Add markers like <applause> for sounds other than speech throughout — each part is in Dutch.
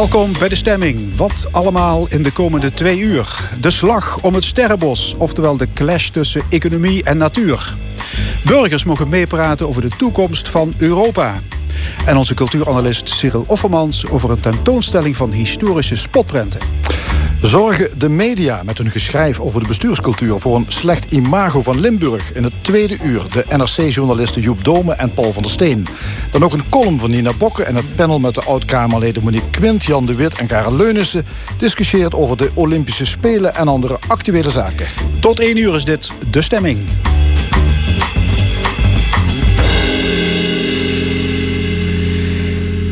Welkom bij de stemming. Wat allemaal in de komende twee uur. De slag om het sterrenbos, oftewel de clash tussen economie en natuur. Burgers mogen meepraten over de toekomst van Europa. En onze cultuuranalist Cyril Offermans over een tentoonstelling van historische spotprenten. Zorgen de media met hun geschrijf over de bestuurscultuur voor een slecht imago van Limburg? In het tweede uur de NRC-journalisten Joep Dome en Paul van der Steen. Dan ook een column van Nina Bokke en het panel met de oud-Kamerleden Monique Quint, Jan de Wit en Karel Leunissen discussieert over de Olympische Spelen en andere actuele zaken. Tot één uur is dit De Stemming.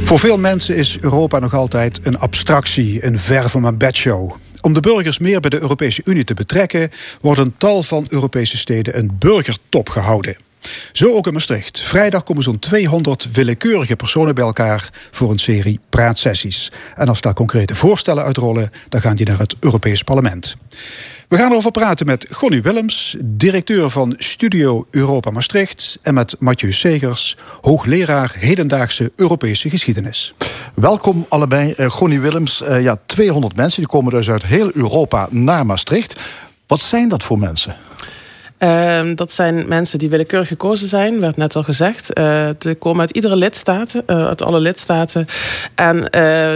Voor veel mensen is Europa nog altijd een abstractie, een ver van mijn bedshow. Om de burgers meer bij de Europese Unie te betrekken, wordt een tal van Europese steden een burgertop gehouden. Zo ook in Maastricht. Vrijdag komen zo'n 200 willekeurige personen bij elkaar voor een serie praatsessies. En als daar concrete voorstellen uitrollen, dan gaan die naar het Europees Parlement. We gaan erover praten met Gonny Willems, directeur van Studio Europa Maastricht, en met Mathieu Segers, hoogleraar hedendaagse Europese geschiedenis. Welkom allebei. Uh, Gonny Willems, uh, ja, 200 mensen die komen dus uit heel Europa naar Maastricht. Wat zijn dat voor mensen? Uh, dat zijn mensen die willekeurig gekozen zijn, werd net al gezegd. Uh, ze komen uit iedere lidstaat, uh, uit alle lidstaten. En uh,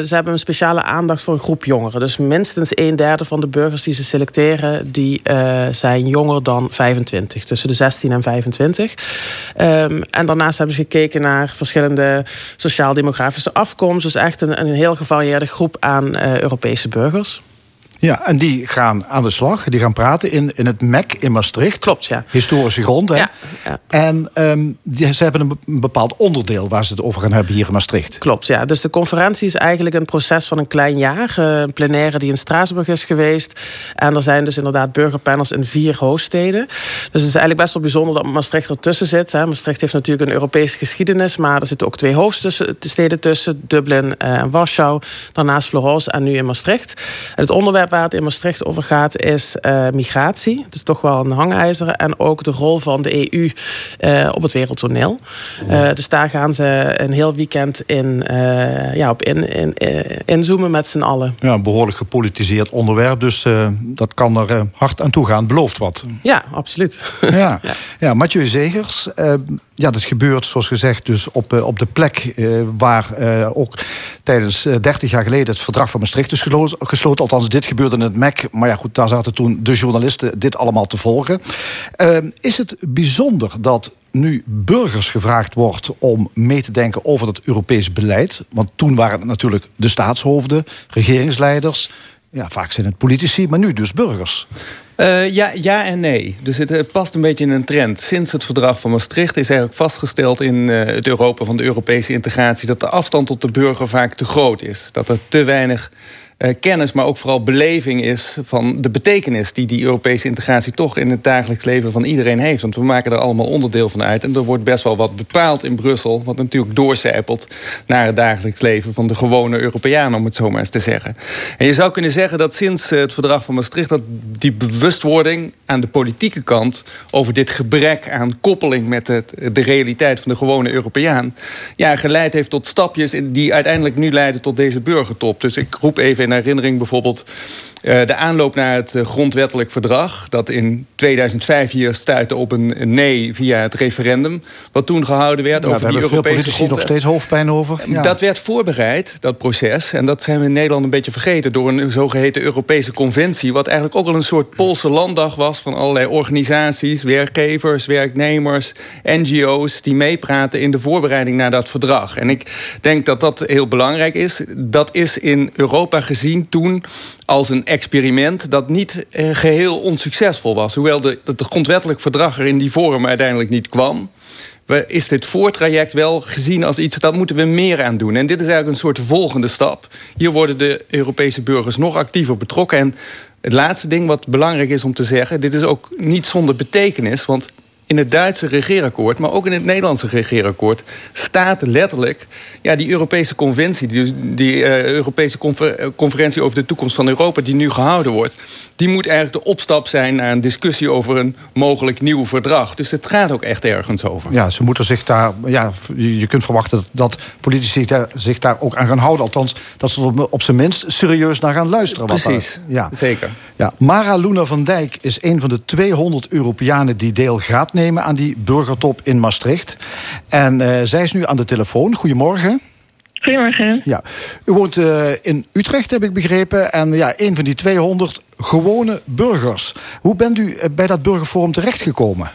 ze hebben een speciale aandacht voor een groep jongeren. Dus minstens een derde van de burgers die ze selecteren, die zijn jonger dan 25, tussen de 16 en 25. Um, en daarnaast hebben ze gekeken naar verschillende sociaal-demografische afkomsten. Dus echt een, een heel gevarieerde groep aan Europese burgers. Ja, en die gaan aan de slag. Die gaan praten in, in het MEC in Maastricht. Klopt, ja. Historische grond, hè? Ja, ja. En um, die, ze hebben een bepaald onderdeel waar ze het over gaan hebben hier in Maastricht. Klopt, ja. Dus de conferentie is eigenlijk een proces van een klein jaar. Uh, een plenaire die in Straatsburg is geweest. En er zijn dus inderdaad burgerpanels in vier hoofdsteden. Dus het is eigenlijk best wel bijzonder dat Maastricht ertussen zit. Hè. Maastricht heeft natuurlijk een Europese geschiedenis... maar er zitten ook twee hoofdsteden tussen. Dublin eh, en Warschau. Daarnaast Florence en nu in Maastricht. En het onderwerp waar het in Maastricht over gaat, is uh, migratie. Dus toch wel een hangijzer. En ook de rol van de EU uh, op het wereldtoneel. Uh, dus daar gaan ze een heel weekend in, ja, op in, in, inzoomen met z'n allen. Ja, een behoorlijk gepolitiseerd onderwerp. Dus dat kan er hard aan toe gaan. Belooft wat. Ja, absoluut. Ja, <laughs> ja. ja Mathieu Zegers. Ja, dat gebeurt zoals gezegd dus op, op de plek waar ook tijdens 30 jaar geleden het verdrag van Maastricht is gesloten. Althans, dit gebeurde in het MEC. Maar ja, goed, daar zaten toen de journalisten dit allemaal te volgen. Uh, is het bijzonder dat nu burgers gevraagd wordt om mee te denken over dat Europees beleid? Want toen waren het natuurlijk de staatshoofden, regeringsleiders. Ja, vaak zijn het politici, maar nu dus burgers. Uh, ja, ja en nee. Dus het, het, past een beetje in een trend. Sinds het verdrag van Maastricht is eigenlijk vastgesteld in uh, het Europa van de Europese integratie dat de afstand tot de burger vaak te groot is. Dat er te weinig uh, kennis, maar ook vooral beleving is van de betekenis die die Europese integratie toch in het dagelijks leven van iedereen heeft. Want we maken er allemaal onderdeel van uit. En er wordt best wel wat bepaald in Brussel, wat natuurlijk doorcijpelt naar het dagelijks leven van de gewone Europeaan, om het zo maar eens te zeggen. En je zou kunnen zeggen dat sinds het verdrag van Maastricht dat die bewustwording aan de politieke kant over dit gebrek aan koppeling met het, de realiteit van de gewone Europeaan, ja, geleid heeft tot stapjes die uiteindelijk nu leiden tot deze burgertop. Dus ik roep even in herinnering bijvoorbeeld de aanloop naar het uh, grondwettelijk verdrag... dat in 2005 hier stuitte op een, nee via het referendum... wat toen gehouden werd ja, over die Europese grond... nog steeds hoofdpijn over. Ja. Dat werd voorbereid, dat proces. En dat zijn we in Nederland een beetje vergeten... door een zogeheten Europese conventie... wat eigenlijk ook al een soort Poolse landdag was... van allerlei organisaties, werkgevers, werknemers, NGO's... die meepraten in de voorbereiding naar dat verdrag. En ik denk dat dat heel belangrijk is. Dat is in Europa gezien toen als een experiment dat niet eh, geheel onsuccesvol was. Hoewel de, de grondwettelijk verdrag er in die vorm uiteindelijk niet kwam is dit voortraject wel gezien als iets... dat moeten we meer aan doen. En dit is eigenlijk een soort volgende stap. Hier worden de Europese burgers nog actiever betrokken. En het laatste ding wat belangrijk is om te zeggen... dit is ook niet zonder betekenis, want in het Duitse regeerakkoord, maar ook in het Nederlandse regeerakkoord, staat letterlijk ja, die Europese conventie, die, die uh, Europese eh, conferentie over de toekomst van Europa, die nu gehouden wordt, die moet eigenlijk de opstap zijn naar een discussie over een mogelijk nieuw verdrag. Dus het gaat ook echt ergens over. Ja, ze moeten zich daar, ja, je kunt verwachten dat, politici daar, zich daar ook aan gaan houden. Althans, dat ze er op zijn minst serieus naar gaan luisteren. Precies, ja. zeker. Ja, Mara Luna van Dijk is een van de 200 Europeanen die deel nemen aan die burgertop in Maastricht. En uh, zij is nu aan de telefoon. Goedemorgen. Goedemorgen. Ja. U woont uh, in Utrecht, heb ik begrepen. En ja, een van die 200 gewone burgers. Hoe bent u eh, bij dat burgerforum terechtgekomen?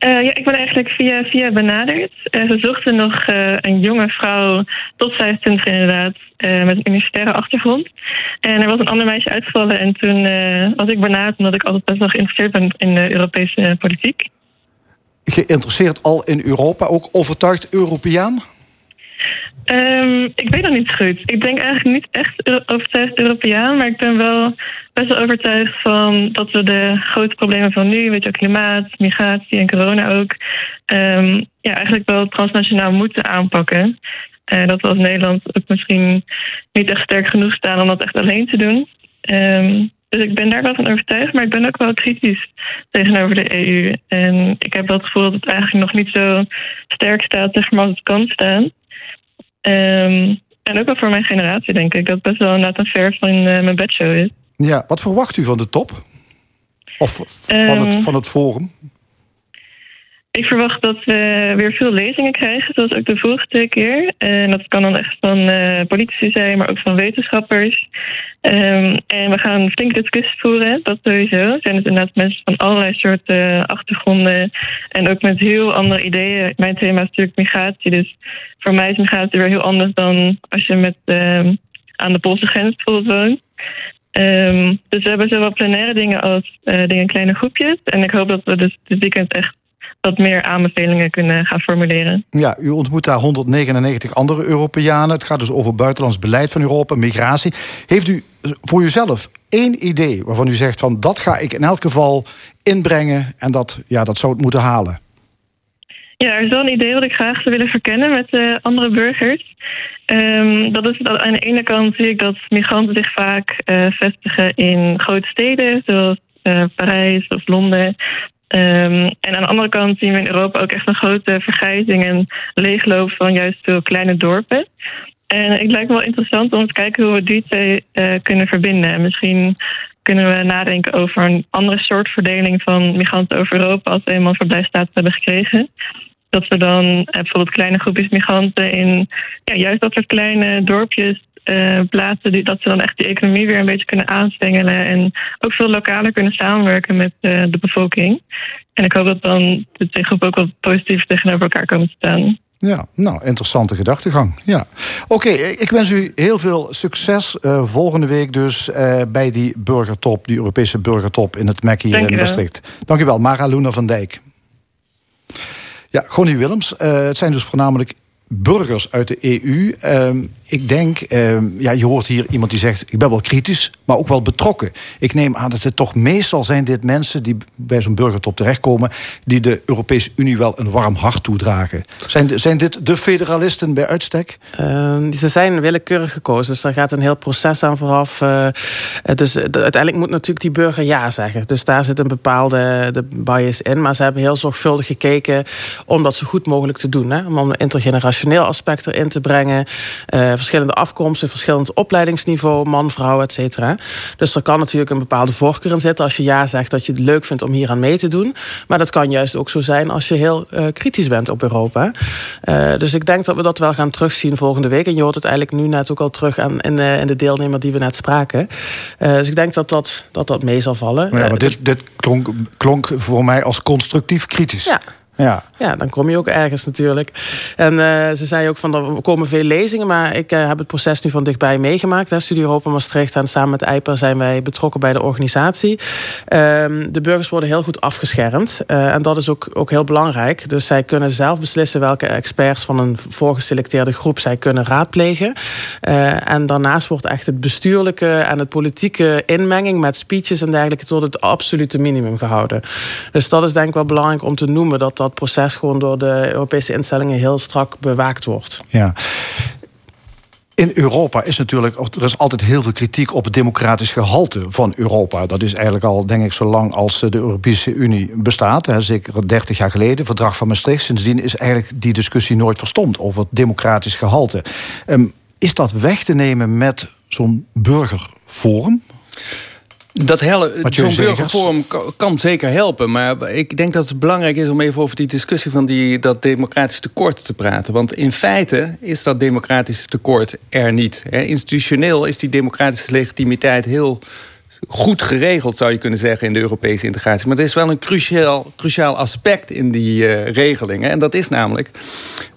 Uh, ja, ik ben eigenlijk via, via benaderd. Uh, ze zochten nog uh, een jonge vrouw, tot 25 inderdaad, met een universitaire achtergrond. En er was een ander meisje uitgevallen en toen was ik benaderd omdat ik altijd best wel geïnteresseerd ben in de Europese politiek. Geïnteresseerd al in Europa, ook overtuigd Europeaan? Um, ik weet nog niet goed. Ik denk eigenlijk niet echt overtuigd Europeaan, maar ik ben wel best wel overtuigd van dat we de grote problemen van nu, weet je, klimaat, migratie en corona ook, um, ja, eigenlijk wel transnationaal moeten aanpakken. Uh, dat we als Nederland ook misschien niet echt sterk genoeg staan om dat echt alleen te doen. Um, dus ik ben daar wel van overtuigd, maar ik ben ook wel kritisch tegenover de EU. En ik heb wel het gevoel dat het eigenlijk nog niet zo sterk staat, zeg maar, als het kan staan. Um, en ook wel voor mijn generatie, denk ik. Dat het best wel inderdaad een ver van uh, mijn bedshow is. Ja, wat verwacht u van de top? Of van, het, ehm, van het forum? Ik verwacht dat we weer veel lezingen krijgen, zoals ook de vorige keer. En dat kan dan echt van uh, politici zijn, maar ook van wetenschappers. Um, en we gaan flink discussies voeren, dat sowieso. Zijn dus inderdaad mensen van allerlei soorten achtergronden. En ook met heel andere ideeën. Mijn thema is natuurlijk migratie. Dus voor mij is migratie weer heel anders dan als je met, uh, aan de Poolse grens bijvoorbeeld woont. Um, dus we hebben zowel plenaire dingen als uh, dingen in kleine groepjes. En ik hoop dat we dus dit weekend echt wat meer aanbevelingen kunnen gaan formuleren. Ja, u ontmoet daar 199 andere Europeanen. Het gaat dus over buitenlands beleid van Europa, migratie. Heeft u voor uzelf één idee waarvan u zegt van dat ga ik in elk geval inbrengen en dat, ja, dat zou het moeten halen? Ja, er is wel een idee wat ik graag zou willen verkennen met uh, andere burgers. Um, dat is dat aan de ene kant zie ik dat migranten zich vaak uh, vestigen in grote steden, zoals uh, Parijs of Londen. Um, en aan de andere kant zien we in Europa ook echt een grote vergrijzing en leegloop van juist veel kleine dorpen. En het lijkt wel interessant om te kijken hoe we die twee uh, kunnen verbinden. En misschien kunnen we nadenken over een andere soort verdeling van migranten over Europa als we eenmaal verblijfstatus hebben gekregen. Dat we dan uh, bijvoorbeeld kleine groepjes migranten in ja, juist dat soort kleine dorpjes uh, plaatsen, die, dat ze dan echt die economie weer een beetje kunnen aanstengelen. En ook veel lokaler kunnen samenwerken met uh, de bevolking. En ik hoop dat dan de twee groepen ook wel positief tegenover elkaar komen te staan. Ja, nou, interessante gedachtegang. Ja. Oké, ik wens u heel veel succes uh, volgende week dus uh, bij die burgertop, die Europese burgertop in het MEC hier in Maastricht. Dank u wel, Mara Luna van Dijk. Ja, Gonnie Willems, uh, het zijn dus voornamelijk burgers uit de EU. Ehm, ik denk, ehm, ja, je hoort hier iemand die zegt: ik ben wel kritisch, maar ook wel betrokken. Ik neem aan dat het toch meestal zijn dit mensen die bij zo'n burgertop terechtkomen, die de Europese Unie wel een warm hart toedragen. Zijn, zijn dit de federalisten bij uitstek? Uh, ze zijn willekeurig gekozen, dus daar gaat een heel proces aan vooraf. Dus uiteindelijk moet natuurlijk die burger ja zeggen. Dus daar zit een bepaalde de bias in, maar ze hebben heel zorgvuldig gekeken om dat zo goed mogelijk te doen, hè? om een intergenerationeel aspect erin te brengen. Verschillende afkomsten, verschillend opleidingsniveau, man, vrouw, et cetera. Dus er kan natuurlijk een bepaalde voorkeur in zitten als je ja zegt dat je het leuk vindt om hier aan mee te doen. Maar dat kan juist ook zo zijn als je heel uh, kritisch bent op Europa. Uh, dus ik denk dat we dat wel gaan terugzien volgende week. En je hoort het eigenlijk nu net ook al terug aan in, de, in de deelnemer die we net spraken. dus ik denk dat dat, dat, dat mee zal vallen. Ja, maar dit, dit klonk, klonk voor mij als constructief kritisch. Ja. Ja. ja, dan kom je ook ergens natuurlijk. En uh, ze zei ook van er komen veel lezingen, maar ik uh, heb het proces nu van dichtbij meegemaakt. Hè. Studie Europa Maastricht en samen met EIPA zijn wij betrokken bij de organisatie. Uh, de burgers worden heel goed afgeschermd uh, en dat is ook, ook heel belangrijk. Dus zij kunnen zelf beslissen welke experts van een voorgeselecteerde groep zij kunnen raadplegen. en daarnaast wordt echt het bestuurlijke en het politieke inmenging met speeches en dergelijke tot het absolute minimum gehouden. Dus dat is denk ik wel belangrijk om te noemen dat dat proces gewoon door de Europese instellingen heel strak bewaakt wordt. Ja. In Europa is natuurlijk, er is altijd heel veel kritiek op het democratisch gehalte van Europa. Dat is eigenlijk al, denk ik, zo lang als de Europese Unie bestaat. Hè, zeker 30 jaar geleden, verdrag van Maastricht. Sindsdien is eigenlijk die discussie nooit verstomd over het democratisch gehalte. Um, is dat weg te nemen met zo'n burgerforum? Dat zo'n burgerforum kan zeker helpen. Maar ik denk dat het belangrijk is om even over die discussie van die, dat democratisch tekort te praten. Want in feite is dat democratisch tekort er niet. Institutioneel is die democratische legitimiteit heel goed geregeld, zou je kunnen zeggen, in de Europese integratie. Maar er is wel een cruciaal, cruciaal aspect in die uh, regelingen. En dat is namelijk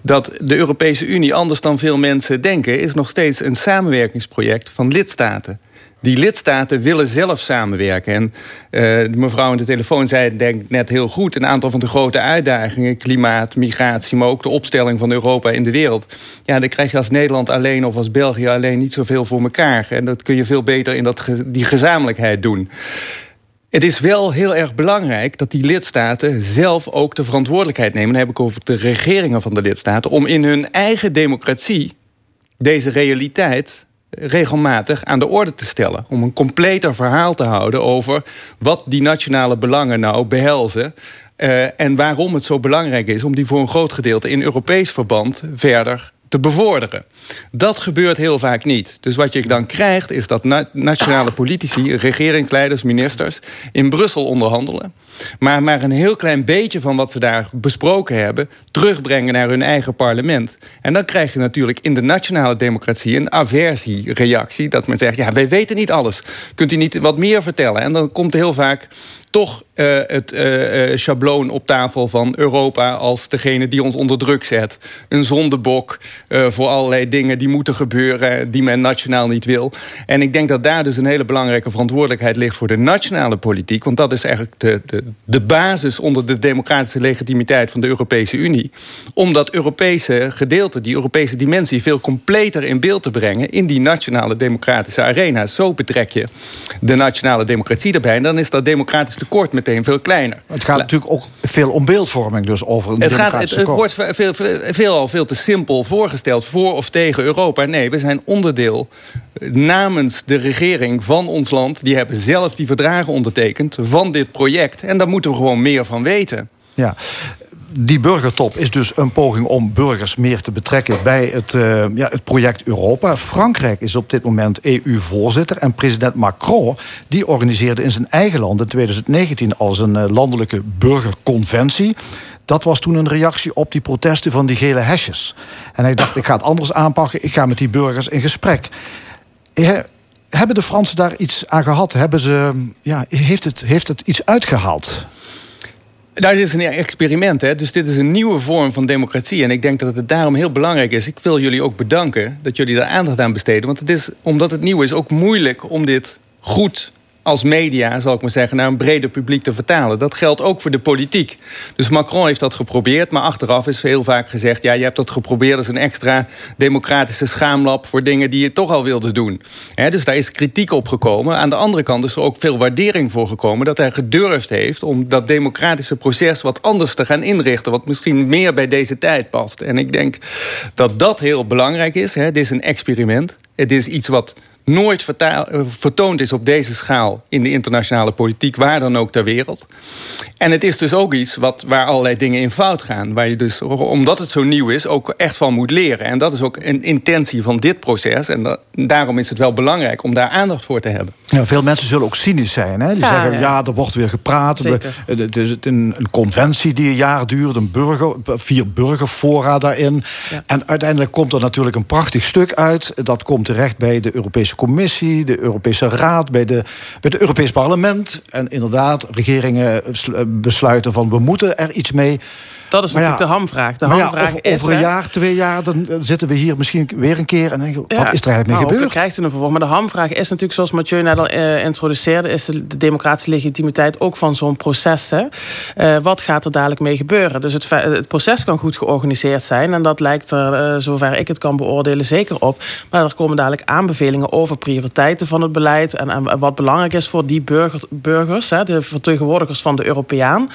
dat de Europese Unie, anders dan veel mensen denken, is nog steeds een samenwerkingsproject van lidstaten die lidstaten willen zelf samenwerken. En uh, mevrouw aan de telefoon zei denk net heel goed... een aantal van de grote uitdagingen, klimaat, migratie... maar ook de opstelling van Europa in de wereld. Ja, dan krijg je als Nederland alleen of als België alleen niet zoveel voor elkaar. En dat kun je veel beter in dat, die gezamenlijkheid doen. Het is wel heel erg belangrijk dat die lidstaten zelf ook de verantwoordelijkheid nemen. Dan heb ik over de regeringen van de lidstaten... om in hun eigen democratie deze realiteit regelmatig aan de orde te stellen. Om een completer verhaal te houden over wat die nationale belangen nou behelzen. Uh, en waarom het zo belangrijk is om die voor een groot gedeelte in Europees verband verder te bevorderen. Dat gebeurt heel vaak niet. Dus wat je dan krijgt is dat nationale politici, regeringsleiders, ministers in Brussel onderhandelen. Maar maar een heel klein beetje van wat ze daar besproken hebben terugbrengen naar hun eigen parlement. En dan krijg je natuurlijk in de nationale democratie een aversiereactie. Dat men zegt, ja, wij weten niet alles. Kunt u niet wat meer vertellen? En dan komt heel vaak toch uh, het uh, schabloon op tafel van Europa als degene die ons onder druk zet. Een zondebok voor allerlei dingen die moeten gebeuren die men nationaal niet wil. En ik denk dat daar dus een hele belangrijke verantwoordelijkheid ligt voor de nationale politiek. Want dat is eigenlijk de, de, de basis onder de democratische legitimiteit van de Europese Unie. Om dat Europese gedeelte, die Europese dimensie, veel completer in beeld te brengen in die nationale democratische arena. Zo betrek je de nationale democratie erbij. En dan is dat democratisch tekort meteen veel kleiner. Het gaat natuurlijk ook veel om beeldvorming, dus over een het gaat, het, het wordt veel, veel, veel, al veel te simpel voorgesteld voor of tegen Europa. Nee, we zijn onderdeel namens de regering van ons land. Die hebben zelf die verdragen ondertekend van dit project. En daar moeten we gewoon meer van weten. Ja, die burgertop is dus een poging om burgers meer te betrekken bij het, uh, ja, het project Europa. Frankrijk is op dit moment EU-voorzitter. En president Macron die organiseerde in zijn eigen land in 2019 als een landelijke burgerconventie. Dat was toen een reactie op die protesten van die gele hesjes. En hij dacht, ik ga het anders aanpakken. Ik ga met die burgers in gesprek. Hebben de Fransen daar iets aan gehad? Hebben ze, ja, heeft, het, heeft het iets uitgehaald? Nou, dit is een experiment, hè? dus dit is een nieuwe vorm van democratie. En ik denk dat het daarom heel belangrijk is. Ik wil jullie ook bedanken dat jullie daar aandacht aan besteden. Want het is, omdat het nieuw is, ook moeilijk om dit goed als media, zal ik maar zeggen, naar een breder publiek te vertalen. Dat geldt ook voor de politiek. Dus Macron heeft dat geprobeerd, maar achteraf is heel vaak gezegd: ja, je hebt dat geprobeerd als een extra democratische schaamlab voor dingen die je toch al wilde doen. dus daar is kritiek op gekomen. Aan de andere kant is er ook veel waardering voor gekomen dat hij gedurfd heeft om dat democratische proces wat anders te gaan inrichten, wat misschien meer bij deze tijd past. En ik denk dat dat heel belangrijk is. He. Dit is een experiment. Het is iets wat nooit eh, vertoond is op deze schaal in de internationale politiek, waar dan ook ter wereld. En het is dus ook iets wat, waar allerlei dingen in fout gaan. Waar je dus, omdat het zo nieuw is, ook echt van moet leren. En dat is ook een intentie van dit proces. En daarom is het wel belangrijk om daar aandacht voor te hebben. Ja, veel mensen zullen ook cynisch zijn. Hè? Die zeggen, ja. er wordt weer gepraat. Het is een, een, conventie die een jaar duurt. Een burger, vier burgerfora daarin. En uiteindelijk komt er natuurlijk een prachtig stuk uit. Dat komt terecht bij de Europese Europese Commissie, de Europese Raad, bij, de, bij het Europees Parlement. En inderdaad, regeringen besluiten van we moeten er iets mee. Dat is natuurlijk de hamvraag. De hamvraag over, is, over een jaar, twee jaar, dan zitten we hier misschien weer een keer en denken, wat is er eigenlijk mee nou, gebeurd? krijgt een vervolg. Maar de hamvraag is natuurlijk, zoals Mathieu net al uh, introduceerde, is de, democratische legitimiteit ook van zo'n proces. Hè? Uh, wat gaat er dadelijk mee gebeuren? Dus het, het, proces kan goed georganiseerd zijn en dat lijkt er, uh, zover ik het kan beoordelen, zeker op. Maar er komen dadelijk aanbevelingen over prioriteiten van het beleid en, en wat belangrijk is voor die burger, burgers, hè, de vertegenwoordigers van de Europeaan.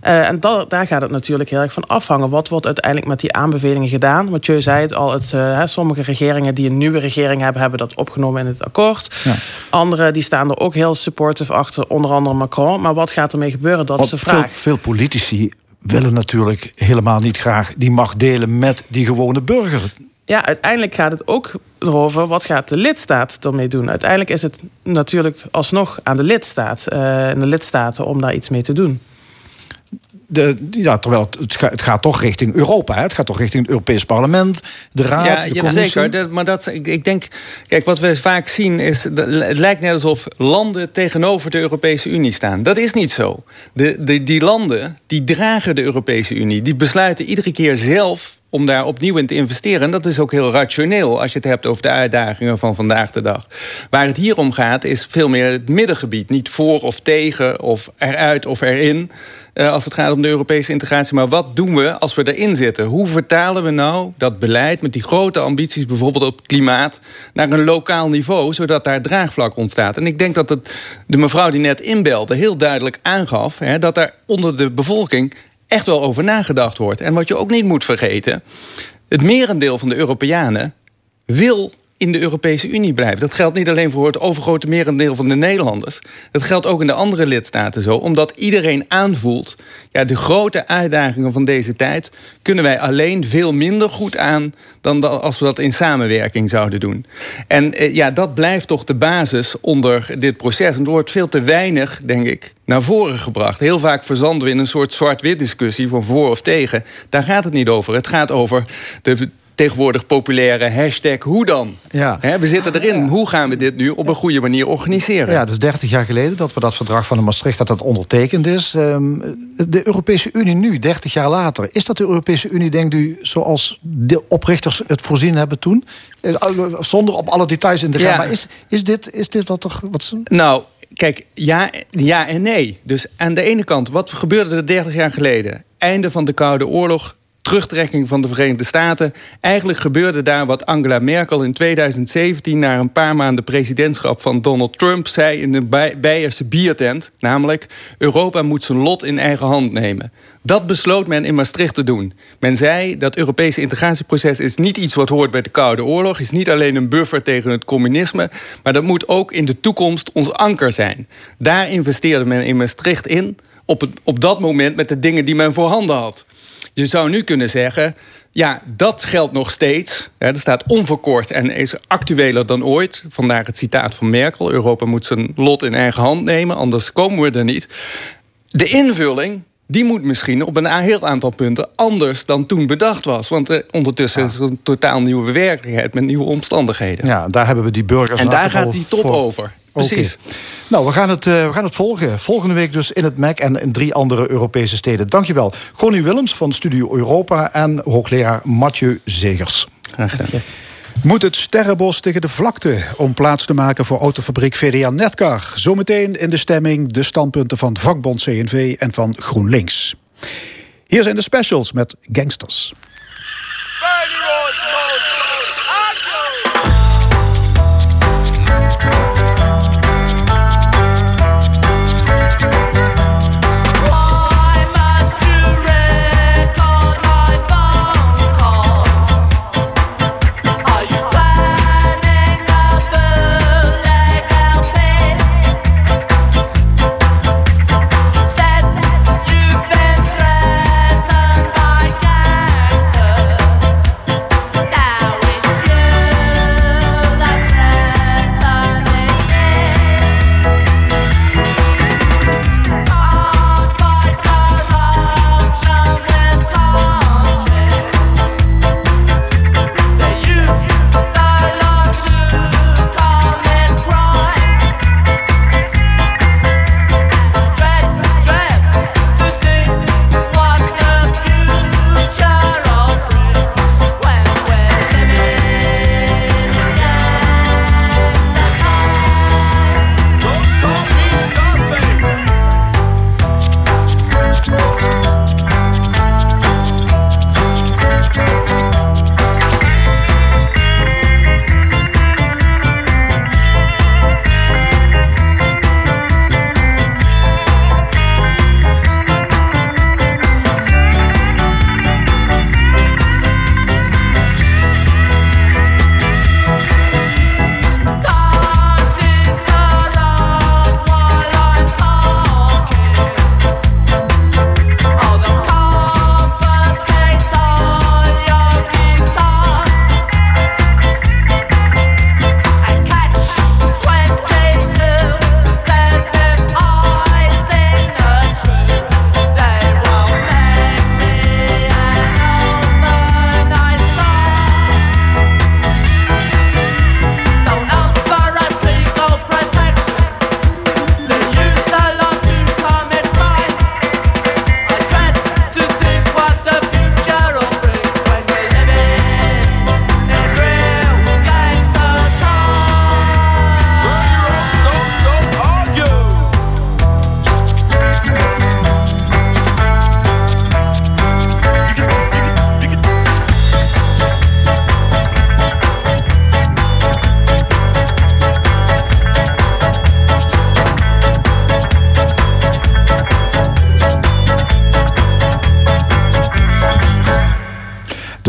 en dat, daar gaat het natuurlijk heel erg van afhangen. Wat wordt uiteindelijk met die aanbevelingen gedaan? Mathieu zei het al, het, uh, sommige regeringen die een nieuwe regering hebben, hebben dat opgenomen in het akkoord. Ja. Andere die staan er ook heel supportive achter, onder andere Macron. Maar wat gaat ermee gebeuren? Dat is de vraag. Veel, veel politici willen natuurlijk helemaal niet graag die macht delen met die gewone burger. Ja, uiteindelijk gaat het ook erover wat gaat de lidstaat ermee doen. Uiteindelijk is het natuurlijk alsnog aan de lidstaat uh, en de lidstaten om daar iets mee te doen de, ja, terwijl het, het, gaat, toch richting Europa. Hè? Het gaat toch richting het Europees Parlement, de Raad, ja, de ja, zeker. maar dat, ik, ik, denk, kijk, wat we vaak zien is... het lijkt net alsof landen tegenover de Europese Unie staan. Dat is niet zo. De, de, die landen, die dragen de Europese Unie. Die besluiten iedere keer zelf om daar opnieuw in te investeren. En dat is ook heel rationeel als je het hebt over de uitdagingen van vandaag de dag. Waar het hier om gaat is veel meer het middengebied. Niet voor of tegen of eruit of erin. Uh, als het gaat om de Europese integratie. Maar wat doen we als we erin zitten? Hoe vertalen we nou dat beleid met die grote ambities... bijvoorbeeld op klimaat, naar een lokaal niveau... zodat daar draagvlak ontstaat? En ik denk dat het, de mevrouw die net inbelde heel duidelijk aangaf... Hè, dat er onder de bevolking echt wel over nagedacht wordt. En wat je ook niet moet vergeten... het merendeel van de Europeanen wil in de Europese Unie blijven. Dat geldt niet alleen voor het overgrote merendeel van de Nederlanders. Dat geldt ook in de andere lidstaten zo. Omdat iedereen aanvoelt... ja, de grote uitdagingen van deze tijd... kunnen wij alleen veel minder goed aan... dan als we dat in samenwerking zouden doen. En eh, ja, dat blijft toch de basis onder dit proces. En er wordt veel te weinig, denk ik, naar voren gebracht. Heel vaak verzanden we in een soort zwart-wit discussie... van voor of tegen. Daar gaat het niet over. Het gaat over de tegenwoordig populaire hashtag hoe dan. Ja. we zitten erin. Hoe gaan we dit nu op een goede manier organiseren? Ja, dus 30 jaar geleden dat we dat verdrag van de Maastricht dat dat ondertekend is. Ehm, de Europese Unie nu, 30 jaar later. Is dat de Europese Unie, denkt u, zoals de oprichters het voorzien hebben toen? Eh, zonder op alle details in te gaan. Maar is, is, dit, is dit wat toch... Wat... Nou, kijk, ja, ja en nee. Dus aan de ene kant, wat gebeurde er 30 jaar geleden? Einde van de Koude Oorlog, terugtrekking van de Verenigde Staten. Eigenlijk gebeurde daar wat Angela Merkel in 2017... na een paar maanden presidentschap van Donald Trump... zei in een Beierse biertent, namelijk... Europa moet zijn lot in eigen hand nemen. Dat besloot men in Maastricht te doen. Men zei dat Europese integratieproces is niet iets wat hoort bij de Koude Oorlog... is niet alleen een buffer tegen het communisme... maar dat moet ook in de toekomst ons anker zijn. Daar investeerde men in Maastricht in... op, op dat moment met de dingen die men voorhanden had. Je zou nu kunnen zeggen, ja, dat geldt nog steeds. Er staat onverkort en is actueler dan ooit. Vandaar het citaat van Merkel. Europa moet zijn lot in eigen hand nemen, anders komen we er niet. De invulling, die moet misschien op een heel aantal punten anders dan toen bedacht was. Want uh, ondertussen is het een totaal nieuwe werkelijkheid met nieuwe omstandigheden. Ja, daar hebben we die burgers En daar gaat die top over. Precies. Nou, we gaan, het, uh, we gaan het volgen. Volgende week dus in het MEC en in drie andere Europese steden. Dankjewel. Connie Willems van Studio Europa en hoogleraar Mathieu Zegers. Graag gedaan. Moet het sterrenbos tegen de vlakte om plaats te maken voor autofabriek VDA Netcar? Zometeen in de stemming de standpunten van vakbond CNV en van GroenLinks. Hier zijn de specials met Gangsters.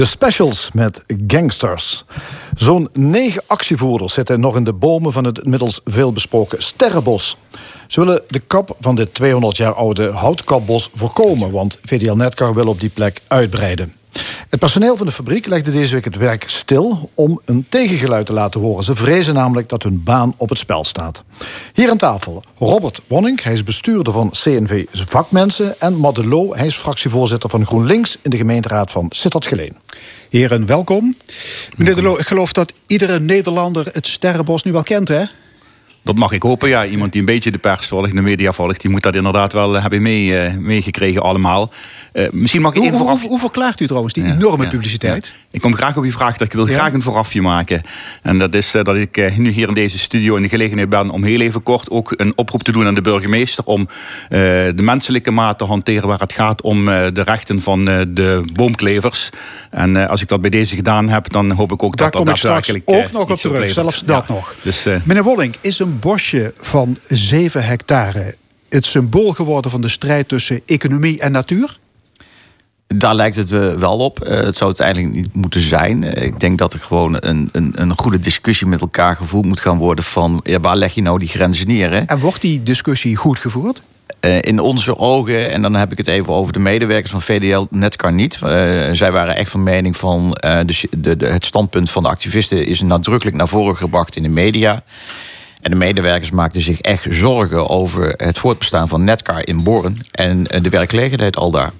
De specials met gangsters. Zo'n negen actievoerders zitten nog in de bomen van het inmiddels veelbesproken Sterrenbos. Ze willen de kap van dit 200 jaar oude houtkapbos voorkomen, want VDL Netcar wil op die plek uitbreiden. Het personeel van de fabriek legde deze week het werk stil om een tegengeluid te laten horen. Ze vrezen namelijk dat hun baan op het spel staat. Hier aan tafel Robert Wonning, hij is bestuurder van CNV Vakmensen. En Madelo, hij is fractievoorzitter van GroenLinks in de gemeenteraad van Sittard-Geleen. Heren, welkom. Meneer De Loo, ik geloof dat iedere Nederlander het Sterrenbos nu wel kent, hè? Dat mag ik hopen, ja. Iemand die een beetje de pers volgt, de media volgt... die moet dat inderdaad wel hebben mee, uh, meegekregen allemaal. Uh, misschien mag ik hoe, vooraf... hoe, hoe, verklaart u trouwens die enorme ja, publiciteit? Ja. Ik kom graag op uw vraag. Dat ik wil graag een voorafje maken. En dat is uh, dat ik nu hier in deze studio in de gelegenheid ben... om heel even kort ook een oproep te doen aan de burgemeester... om de menselijke maat te hanteren waar het gaat om de rechten van de boomklevers. En als ik dat bij deze gedaan heb, dan hoop ik ook Daar dat dat daadwerkelijk... ook nog op terug, zelfs dat nog. Dus, Meneer Wolling, is een bosje van 7 hectare het symbool geworden van de strijd tussen economie en natuur? Daar lijkt het wel op. het zou het eigenlijk niet moeten zijn. ik denk dat er gewoon een, een, een, goede discussie met elkaar gevoerd moet gaan worden van ja, waar leg je nou die grenzen neer? Hè? En wordt die discussie goed gevoerd? in onze ogen, en dan heb ik het even over de medewerkers van VDL Netcar niet. Uh, zij waren echt van mening van uh, de, de, het standpunt van de activisten is nadrukkelijk naar voren gebracht in de media. En de medewerkers maakten zich echt zorgen over het voortbestaan van Netcar in Born en de werkgelegenheid al daar.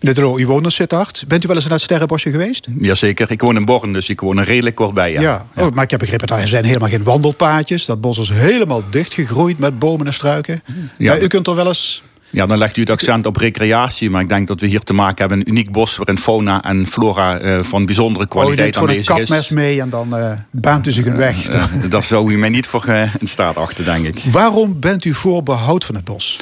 Meneer De Loo, u woont in Sittard. Bent u wel eens naar het Sterrenbosje geweest? Jazeker, ik woon in Born, dus ik woon er redelijk kort bij. Ja. Ja. Oh, maar ik heb begrepen dat er zijn helemaal geen wandelpaadjes. Dat bos is helemaal dichtgegroeid met bomen en struiken. Ja. u kunt er wel eens ja, dan legt u het accent op recreatie. Maar ik denk dat we hier te maken hebben met een uniek bos... waarin fauna en flora uh, van bijzondere kwaliteit oh, aanwezig is. een kapmes mee en dan uh, baant u zich een weg. Uh, daar zou u mij niet voor in staat achter, denk ik. Waarom bent u voor behoud van het bos?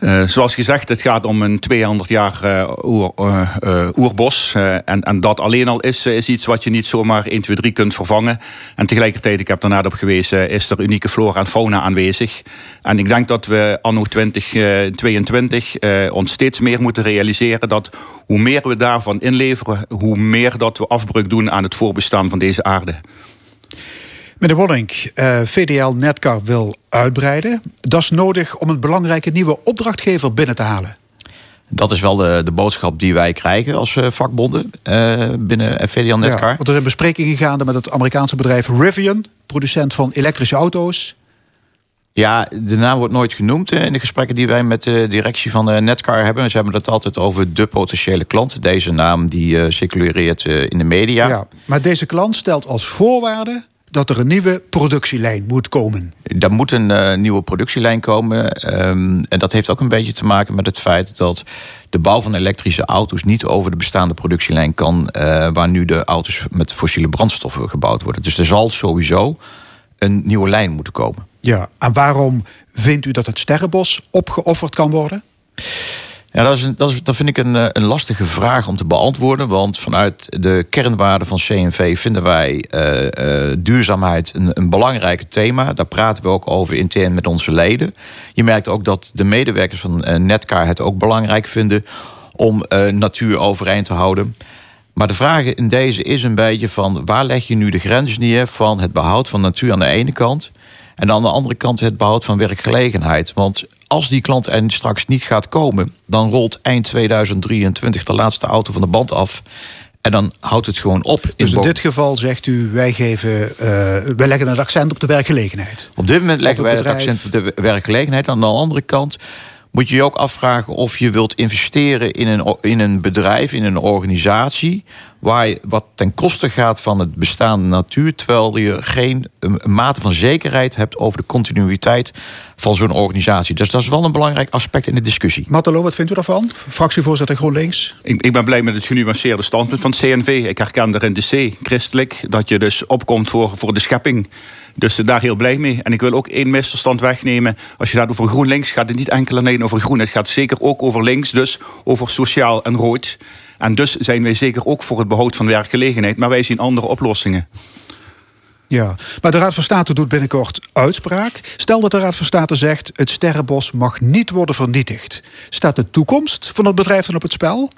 Uh, zoals gezegd, het gaat om een 200 jaar uh, oer, uh, oerbos. en, en dat alleen al is, is iets wat je niet zomaar 1, 2, 3 kunt vervangen. En tegelijkertijd, ik heb net op gewezen, is er unieke flora en fauna aanwezig. En ik denk dat we anno 2022 ons steeds meer moeten realiseren dat hoe meer we daarvan inleveren, hoe meer dat we afbreuk doen aan het voorbestaan van deze aarde. Meneer Wollink, uh, VDL Netcar wil uitbreiden. Dat is nodig om een belangrijke nieuwe opdrachtgever binnen te halen. Dat is wel de, de boodschap die wij krijgen als uh, vakbonden uh, binnen VDL Netcar. Ja, want er zijn besprekingen gaande met het Amerikaanse bedrijf Rivian, producent van elektrische auto's. Ja, de naam wordt nooit genoemd in de gesprekken die wij met de directie van Netcar hebben. Ze hebben het altijd over de potentiële klant. Deze naam die circuleert in de media. Ja, maar deze klant stelt als voorwaarde dat er een nieuwe productielijn moet komen. Er moet een uh, nieuwe productielijn komen. Um, en dat heeft ook een beetje te maken met het feit dat de bouw van elektrische auto's niet over de bestaande productielijn kan, uh, waar nu de auto's met fossiele brandstoffen gebouwd worden. Dus er zal sowieso een nieuwe lijn moeten komen. Ja, en waarom vindt u dat het Sterrenbos opgeofferd kan worden? Ja, dat, is dat, is, vind ik een, eh, een lastige vraag om te beantwoorden. Want vanuit de kernwaarden van CNV vinden wij uh, uh, duurzaamheid een, een belangrijk thema. Daar praten we ook over intern met onze leden. Je merkt ook dat de medewerkers van uh, Netcar het ook belangrijk vinden om natuur overeind te houden. Maar de vraag in deze is een beetje van waar leg je nu de grens neer van het behoud van natuur aan de ene kant en aan de andere kant het behoud van werkgelegenheid. Want als die klant er straks niet gaat komen, dan rolt eind 2023 de laatste auto van de band af. En dan houdt het gewoon op. In dus in dit geval zegt u, wij, geven, uh, wij leggen het accent op de werkgelegenheid. Op dit moment leggen wij het accent op de werkgelegenheid. Aan de andere kant moet je je ook afvragen of je wilt investeren in een, in een bedrijf, in een organisatie, waar je, wat ten koste gaat van het bestaande natuur, terwijl je geen een, mate van zekerheid hebt over de continuïteit van zo'n organisatie. Dus dat is wel een belangrijk aspect in de discussie. Mattelo, wat vindt u daarvan? Fractievoorzitter GroenLinks. Ik, ik ben blij met het genuanceerde standpunt van het CNV. Ik herken er in de C, christelijk, dat je dus opkomt voor, voor de schepping. Dus daar heel blij mee. En ik wil ook één misverstand wegnemen. Als je gaat over GroenLinks, gaat het niet enkel alleen over groen. Het gaat zeker ook over links, dus over sociaal en rood. En dus zijn wij zeker ook voor het behoud van werkgelegenheid. Maar wij zien andere oplossingen. Ja, maar de Raad van State doet binnenkort uitspraak. Stel dat de Raad van State zegt: het sterrenbos mag niet worden vernietigd. Staat de toekomst van het bedrijf dan op het spel?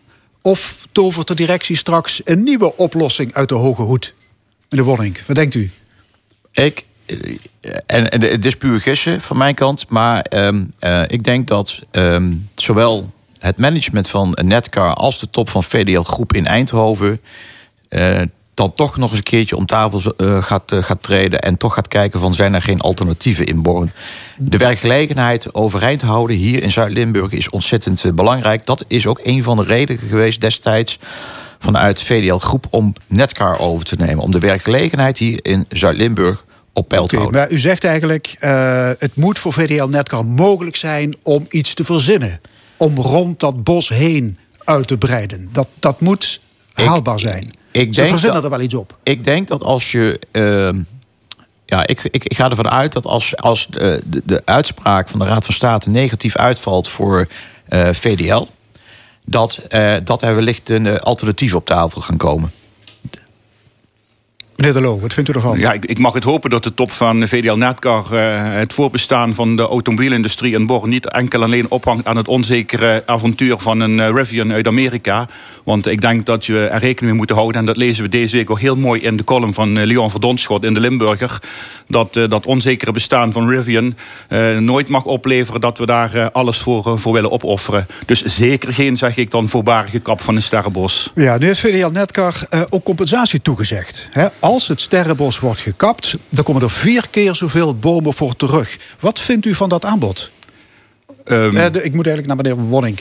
Of tovert de directie straks een nieuwe oplossing uit de hoge hoed? Meneer Wonink, wat denkt u? Ik, eh, en, en het is puur gissen van mijn kant, maar um, uh, ik denk dat um, zowel het management van Netcar als de top van VDL Groep in Eindhoven uh, dan toch nog eens een keertje om tafel uh, gaat, uh, gaat treden en toch gaat kijken van zijn er geen alternatieven in Born. De werkgelegenheid overeind houden hier in Zuid-Limburg is ontzettend belangrijk. Dat is ook een van de redenen geweest destijds vanuit VDL Groep om Netcar over te nemen. Om de werkgelegenheid hier in Zuid-Limburg op peil te okay, houden. Maar u zegt eigenlijk, het moet voor VDL Netcar mogelijk zijn om iets te verzinnen. Om rond dat bos heen uit te breiden. Dat, dat moet haalbaar zijn. Ik Ze verzinnen dat, er wel iets op. Ik denk dat als je. Uh, ja, ik, ik, ik, ga ervan uit dat als, als de, de, de, uitspraak van de Raad van State negatief uitvalt voor uh, VDL, dat, uh, dat er wellicht een alternatief op tafel gaan komen. Meneer De Loo, wat vindt u ervan? Ja, ik, ik, mag het hopen dat de top van VDL Netcar uh, het voorbestaan van de automobielindustrie in Born niet enkel alleen ophangt aan het onzekere avontuur van een uh, Rivian uit Amerika. Want ik denk dat je er rekening mee moet houden, en dat lezen we deze week ook heel mooi in de column van uh, Leon Verdonschot in de Limburger, dat dat onzekere bestaan van Rivian nooit mag opleveren dat we daar alles voor, voor willen opofferen. Dus zeker geen, zeg ik dan, voorbarige kap van een sterrenbos. Ja, nu heeft VDL Netcar ook compensatie toegezegd. Hè? Als het sterrenbos wordt gekapt, dan komen er vier keer zoveel bomen voor terug. Wat vindt u van dat aanbod? Um, uh, de, ik moet eigenlijk naar meneer Wonning.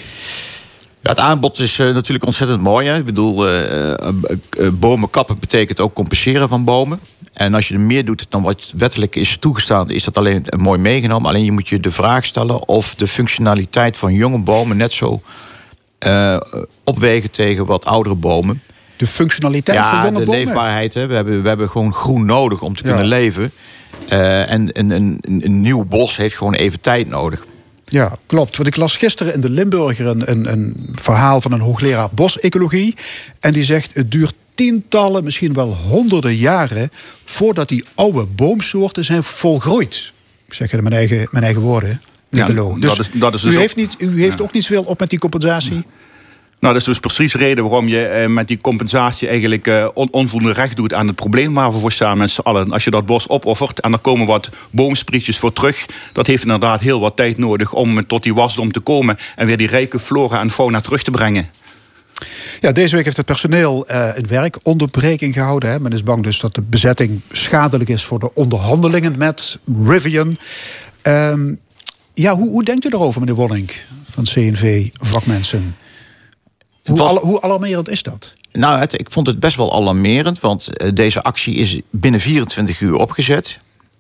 Ja, het aanbod is uh, natuurlijk ontzettend mooi. Hè? Ik bedoel, uh, bomen kappen betekent ook compenseren van bomen. En als je er meer doet dan wat wettelijk is toegestaan, is dat alleen mooi meegenomen. Alleen je moet je de vraag stellen of de functionaliteit van jonge bomen net zo opwegen tegen wat oudere bomen de functionaliteit ja, van jonge de bomen. leefbaarheid. Hè. We, hebben, we hebben gewoon groen nodig om te ja. kunnen leven. Uh, en een, een, een, nieuw bos heeft gewoon even tijd nodig. Ja, klopt. Want ik las gisteren in de Limburger een, een, een verhaal van een hoogleraar bosecologie. En die zegt: het duurt tientallen, misschien wel honderden jaren. voordat die oude boomsoorten zijn volgroeid. Ik zeg het in mijn eigen, mijn eigen woorden. Ja, dus dat is, dat is dus u, heeft niet, u heeft ja. ook niet zoveel op met die compensatie? Nou, dat is dus precies de reden waarom je eh, met die compensatie eigenlijk eh, on onvoldoende recht doet aan het probleem waar we voor staan met z'n allen. Als je dat bos opoffert en er komen wat boomsprietjes voor terug, dat heeft inderdaad heel wat tijd nodig om tot die wasdom te komen en weer die rijke flora en fauna terug te brengen. Ja, deze week heeft het personeel uh, een werkonderbreking gehouden. Hè. Men is bang dus dat de bezetting schadelijk is voor de onderhandelingen met Rivian. Um, ja, hoe, hoe denkt u erover, meneer Wonning van CNV Vakmensen? Hoe, Wat- al, hoe alarmerend is dat? Nou, het, ik vond het best wel alarmerend, want eh, deze actie is binnen 24 uur opgezet.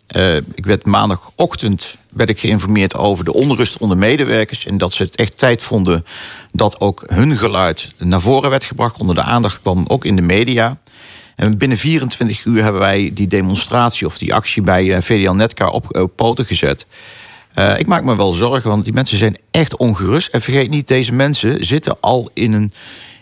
Eh, ik werd maandagochtend werd ik geïnformeerd over de onrust onder medewerkers. En dat ze het echt tijd vonden dat ook hun geluid naar voren werd gebracht. Onder de aandacht kwam ook in de media. En binnen 24 uur hebben wij die demonstratie of die actie bij eh, VDL Netcar op, op poten gezet. Eh, ik maak me wel zorgen, want die mensen zijn echt ongerust. En vergeet niet, deze mensen zitten al in een,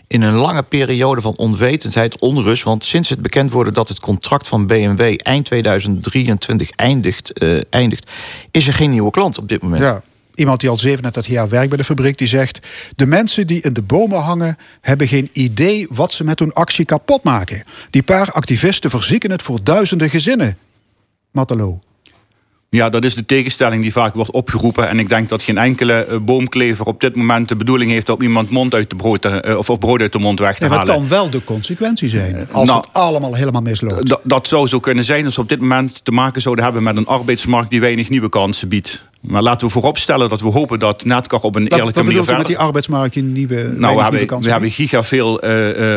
in een lange periode van onwetendheid, onrust. Want sinds het bekend worden dat het contract van BMW eind 2023 eindigt, eh, eindigt is er geen nieuwe klant op dit moment. Iemand die al 37 jaar werkt bij de fabriek, die zegt... de mensen die in de bomen hangen, hebben geen idee wat ze met hun actie kapot maken. Die paar activisten verzieken het voor duizenden gezinnen. Matalo. Ja, dat is de tegenstelling die vaak wordt opgeroepen. En ik denk dat geen enkele eh, boomklever op dit moment de bedoeling heeft om iemand mond uit de brood te, eh, of, of brood uit de mond weg te Ja, halen. het kan wel de consequentie zijn. Als nou, het allemaal helemaal misloopt. Dat, dat zou zo kunnen zijn als we op dit moment te maken zouden hebben met een arbeidsmarkt die weinig nieuwe kansen biedt. Maar laten we vooropstellen dat we hopen dat Netcar op een Wat, eerlijke wat manier bedoelt u met verder... die arbeidsmarkt die nieuwe Nou, we hebben, we hebben giga veel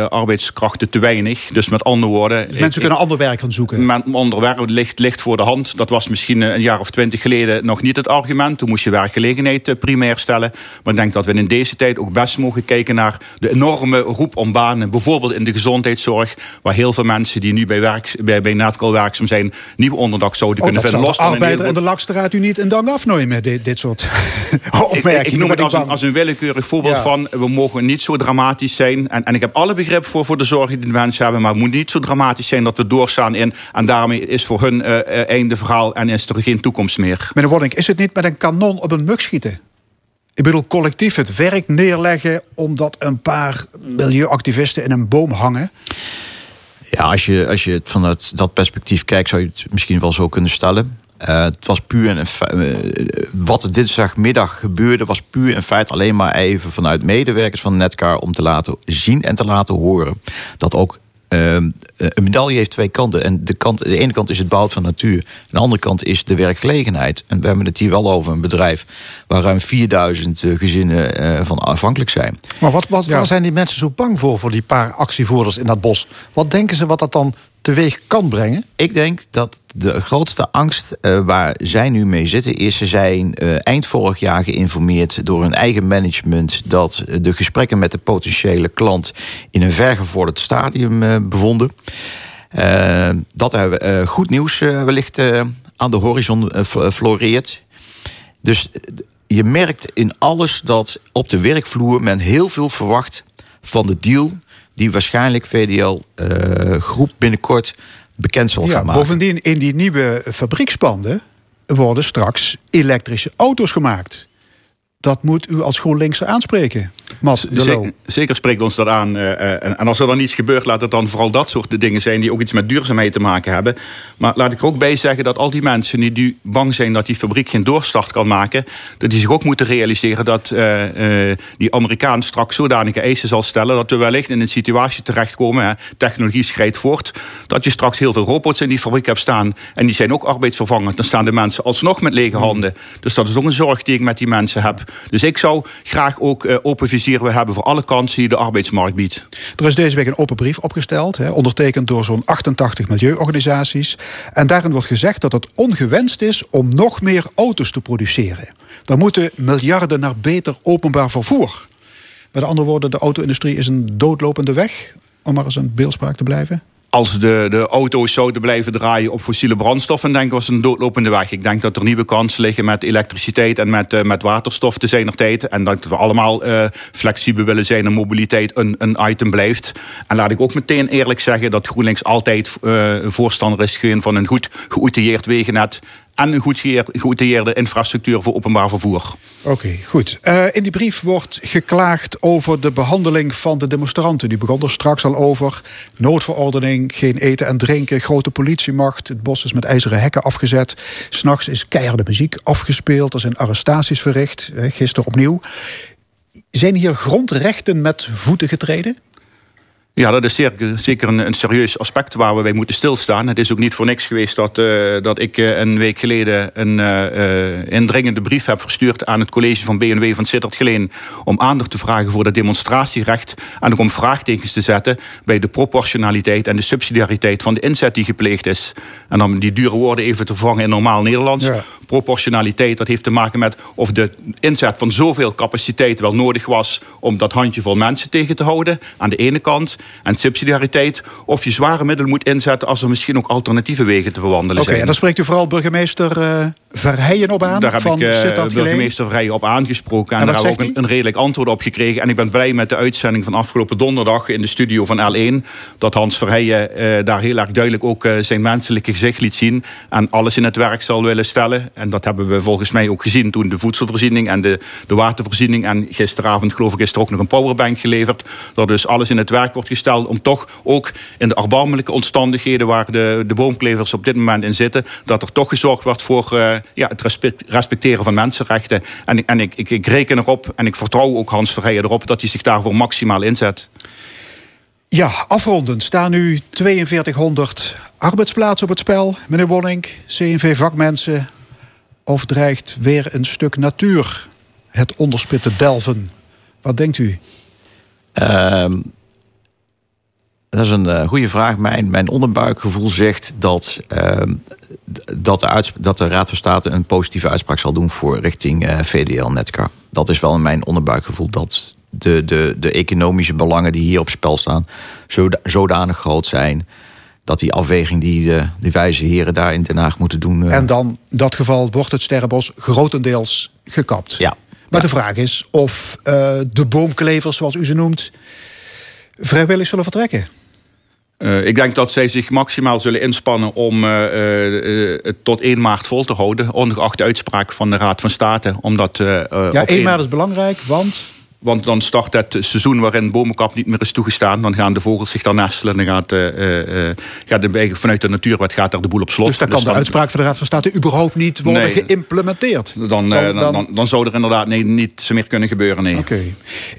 arbeidskrachten te weinig. Dus met andere woorden... Dus mensen kunnen ander werk gaan zoeken. Met ander werk ligt, ligt voor de hand. Dat was misschien eh, een jaar of twintig geleden nog niet het argument. Toen moest je werkgelegenheid eh, primair stellen. Maar ik denk dat we in deze tijd ook best mogen kijken naar de enorme roep om banen. Bijvoorbeeld in de gezondheidszorg. Waar heel veel mensen die nu bij, werk, bij, werkzaam zijn... nieuwe onderdak zouden Oh, kunnen vinden. de Los arbeider en de lakstraat u niet in dank afnemen, dit, dit soort <laughs> ik, opmerkingen. ik, ik noem het als een, bang. als een willekeurig voorbeeld Ja. van... we mogen niet zo dramatisch zijn. En, en ik heb alle begrip voor, voor de zorgen die de mensen hebben... maar het moet niet zo dramatisch zijn dat we doorstaan in... en daarmee is voor hun eh, eh, einde verhaal en is er geen toekomst meer. Meneer Wonning, is het niet met een kanon op een mug schieten? Ik bedoel, collectief het werk neerleggen omdat een paar milieuactivisten in een boom hangen. Ja, als je, als je het vanuit dat perspectief kijkt, zou je het misschien wel zo kunnen stellen. Uh, het was puur en uh, wat er dinsdagmiddag gebeurde, was puur en feit alleen maar even vanuit medewerkers van Netcar om te laten zien en te laten horen dat ook Ehm, een medaille heeft twee kanten. En de, kant, de ene kant is het behoud van natuur. De andere kant is de werkgelegenheid. En we hebben het hier wel over een bedrijf waar ruim 4000 eh, gezinnen eh, van afhankelijk zijn. Maar wat, wat, waar zijn die mensen zo bang voor, voor die paar actievoerders in dat bos? Wat denken ze wat dat dan teweeg kan brengen? Ik denk dat de grootste angst uh, waar zij nu mee zitten is... ze zijn uh, eind vorig jaar geïnformeerd door hun eigen management... dat de gesprekken met de potentiële klant in een vergevorderd stadium uh, bevonden. dat er goed nieuws wellicht aan de horizon floreert. Dus je merkt in alles dat op de werkvloer men heel veel verwacht van de deal die waarschijnlijk VDL-groep eh, binnenkort bekend zal ja, gaan maken. Bovendien, in die nieuwe fabriekspanden worden straks elektrische auto's gemaakt. Dat moet u als GroenLinks aanspreken. Zeker, zeker, spreekt ons dat aan. Uh, en, als er dan iets gebeurt, laat het dan vooral dat soort dingen zijn die ook iets met duurzaamheid te maken hebben. Maar laat ik er ook bij zeggen dat al die mensen die nu bang zijn dat die fabriek geen doorstart kan maken, dat die zich ook moeten realiseren dat uh, die Amerikaan straks zodanige eisen zal stellen dat we wellicht in een situatie terechtkomen, hè, technologie schrijdt voort, dat je straks heel veel robots in die fabriek hebt staan en die zijn ook arbeidsvervangend. Dan staan de mensen alsnog met lege handen. Dus dat is ook een zorg die ik met die mensen heb. Dus ik zou graag ook open visie we hebben voor alle kansen die de arbeidsmarkt biedt. Er is deze week een open brief opgesteld, ondertekend door zo'n 88 milieuorganisaties. En daarin wordt gezegd dat het ongewenst is om nog meer auto's te produceren. Dan moeten miljarden naar beter openbaar vervoer. Met andere woorden, de auto-industrie is een doodlopende weg, om maar eens een beeldspraak te blijven als de, de auto's zouden blijven draaien op fossiele brandstoffen, denk ik was een doodlopende weg. Ik denk dat er nieuwe kansen liggen met elektriciteit en met, uh, met waterstof te zijn tijd. En dat we allemaal uh, flexibel willen zijn en mobiliteit een, een item blijft. En laat ik ook meteen eerlijk zeggen dat GroenLinks altijd uh, voorstander is van een goed geoutilleerd wegennet en een goed infrastructuur voor openbaar vervoer. Oké, goed. Uh, in die brief wordt geklaagd over de behandeling van de demonstranten. Die begon er straks al over. Noodverordening, geen eten en drinken, grote politiemacht. Het bos is met ijzeren hekken afgezet. S'nachts is keiharde muziek afgespeeld. Er zijn arrestaties verricht, gisteren opnieuw. Zijn hier grondrechten met voeten getreden? Ja, dat is zeker een, een, serieus aspect waar we bij moeten stilstaan. Het is ook niet voor niks geweest dat, uh, dat ik uh, een week geleden een uh, indringende brief heb verstuurd aan het college van BNW van Sittert Geleen om aandacht te vragen voor het demonstratierecht en ook om vraagtekens te zetten bij de proportionaliteit en de subsidiariteit van de inzet die gepleegd is. En om die dure woorden even te vervangen in normaal Nederlands. Proportionaliteit, dat heeft te maken met of de inzet van zoveel capaciteit wel nodig was om dat handjevol mensen tegen te houden aan de ene kant en subsidiariteit. Of je zware middelen moet inzetten als er misschien ook alternatieve wegen te bewandelen zijn. Oké, en dan spreekt u vooral burgemeester uh, Verheijen op aan. Daar heb van ik uh, burgemeester Verheijen op aangesproken. En, en daar hebben we ook een, een, redelijk antwoord op gekregen. En ik ben blij met de uitzending van afgelopen donderdag in de studio van L1. Dat Hans Verheijen uh, daar heel erg duidelijk ook zijn menselijke gezicht liet zien. En alles in het werk zal willen stellen. En dat hebben we volgens mij ook gezien toen de voedselvoorziening en de, de watervoorziening. En gisteravond geloof ik is er ook nog een powerbank geleverd. Dat dus alles in het werk wordt gesteld om toch ook in de erbarmelijke omstandigheden waar de, de boomklevers op dit moment in zitten, dat er toch gezorgd wordt voor ja, het respecteren van mensenrechten. En, en ik, ik, ik reken erop en ik vertrouw ook Hans Verheijen erop dat hij zich daarvoor maximaal inzet. Ja, afrondend staan nu 4200 arbeidsplaatsen op het spel. Meneer Wonning, CNV-vakmensen. Of dreigt weer een stuk natuur het onderspit te delven? Wat denkt u? Uh, dat is een uh, goede vraag. Mijn, mijn onderbuikgevoel zegt dat, uh, dat, de dat de Raad van State een positieve uitspraak zal doen voor richting uh, VDL Netcar. Dat is wel mijn onderbuikgevoel dat de, de, de economische belangen die hier op spel staan zodanig groot zijn. Dat die afweging die de, die wijze heren daar in Den Haag moeten doen. En dan, in dat geval, wordt het sterrenbos grotendeels gekapt. Ja. Maar de vraag is of de boomklevers, zoals u ze noemt, vrijwillig zullen vertrekken. Uh, ik denk dat zij zich maximaal zullen inspannen om uh, uh, het tot 1 maart vol te houden. Ongeacht de uitspraak van de Raad van State. Omdat, ja, 1 maart is belangrijk, want... Want dan start het seizoen waarin bomenkap niet meer is toegestaan. Dan gaan de vogels zich daar nestelen. Dan gaat, gaat de, vanuit de natuurwet gaat daar de boel op slot. Dus dan kan dus de uitspraak van de Raad van State überhaupt niet worden geïmplementeerd? Dan, dan, dan, zou er inderdaad nee, niets meer kunnen gebeuren. Nee. Oké.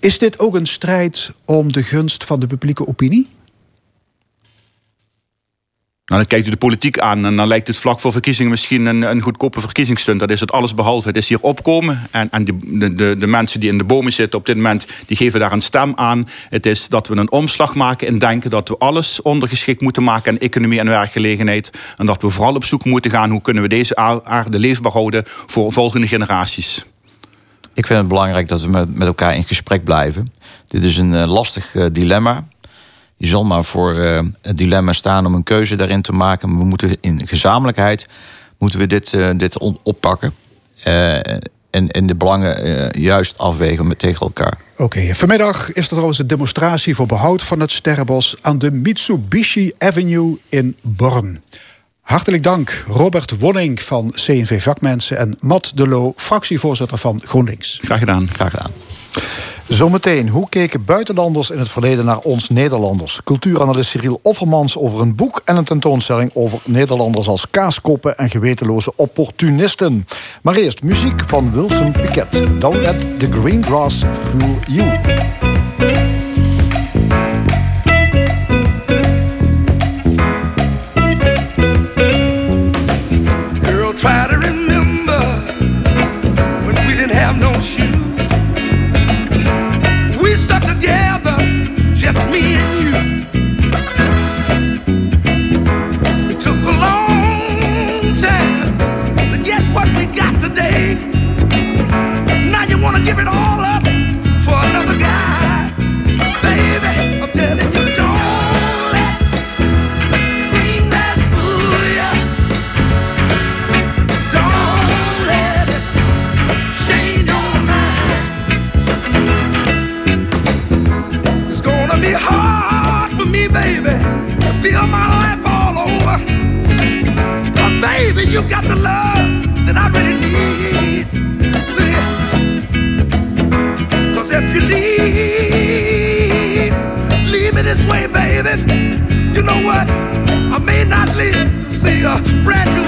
Is dit ook een strijd om de gunst van de publieke opinie? Nou, dan kijkt u de politiek aan en dan lijkt het vlak voor verkiezingen misschien een, een goedkope verkiezingsstunt. Dat is het alles behalve. Het is hier opkomen en, en de, de, de mensen die in de bomen zitten op dit moment, die geven daar een stem aan. Het is dat we een omslag maken en denken dat we alles ondergeschikt moeten maken aan economie en werkgelegenheid. En dat we vooral op zoek moeten gaan hoe kunnen we deze aarde leefbaar houden voor volgende generaties. Ik vind het belangrijk dat we met, elkaar in gesprek blijven. Dit is een uh, lastig uh, dilemma je zal maar voor uh, het dilemma staan om een keuze daarin te maken. Maar we moeten in gezamenlijkheid moeten we dit, uh, dit oppakken. Uh, en, en de belangen juist afwegen met tegen elkaar. Oké, vanmiddag is er trouwens een demonstratie voor behoud van het sterrenbos aan de Mitsubishi Avenue in Born. Hartelijk dank Robert Wonning van CNV Vakmensen en Matt de Loo, fractievoorzitter van GroenLinks. Graag gedaan. Graag gedaan. Zometeen, hoe keken buitenlanders in het verleden naar ons Nederlanders? Cultuuranalist Cyril Offermans over een boek en een tentoonstelling over Nederlanders als kaaskoppen en gewetenloze opportunisten. Maar eerst muziek van Wilson Piquet. Don't let the green grass give it all up for another guy. Baby, I'm telling you, don't let fool. Don't let it change your mind. It's gonna be hard for me, baby, to build my life all baby, you got the love. You know what? I may not live to see a brand new.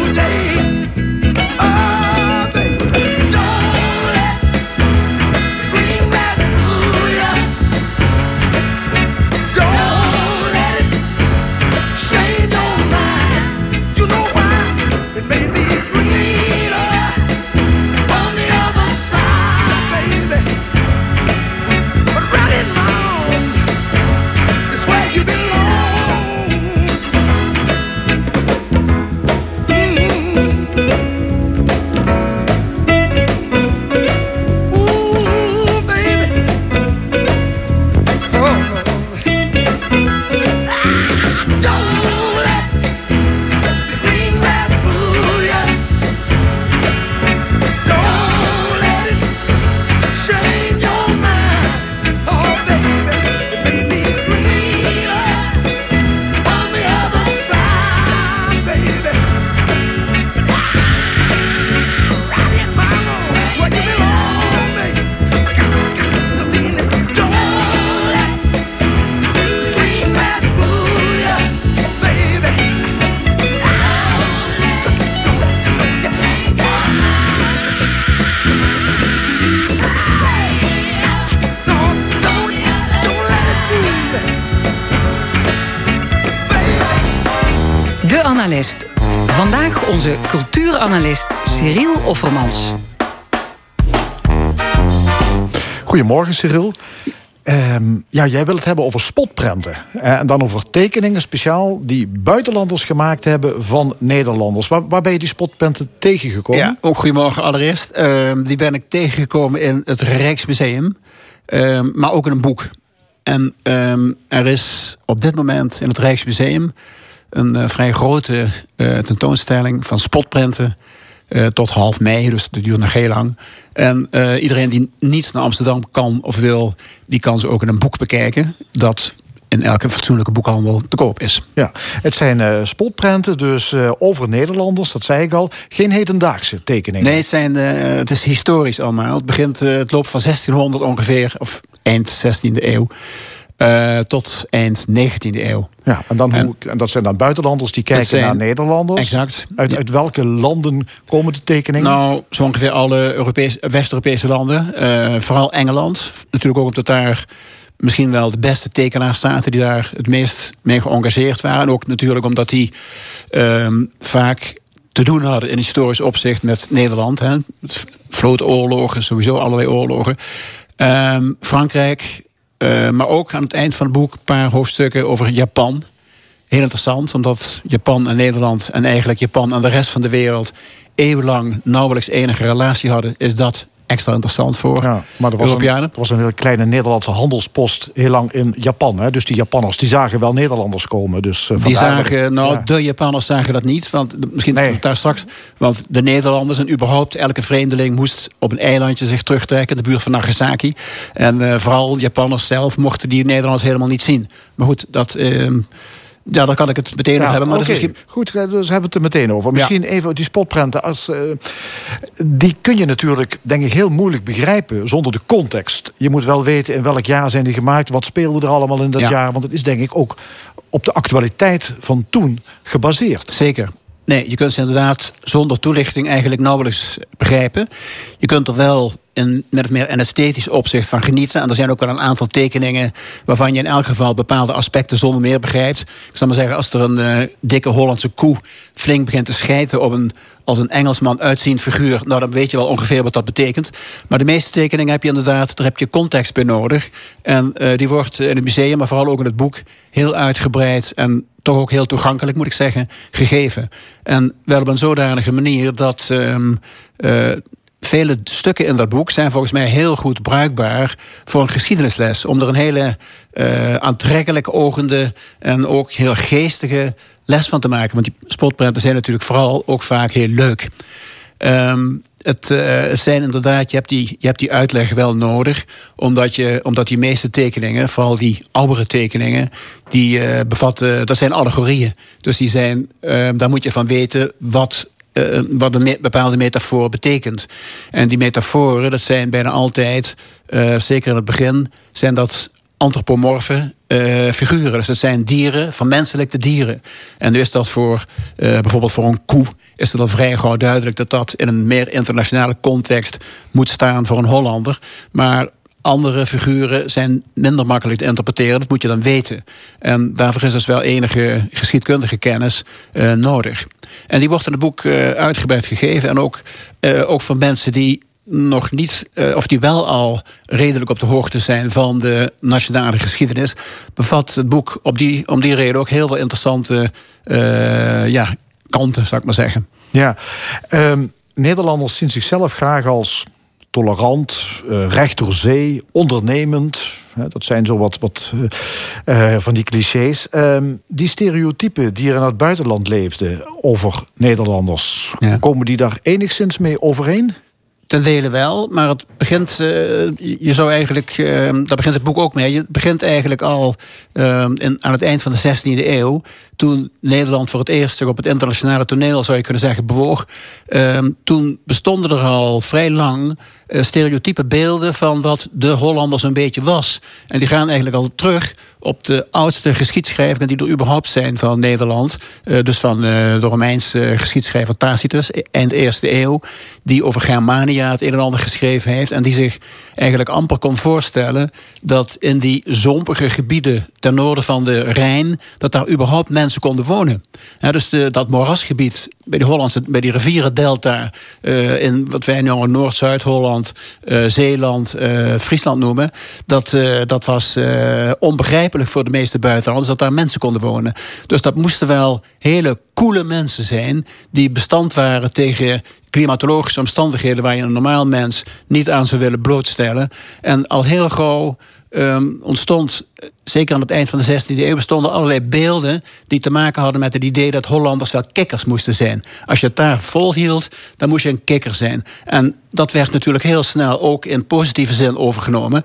Vandaag onze cultuuranalist Cyril Offermans. Goedemorgen Cyril. Um, ja, jij wil het hebben over spotprenten. En dan over tekeningen speciaal die buitenlanders gemaakt hebben van Nederlanders. Waar, waar ben je die spotprenten tegengekomen? Ja, ook goedemorgen allereerst. Uh, die ben ik tegengekomen in het Rijksmuseum. Uh, maar ook in een boek. En ehm, er is op dit moment in het Rijksmuseum een uh, vrij grote uh, tentoonstelling van spotprenten. Uh, tot half mei, dus dat duurt nog heel lang. En iedereen die niet naar Amsterdam kan of wil, die kan ze ook in een boek bekijken. Dat in elke fatsoenlijke boekhandel te koop is. Ja, het zijn uh, spotprenten, dus over Nederlanders, dat zei ik al. Geen hedendaagse tekeningen. Nee, het, zijn, het is historisch allemaal. Het, begint, het loopt van 1600 ongeveer, of eind 16e eeuw. Uh, tot eind 19e eeuw. Ja, en, dan hoe, en dat zijn dan buitenlanders die kijken naar Nederlanders. Exact. Uit, uit welke landen komen de tekeningen? Nou, zo ongeveer alle West-Europese landen. Uh, vooral Engeland. Natuurlijk ook omdat daar misschien wel de beste tekenaars zaten... die daar het meest mee geëngageerd waren. En ook natuurlijk omdat die uh, vaak te doen hadden in historisch opzicht met Nederland. Hè. Vlootoorlogen, sowieso allerlei oorlogen. Ehm, Frankrijk, uh, maar ook aan het eind van het boek een paar hoofdstukken over Japan. Heel interessant, omdat Japan en Nederland en eigenlijk Japan en de rest van de wereld eeuwenlang nauwelijks enige relatie hadden, is dat extra interessant voor ja, maar er was Europeanen. Een, er was een hele kleine Nederlandse handelspost heel lang in Japan. Hè? Dus die Japanners die zagen wel Nederlanders komen. Dus, uh, die zagen, nou, de Japanners zagen dat niet. Want misschien nee. daar straks. Want de Nederlanders en überhaupt elke vreemdeling moest op een eilandje zich terugtrekken, de buurt van Nagasaki. En uh, vooral Japanners zelf mochten die Nederlanders helemaal niet zien. Maar goed, dat. Uh, ja, dan kan ik het meteen over hebben. Maar okay. dat is misschien... Goed, dus hebben we het er meteen over. Misschien ja. even die spotprenten. Als, uh, die kun je natuurlijk, denk ik, heel moeilijk begrijpen zonder de context. Je moet wel weten in welk jaar zijn die gemaakt. Wat speelde er allemaal in dat ja. jaar. Want het is denk ik ook op de actualiteit van toen gebaseerd. Zeker. Nee, je kunt ze inderdaad zonder toelichting eigenlijk nauwelijks begrijpen. Je kunt er wel in met meer een esthetisch opzicht van genieten. En er zijn ook wel een aantal tekeningen waarvan je in elk geval bepaalde aspecten zonder meer begrijpt. Ik zal maar zeggen, als er een uh, dikke Hollandse koe flink begint te schijten op een als een Engelsman uitziend figuur, nou dan weet je wel ongeveer wat dat betekent. Maar de meeste tekeningen heb je inderdaad, daar heb je context bij nodig. En uh, die wordt in het museum, maar vooral ook in het boek, heel uitgebreid en toch ook heel toegankelijk, moet ik zeggen, gegeven. En wel op een zodanige manier dat. Um, uh, vele stukken in dat boek zijn volgens mij heel goed bruikbaar voor een geschiedenisles. Om er een hele uh, aantrekkelijk ogende en ook heel geestige les van te maken. Want die spotprenten zijn natuurlijk vooral ook vaak heel leuk. Um, het, uh, zijn inderdaad, je hebt, die, je hebt die uitleg wel nodig. Omdat, je, omdat die meeste tekeningen, vooral die oudere tekeningen, die uh, bevatten, dat zijn allegorieën. Dus die zijn, uh, daar moet je van weten wat uh, wat een bepaalde metafoor betekent. En die metaforen, dat zijn bijna altijd, uh, zeker in het begin, zijn dat antropomorfe uh, figuren. Dus dat zijn dieren, van menselijke dieren. En nu is dat voor bijvoorbeeld voor een koe, is het al vrij gauw duidelijk dat dat in een meer internationale context moet staan voor een Hollander. Maar andere figuren zijn minder makkelijk te interpreteren. Dat moet je dan weten. En daarvoor is dus wel enige geschiedkundige kennis uh, nodig. En die wordt in het boek uh, uitgebreid gegeven. En ook, uh, ook van mensen die nog niet, of die wel al redelijk op de hoogte zijn van de nationale geschiedenis, bevat het boek op die, om die reden ook heel veel interessante ja, kanten, zou ik maar zeggen. Ja, um, Nederlanders zien zichzelf graag als tolerant, uh, recht door zee, ondernemend. Dat zijn zo wat, wat uh, van die clichés. Uh, die stereotypen die er in het buitenland leefden over Nederlanders, ja. komen die daar enigszins mee overeen? Ten dele wel, maar het begint, uh, je zou eigenlijk, daar begint het boek ook mee. Je begint eigenlijk al in, aan het eind van de 16e eeuw, toen Nederland voor het eerst zich op het internationale toneel, zou je kunnen zeggen, bewoog. toen bestonden er al vrij lang uh, stereotype beelden van wat de Hollanders een beetje was. En die gaan eigenlijk al terug op de oudste geschiedschrijvingen die er überhaupt zijn van Nederland. Uh, dus van uh, de Romeinse geschiedschrijver Tacitus, eind eerste eeuw. Die over Germania het een en ander geschreven heeft. En die zich eigenlijk amper kon voorstellen dat in die zompige gebieden ten noorden van de Rijn, dat daar überhaupt konden wonen. Ja, dus de, dat moerasgebied bij de Hollandse, bij die rivierendelta, uh, in wat wij nu Noord-Zuid-Holland, uh, Zeeland, uh, Friesland noemen, dat, dat was onbegrijpelijk voor de meeste buitenlanders dat daar mensen konden wonen. Dus dat moesten wel hele coole mensen zijn die bestand waren tegen klimatologische omstandigheden waar je een normaal mens niet aan zou willen blootstellen. En al heel gauw um, ontstond, zeker aan het eind van de 16e eeuw, bestonden allerlei beelden die te maken hadden met het idee dat Hollanders wel kikkers moesten zijn. Als je het daar volhield, dan moest je een kikker zijn. En dat werd natuurlijk heel snel ook in positieve zin overgenomen.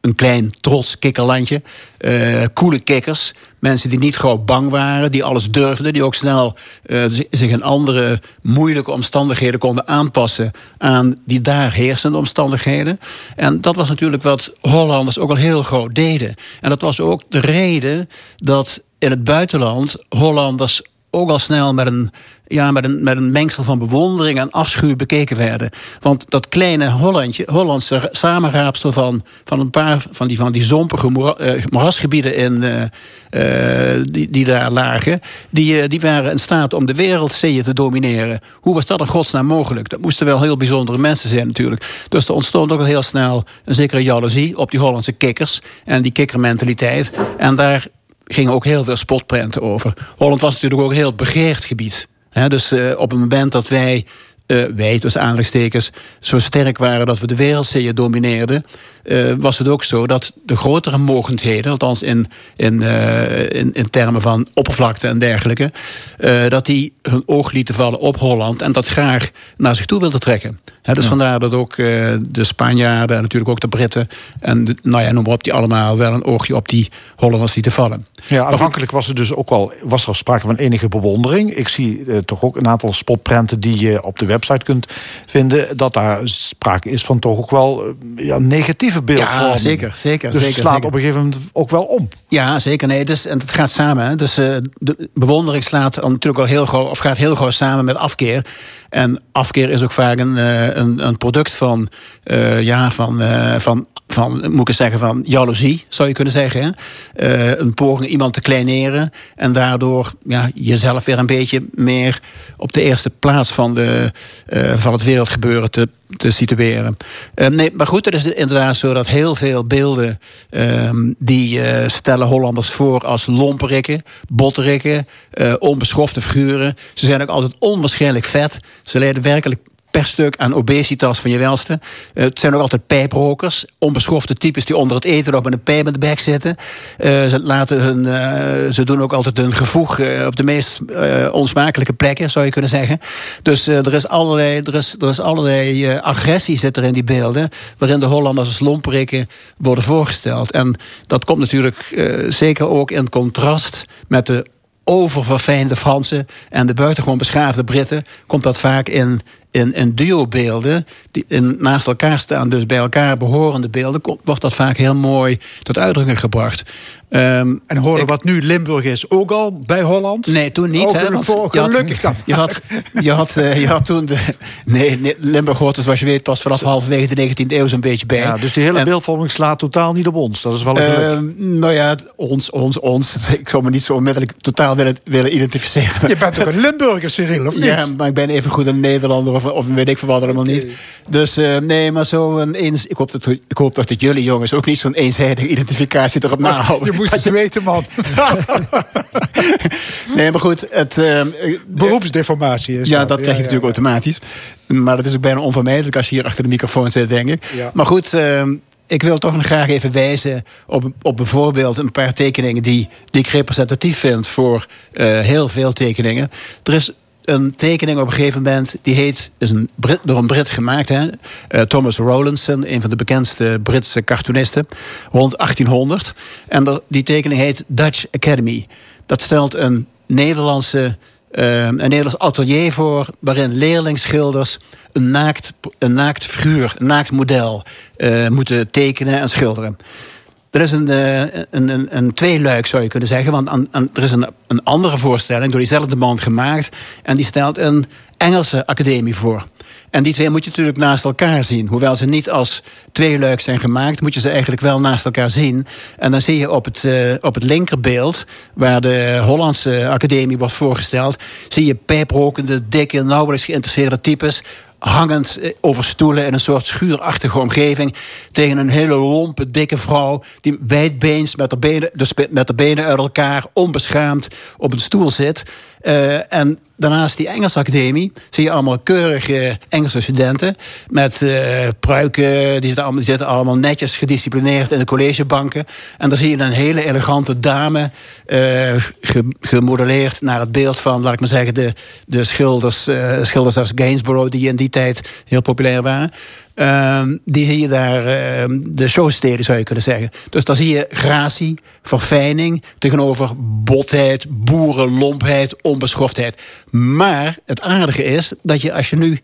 Een klein trots kikkerlandje. Uh, coole kikkers. Mensen die niet gewoon bang waren, die alles durfden, die ook snel uh, zich in andere moeilijke omstandigheden konden aanpassen aan die daar heersende omstandigheden. En dat was natuurlijk wat Hollanders ook al heel groot deden. En dat was ook de reden dat in het buitenland Hollanders ook al snel met een, ja, met een, met een mengsel van bewondering en afschuw bekeken werden. Want dat kleine Hollandje, Hollandse samenraapsel van, van een paar van die, van die zompige eh, moerasgebieden in, uh, uh, die, die daar lagen, die, die waren in staat om de wereldzeeën te domineren. Hoe was dat in godsnaam mogelijk? Dat moesten wel heel bijzondere mensen zijn natuurlijk. Dus er ontstond ook al heel snel een zekere jaloezie op die Hollandse kikkers en die kikkermentaliteit. En daar gingen ook heel veel spotprenten over. Holland was natuurlijk ook een heel begeerd gebied. Dus uh, op het moment dat wij, uh, wij tussen aanleidingstekens, zo sterk waren dat we de wereldzeeën domineerden, uh, was het ook zo dat de grotere mogendheden, althans in, in, uh, in, in, termen van oppervlakte en dergelijke, uh, dat die hun oog lieten vallen op Holland en dat graag naar zich toe wilden trekken. He, dus ja. vandaar dat ook de Spanjaarden en natuurlijk ook de Britten en de, nou ja, noem maar op, die allemaal wel een oogje op die Hollanders lieten vallen. Ja, aanvankelijk was er dus ook al was er sprake van enige bewondering. Ik zie toch ook een aantal spotprenten die je op de website kunt vinden, dat daar sprake is van toch ook wel ja, negatief beeldvorming. Ja, zeker, zeker. Dus zeker, het slaat zeker. op een gegeven moment ook wel om. Ja, zeker. Nee, dus, en het gaat samen. Hè. Dus uh, de bewondering slaat natuurlijk al heel gauw, of gaat heel gauw samen met afkeer. En afkeer is ook vaak een, uh, een, een, product van, uh, ja, van, van van, moet ik zeggen, van jaloezie, zou je kunnen zeggen. Uh, een poging iemand te kleineren en daardoor ja, jezelf weer een beetje meer op de eerste plaats van, de, van het wereldgebeuren te, te situeren. Uh, nee, maar goed, het is inderdaad zo dat heel veel beelden die stellen Hollanders voor als lomperikken, botterikken, onbeschofte figuren. Ze zijn ook altijd onwaarschijnlijk vet. Ze leiden werkelijk per stuk aan obesitas van je welste. Uh, het zijn ook altijd pijprokers. Onbeschofte types die onder het eten nog met een pijp in de bek zitten. Uh, ze, laten hun, uh, ze doen ook altijd hun gevoeg op de meest onsmakelijke plekken, zou je kunnen zeggen. Dus er is allerlei, er is, er is allerlei agressie zit er in die beelden. Waarin de Hollanders als lomperikken worden voorgesteld. En dat komt natuurlijk zeker ook in contrast met de oververfijnde Fransen en de buitengewoon beschaafde Britten, komt dat vaak in, in, in duo-beelden, die in, naast elkaar staan, dus bij elkaar behorende beelden, komt, wordt dat vaak heel mooi tot uitdrukking gebracht. Um, en horen ik, wat nu Limburg is ook al bij Holland? Nee, toen niet. Hè, gelukkig dan. Je had, je, had, uh, je had toen de. Nee, nee Limburg hoort dus, zoals je weet, pas vanaf halverwege de 19e eeuw zo'n beetje bij. Ja, dus die hele en, beeldvorming slaat totaal niet op ons. Dat is wel een. Uh, nou ja, ons, ons, ons. <laughs> Ik zou me niet zo onmiddellijk totaal willen, willen identificeren. Je bent toch een Limburger, Cyril, of niet? Ja, maar ik ben even goed een Nederlander of, of weet ik veel wat allemaal niet. Dus uh, nee, maar zo een eens. Ik hoop dat, ik hoop dat het jullie jongens ook niet zo'n eenzijdige identificatie erop nahouden. Je moest het weten, man. <laughs> nee, maar goed. Het, uh, Beroepsdeformatie is Ja, dat, dat krijg je natuurlijk automatisch. Maar dat is ook bijna onvermijdelijk als je hier achter de microfoon zit, denk ik. Maar goed, uh, ik wil toch nog graag even wijzen op, op bijvoorbeeld een paar tekeningen die, die ik representatief vind voor uh, heel veel tekeningen. Er is een tekening op een gegeven moment, die heet, is een Brit, door een Brit gemaakt, hè? Uh, Thomas Rowlandson, een van de bekendste Britse cartoonisten, rond 1800. En die tekening heet Dutch Academy. Dat stelt een Nederlandse, uh, een Nederlands atelier voor, waarin leerlingschilders een naakt, een naakt figuur, een naakt model uh, moeten tekenen en schilderen. Er is een, uh, een, een, een tweeluik, zou je kunnen zeggen. Want an, an, er is een, een andere voorstelling door diezelfde man gemaakt. En die stelt een Engelse academie voor. En die twee moet je natuurlijk naast elkaar zien. Hoewel ze niet als tweeluik zijn gemaakt, moet je ze eigenlijk wel naast elkaar zien. En dan zie je op het, uh, op het linkerbeeld, waar de Hollandse academie wordt voorgesteld, zie je pijprokende, dikke, nauwelijks geïnteresseerde types hangend over stoelen in een soort schuurachtige omgeving tegen een hele lompe, dikke vrouw die wijdbeens met haar benen, dus met haar benen uit elkaar, onbeschaamd op een stoel zit. Uh, en daarnaast die Engelse academie zie je allemaal keurige Engelse studenten met uh, pruiken. Die zitten, allemaal, zitten allemaal netjes gedisciplineerd in de collegebanken. En dan zie je een hele elegante dame uh, gemodelleerd naar het beeld van, laat ik maar zeggen, de, de schilders, uh, schilders als Gainsborough, die in die tijd heel populair waren. Ehm, die zie je daar, ehm, de showsteden zou je kunnen zeggen. Dus daar zie je gratie, verfijning tegenover botheid, boerenlompheid, onbeschoftheid. Maar het aardige is dat je als je nu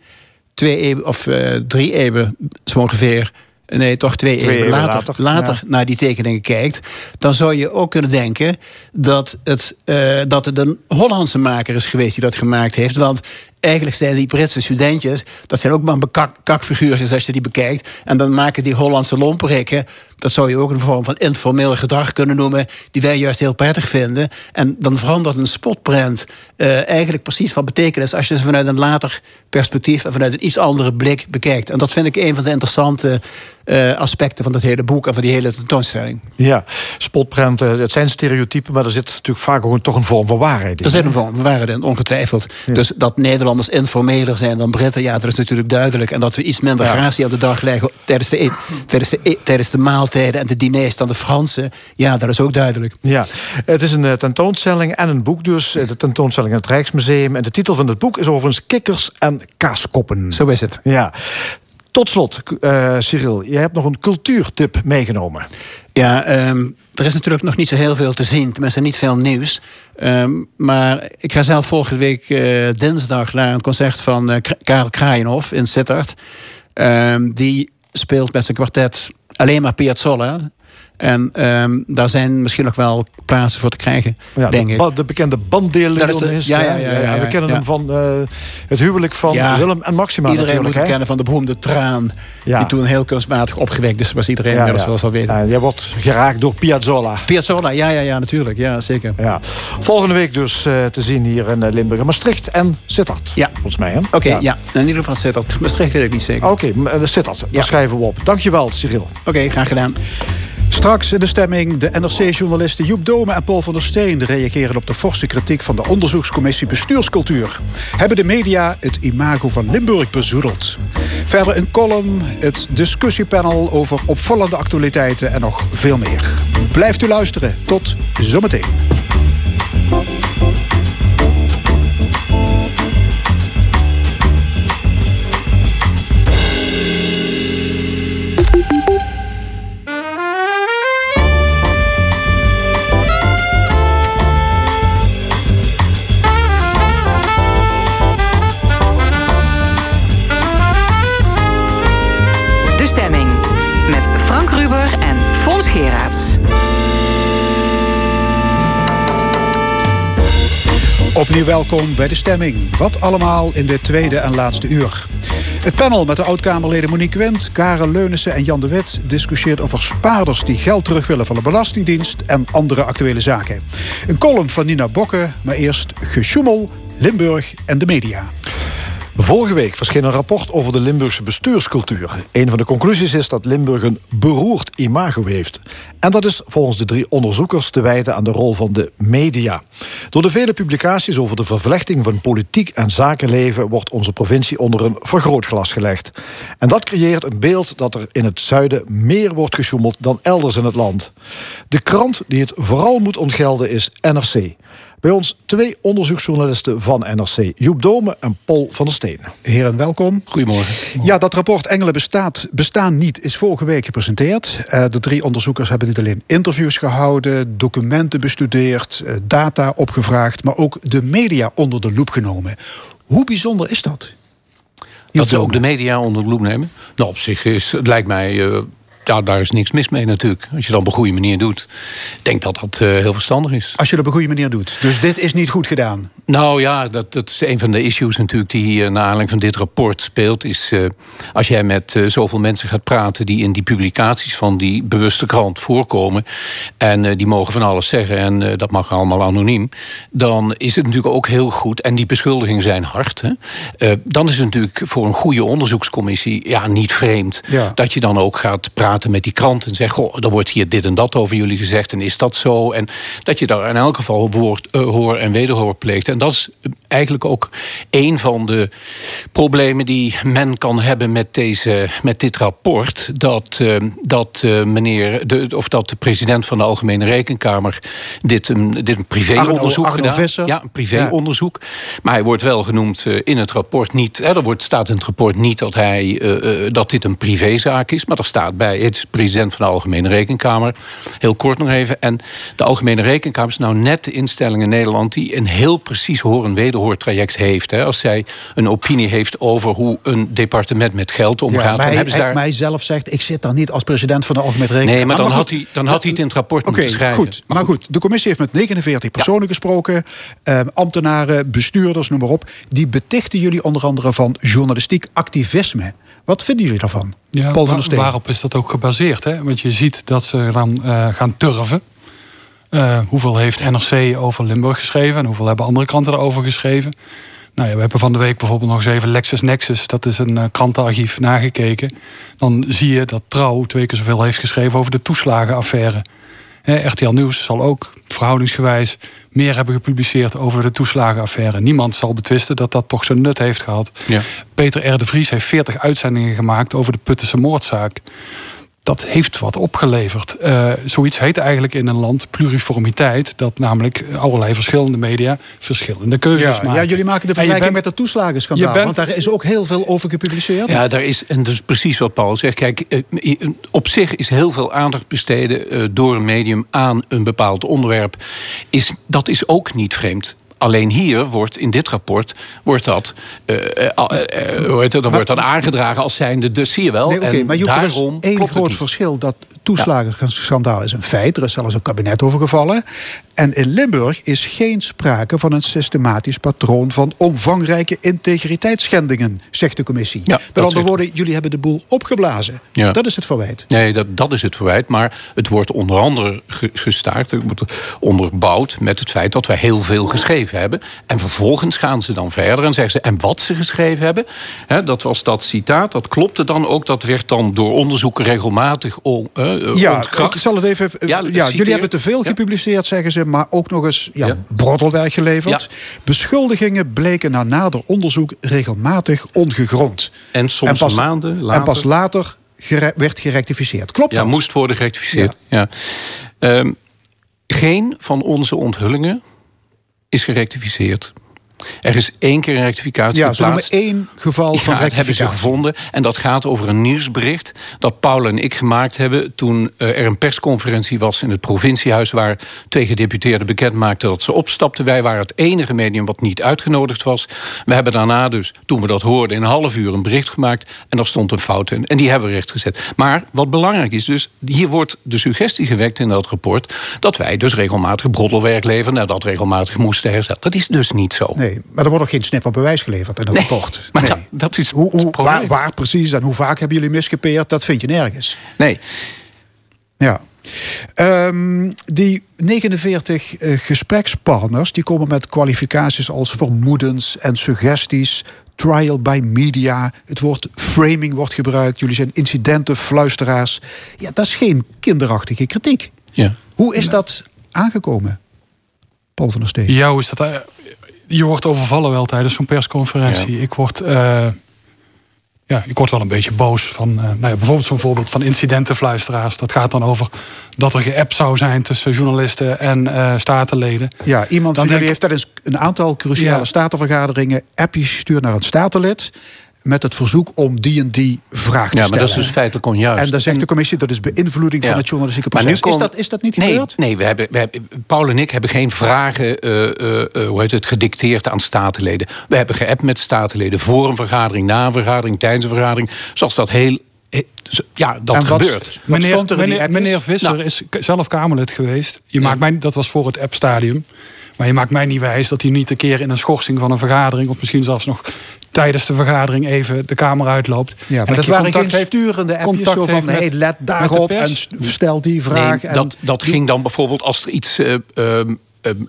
twee eeuwen of uh, drie eeuwen zo ongeveer nee, toch twee, twee eeuwen later, later, later naar die tekeningen kijkt, dan zou je ook kunnen denken dat het, uh, dat het een Hollandse maker is geweest die dat gemaakt heeft. Want eigenlijk zijn die Britse studentjes, dat zijn ook maar kak, kakfiguurtjes als je die bekijkt. En dan maken die Hollandse lomperikken, dat zou je ook een vorm van informeel gedrag kunnen noemen, die wij juist heel prettig vinden. En dan verandert een spotprint uh, eigenlijk precies van betekenis als je ze vanuit een later perspectief en vanuit een iets andere blik bekijkt. En dat vind ik een van de interessante uh, aspecten van dat hele boek en van die hele tentoonstelling. Ja, spotprenten, het zijn stereotypen, maar er zit natuurlijk vaak ook toch een vorm van waarheid in. Er zit een vorm van waarheid in, ongetwijfeld. Dus dat Nederlanders informeler zijn dan Britten, ja, dat is natuurlijk duidelijk. En dat we iets minder ja. gratie op de dag leggen tijdens de, e- tijdens, de, e- tijdens de maaltijden en de diners dan de Fransen, ja, dat is ook duidelijk. Ja, het is een uh, tentoonstelling en een boek dus. De tentoonstelling in het Rijksmuseum. En de titel van het boek is overigens Kikkers en Kaaskoppen. Zo is het. Ja. Tot slot, uh, Cyril, je hebt nog een cultuurtip meegenomen. Ja, um, er is natuurlijk nog niet zo heel veel te zien. Tenminste, niet veel nieuws. Um, maar ik ga zelf volgende week uh, dinsdag naar een concert van uh, Karel Kraaienhof in Sittard. Um, die speelt met zijn kwartet alleen maar Piazzolla. En um, daar zijn misschien nog wel plaatsen voor te krijgen, ja, denk de, ik. De bekende banddeel Dat is de, ja, ja, ja, ja, We kennen hem van uh, het huwelijk van Willem en Maxima Iedereen moet hem kennen van de beroemde traan. Die toen heel kunstmatig opgewekt is. Was iedereen inmiddels wel zal weten. Ja, jij wordt geraakt door Piazzolla. Piazzolla, ja, ja, ja natuurlijk. Ja, zeker. Ja. Volgende week dus uh, te zien hier in Limburg. Maastricht en Sittard. Ja. Volgens mij, hè? Oké, okay, ja. In ieder geval Sittard. Maastricht weet ik niet zeker. Oké, okay, Sittard. Daar schrijven we op. Dankjewel, Cyril. Oké, okay, graag gedaan. Straks in de stemming de NRC-journalisten Joep Dome en Paul van der Steen reageren op de forse kritiek van de onderzoekscommissie Bestuurscultuur. Hebben de media het imago van Limburg bezoedeld? Verder een column, het discussiepanel over opvallende actualiteiten en nog veel meer. Blijft u luisteren. Tot zometeen. Opnieuw welkom bij de stemming. Wat allemaal in dit tweede en laatste uur. Het panel met de oud-Kamerleden Monique Wendt, Karel Leunissen en Jan de Wit discussieert over spaarders die geld terug willen van de Belastingdienst en andere actuele zaken. Een column van Nina Bokke, maar eerst gesjoemel, Limburg en de media. Vorige week verscheen een rapport over de Limburgse bestuurscultuur. Een van de conclusies is dat Limburg een beroerd imago heeft. En dat is volgens de drie onderzoekers te wijten aan de rol van de media. Door de vele publicaties over de vervlechting van politiek en zakenleven wordt onze provincie onder een vergrootglas gelegd. En dat creëert een beeld dat er in het zuiden meer wordt gesjoemeld dan elders in het land. De krant die het vooral moet ontgelden is NRC. Bij ons twee onderzoeksjournalisten van NRC, Joep Dome en Paul van der Steen. Heren, welkom. Goedemorgen. Ja, dat rapport Engelen bestaat, bestaan niet is vorige week gepresenteerd. Uh, de drie onderzoekers hebben niet alleen interviews gehouden, documenten bestudeerd, uh, data opgevraagd, maar ook de media onder de loep genomen. Hoe bijzonder is dat? Dat ze ook de media onder de loep nemen? Nou, op zich is, het lijkt mij uh, ja, daar is niks mis mee natuurlijk. Als je dat op een goede manier doet. Ik denk dat dat uh, heel verstandig is. Als je dat op een goede manier doet. Dus dit is niet goed gedaan? Nou ja, dat, dat is een van de issues natuurlijk die uh, naar aanleiding van dit rapport speelt. Is uh, als jij met zoveel mensen gaat praten die in die publicaties van die bewuste krant voorkomen. En die mogen van alles zeggen en dat mag allemaal anoniem. Dan is het natuurlijk ook heel goed. En die beschuldigingen zijn hard. Hè, dan is het natuurlijk voor een goede onderzoekscommissie ja, niet vreemd. Ja. Dat je dan ook gaat praten met die krant en zeggen: Goh, er wordt hier dit en dat over jullie gezegd en is dat zo? En dat je daar in elk geval woord, uh, hoor en wederhoor pleegt. En dat is eigenlijk ook een van de problemen die men kan hebben met, deze, met dit rapport. Dat, uh, dat uh, meneer, de, of dat de president van de Algemene Rekenkamer dit een, dit een privéonderzoek gedaan. Ja, een privéonderzoek. Ja. Maar hij wordt wel genoemd in het rapport niet. Hè, er wordt, staat in het rapport niet dat, hij, dat dit een privézaak is. Maar er staat bij, is president van de Algemene Rekenkamer. Heel kort nog even. En de Algemene Rekenkamer is nou net de instelling in Nederland die een heel precies hoor-en-wederhoortraject heeft. Hè. Als zij een opinie heeft over hoe een departement met geld omgaat. Ja, dan hij, hebben ze daar... mij zelf zegt, ik zit daar niet als president van de Algemene Rekenkamer. Nee, maar dan, maar had, hij, dan had hij het in het rapport moeten schrijven. goed. Maar, goed. de commissie heeft met 49 personen gesproken. Eh, ambtenaren, bestuurders, noem maar op. Die betichten jullie onder andere van journalistiek activisme. Wat vinden jullie daarvan? Ja, Paul van der Steen. waarop is dat ook gebaseerd? Hè? Want je ziet dat ze dan uh, gaan turven. Uh, hoeveel heeft NRC over Limburg geschreven en hoeveel hebben andere kranten erover geschreven? Nou ja, we hebben van de week bijvoorbeeld nog eens even LexisNexis, dat is een uh, krantenarchief, nagekeken. Dan zie je dat Trouw twee keer zoveel heeft geschreven over de toeslagenaffaire. RTL Nieuws zal ook verhoudingsgewijs meer hebben gepubliceerd over de toeslagenaffaire. Niemand zal betwisten dat dat toch zijn nut heeft gehad. Ja. Peter R. de Vries heeft 40 uitzendingen gemaakt over de Puttense moordzaak dat heeft wat opgeleverd. Uh, zoiets heet eigenlijk in een land pluriformiteit. Dat namelijk allerlei verschillende media verschillende keuzes ja, maken. Ja, jullie maken de vergelijking bent, met het toeslagenschandaal. bent, want daar is ook heel veel over gepubliceerd. Ja, daar is, en dat is precies wat Paul zegt. Kijk, op zich is heel veel aandacht besteden uh, door een medium aan een bepaald onderwerp. Is, dat is ook niet vreemd. Alleen hier wordt in dit rapport wordt dat, uh, uh, uh, het, dan maar, wordt dat aangedragen als zijnde, dus zie je wel. Nee, okay, en maar Joep, daarom er is één groot verschil. Dat toeslagenschandaal is een feit. Er is zelfs een kabinet over gevallen. En in Limburg is geen sprake van een systematisch patroon van omvangrijke integriteitsschendingen, zegt de commissie. Ja, Met andere woorden, jullie hebben de boel opgeblazen. Ja. Dat is het verwijt. Nee, dat, dat is het verwijt. Maar het wordt onder andere gestaakt, onderbouwd met het feit dat wij heel veel geschreven hebben. En vervolgens gaan ze dan verder en zeggen ze, en wat ze geschreven hebben, hè, dat was dat citaat, dat klopte dan ook, dat werd dan door onderzoeken regelmatig on, uh, ja, ontkracht. ik zal het even. Ja, ja jullie hebben te veel gepubliceerd, zeggen ze, maar ook nog eens ja, ja. broddelwerk geleverd. Beschuldigingen bleken na nader onderzoek regelmatig ongegrond. En soms en pas, maanden later. En pas later gere werd gerectificeerd. Klopt ja, dat? moest worden gerectificeerd. Ja. Um, geen van onze onthullingen is gerectificeerd. Er is één keer een rectificatie ja, geplaatst. Ja, één geval ja, van dat hebben ze gevonden. En dat gaat over een nieuwsbericht dat Paul en ik gemaakt hebben... toen er een persconferentie was in het provinciehuis... waar twee gedeputeerden bekend maakten dat ze opstapten. Wij waren het enige medium wat niet uitgenodigd was. We hebben daarna dus, toen we dat hoorden... in een half uur een bericht gemaakt en daar stond een fout in. En die hebben we rechtgezet. Maar wat belangrijk is dus... hier wordt de suggestie gewekt in dat rapport... dat wij dus regelmatig broddelwerk leveren... en dat regelmatig moesten herstellen. Dat is dus niet zo. Nee, maar er wordt ook geen snipper bewijs geleverd in het nee, rapport. <laughs> Maar nee. dat, dat is hoe, hoe, waar, waar, precies en hoe vaak hebben jullie misgepeerd, dat vind je nergens. Nee. Ja. Um, die 49 uh, gesprekspartners die komen met kwalificaties als vermoedens en suggesties. Trial by media. Het woord framing wordt gebruikt. Jullie zijn incidentenfluisteraars. Ja, dat is geen kinderachtige kritiek. Ja. Hoe is dat aangekomen? Paul van der Steen. Ja, hoe is dat? Je wordt overvallen wel tijdens zo'n persconferentie. Ja. Ik word. Uh, ja, ik word wel een beetje boos van. Uh, nou ja, bijvoorbeeld zo'n voorbeeld van incidentenfluisteraars. Dat gaat dan over dat er geappt zou zijn tussen journalisten en uh, statenleden. Ja, iemand van jullie heeft tijdens een aantal cruciale ja. statenvergaderingen appjes gestuurd naar een statenlid met het verzoek om die en die vraag te ja, stellen. maar dat is dus feitelijk onjuist. En dan zegt de commissie dat is beïnvloeding ja. van het journalistieke proces. Kom... Is, dat, is dat niet nee, gebeurd? Nee, we hebben, we hebben, Paul en ik hebben geen vragen uh, uh, hoe heet het, gedicteerd aan statenleden. We hebben geappt met statenleden voor een vergadering, na een vergadering, tijdens een vergadering. Zoals dat heel ja, dat en wat, gebeurt. Wat meneer, stond er in meneer, meneer Visser nou. is zelf Kamerlid geweest. Je maakt mij, dat was voor het app-stadium. Maar je maakt mij niet wijs dat hij niet een keer in een schorsing van een vergadering... of misschien zelfs nog tijdens de vergadering even de Kamer uitloopt. Ja, maar en dat waren geen sturende appjes zo van... hey, let daarop en stel die vraag. Nee, en dat, dat ging dan bijvoorbeeld als er iets... Uh, uh, eh,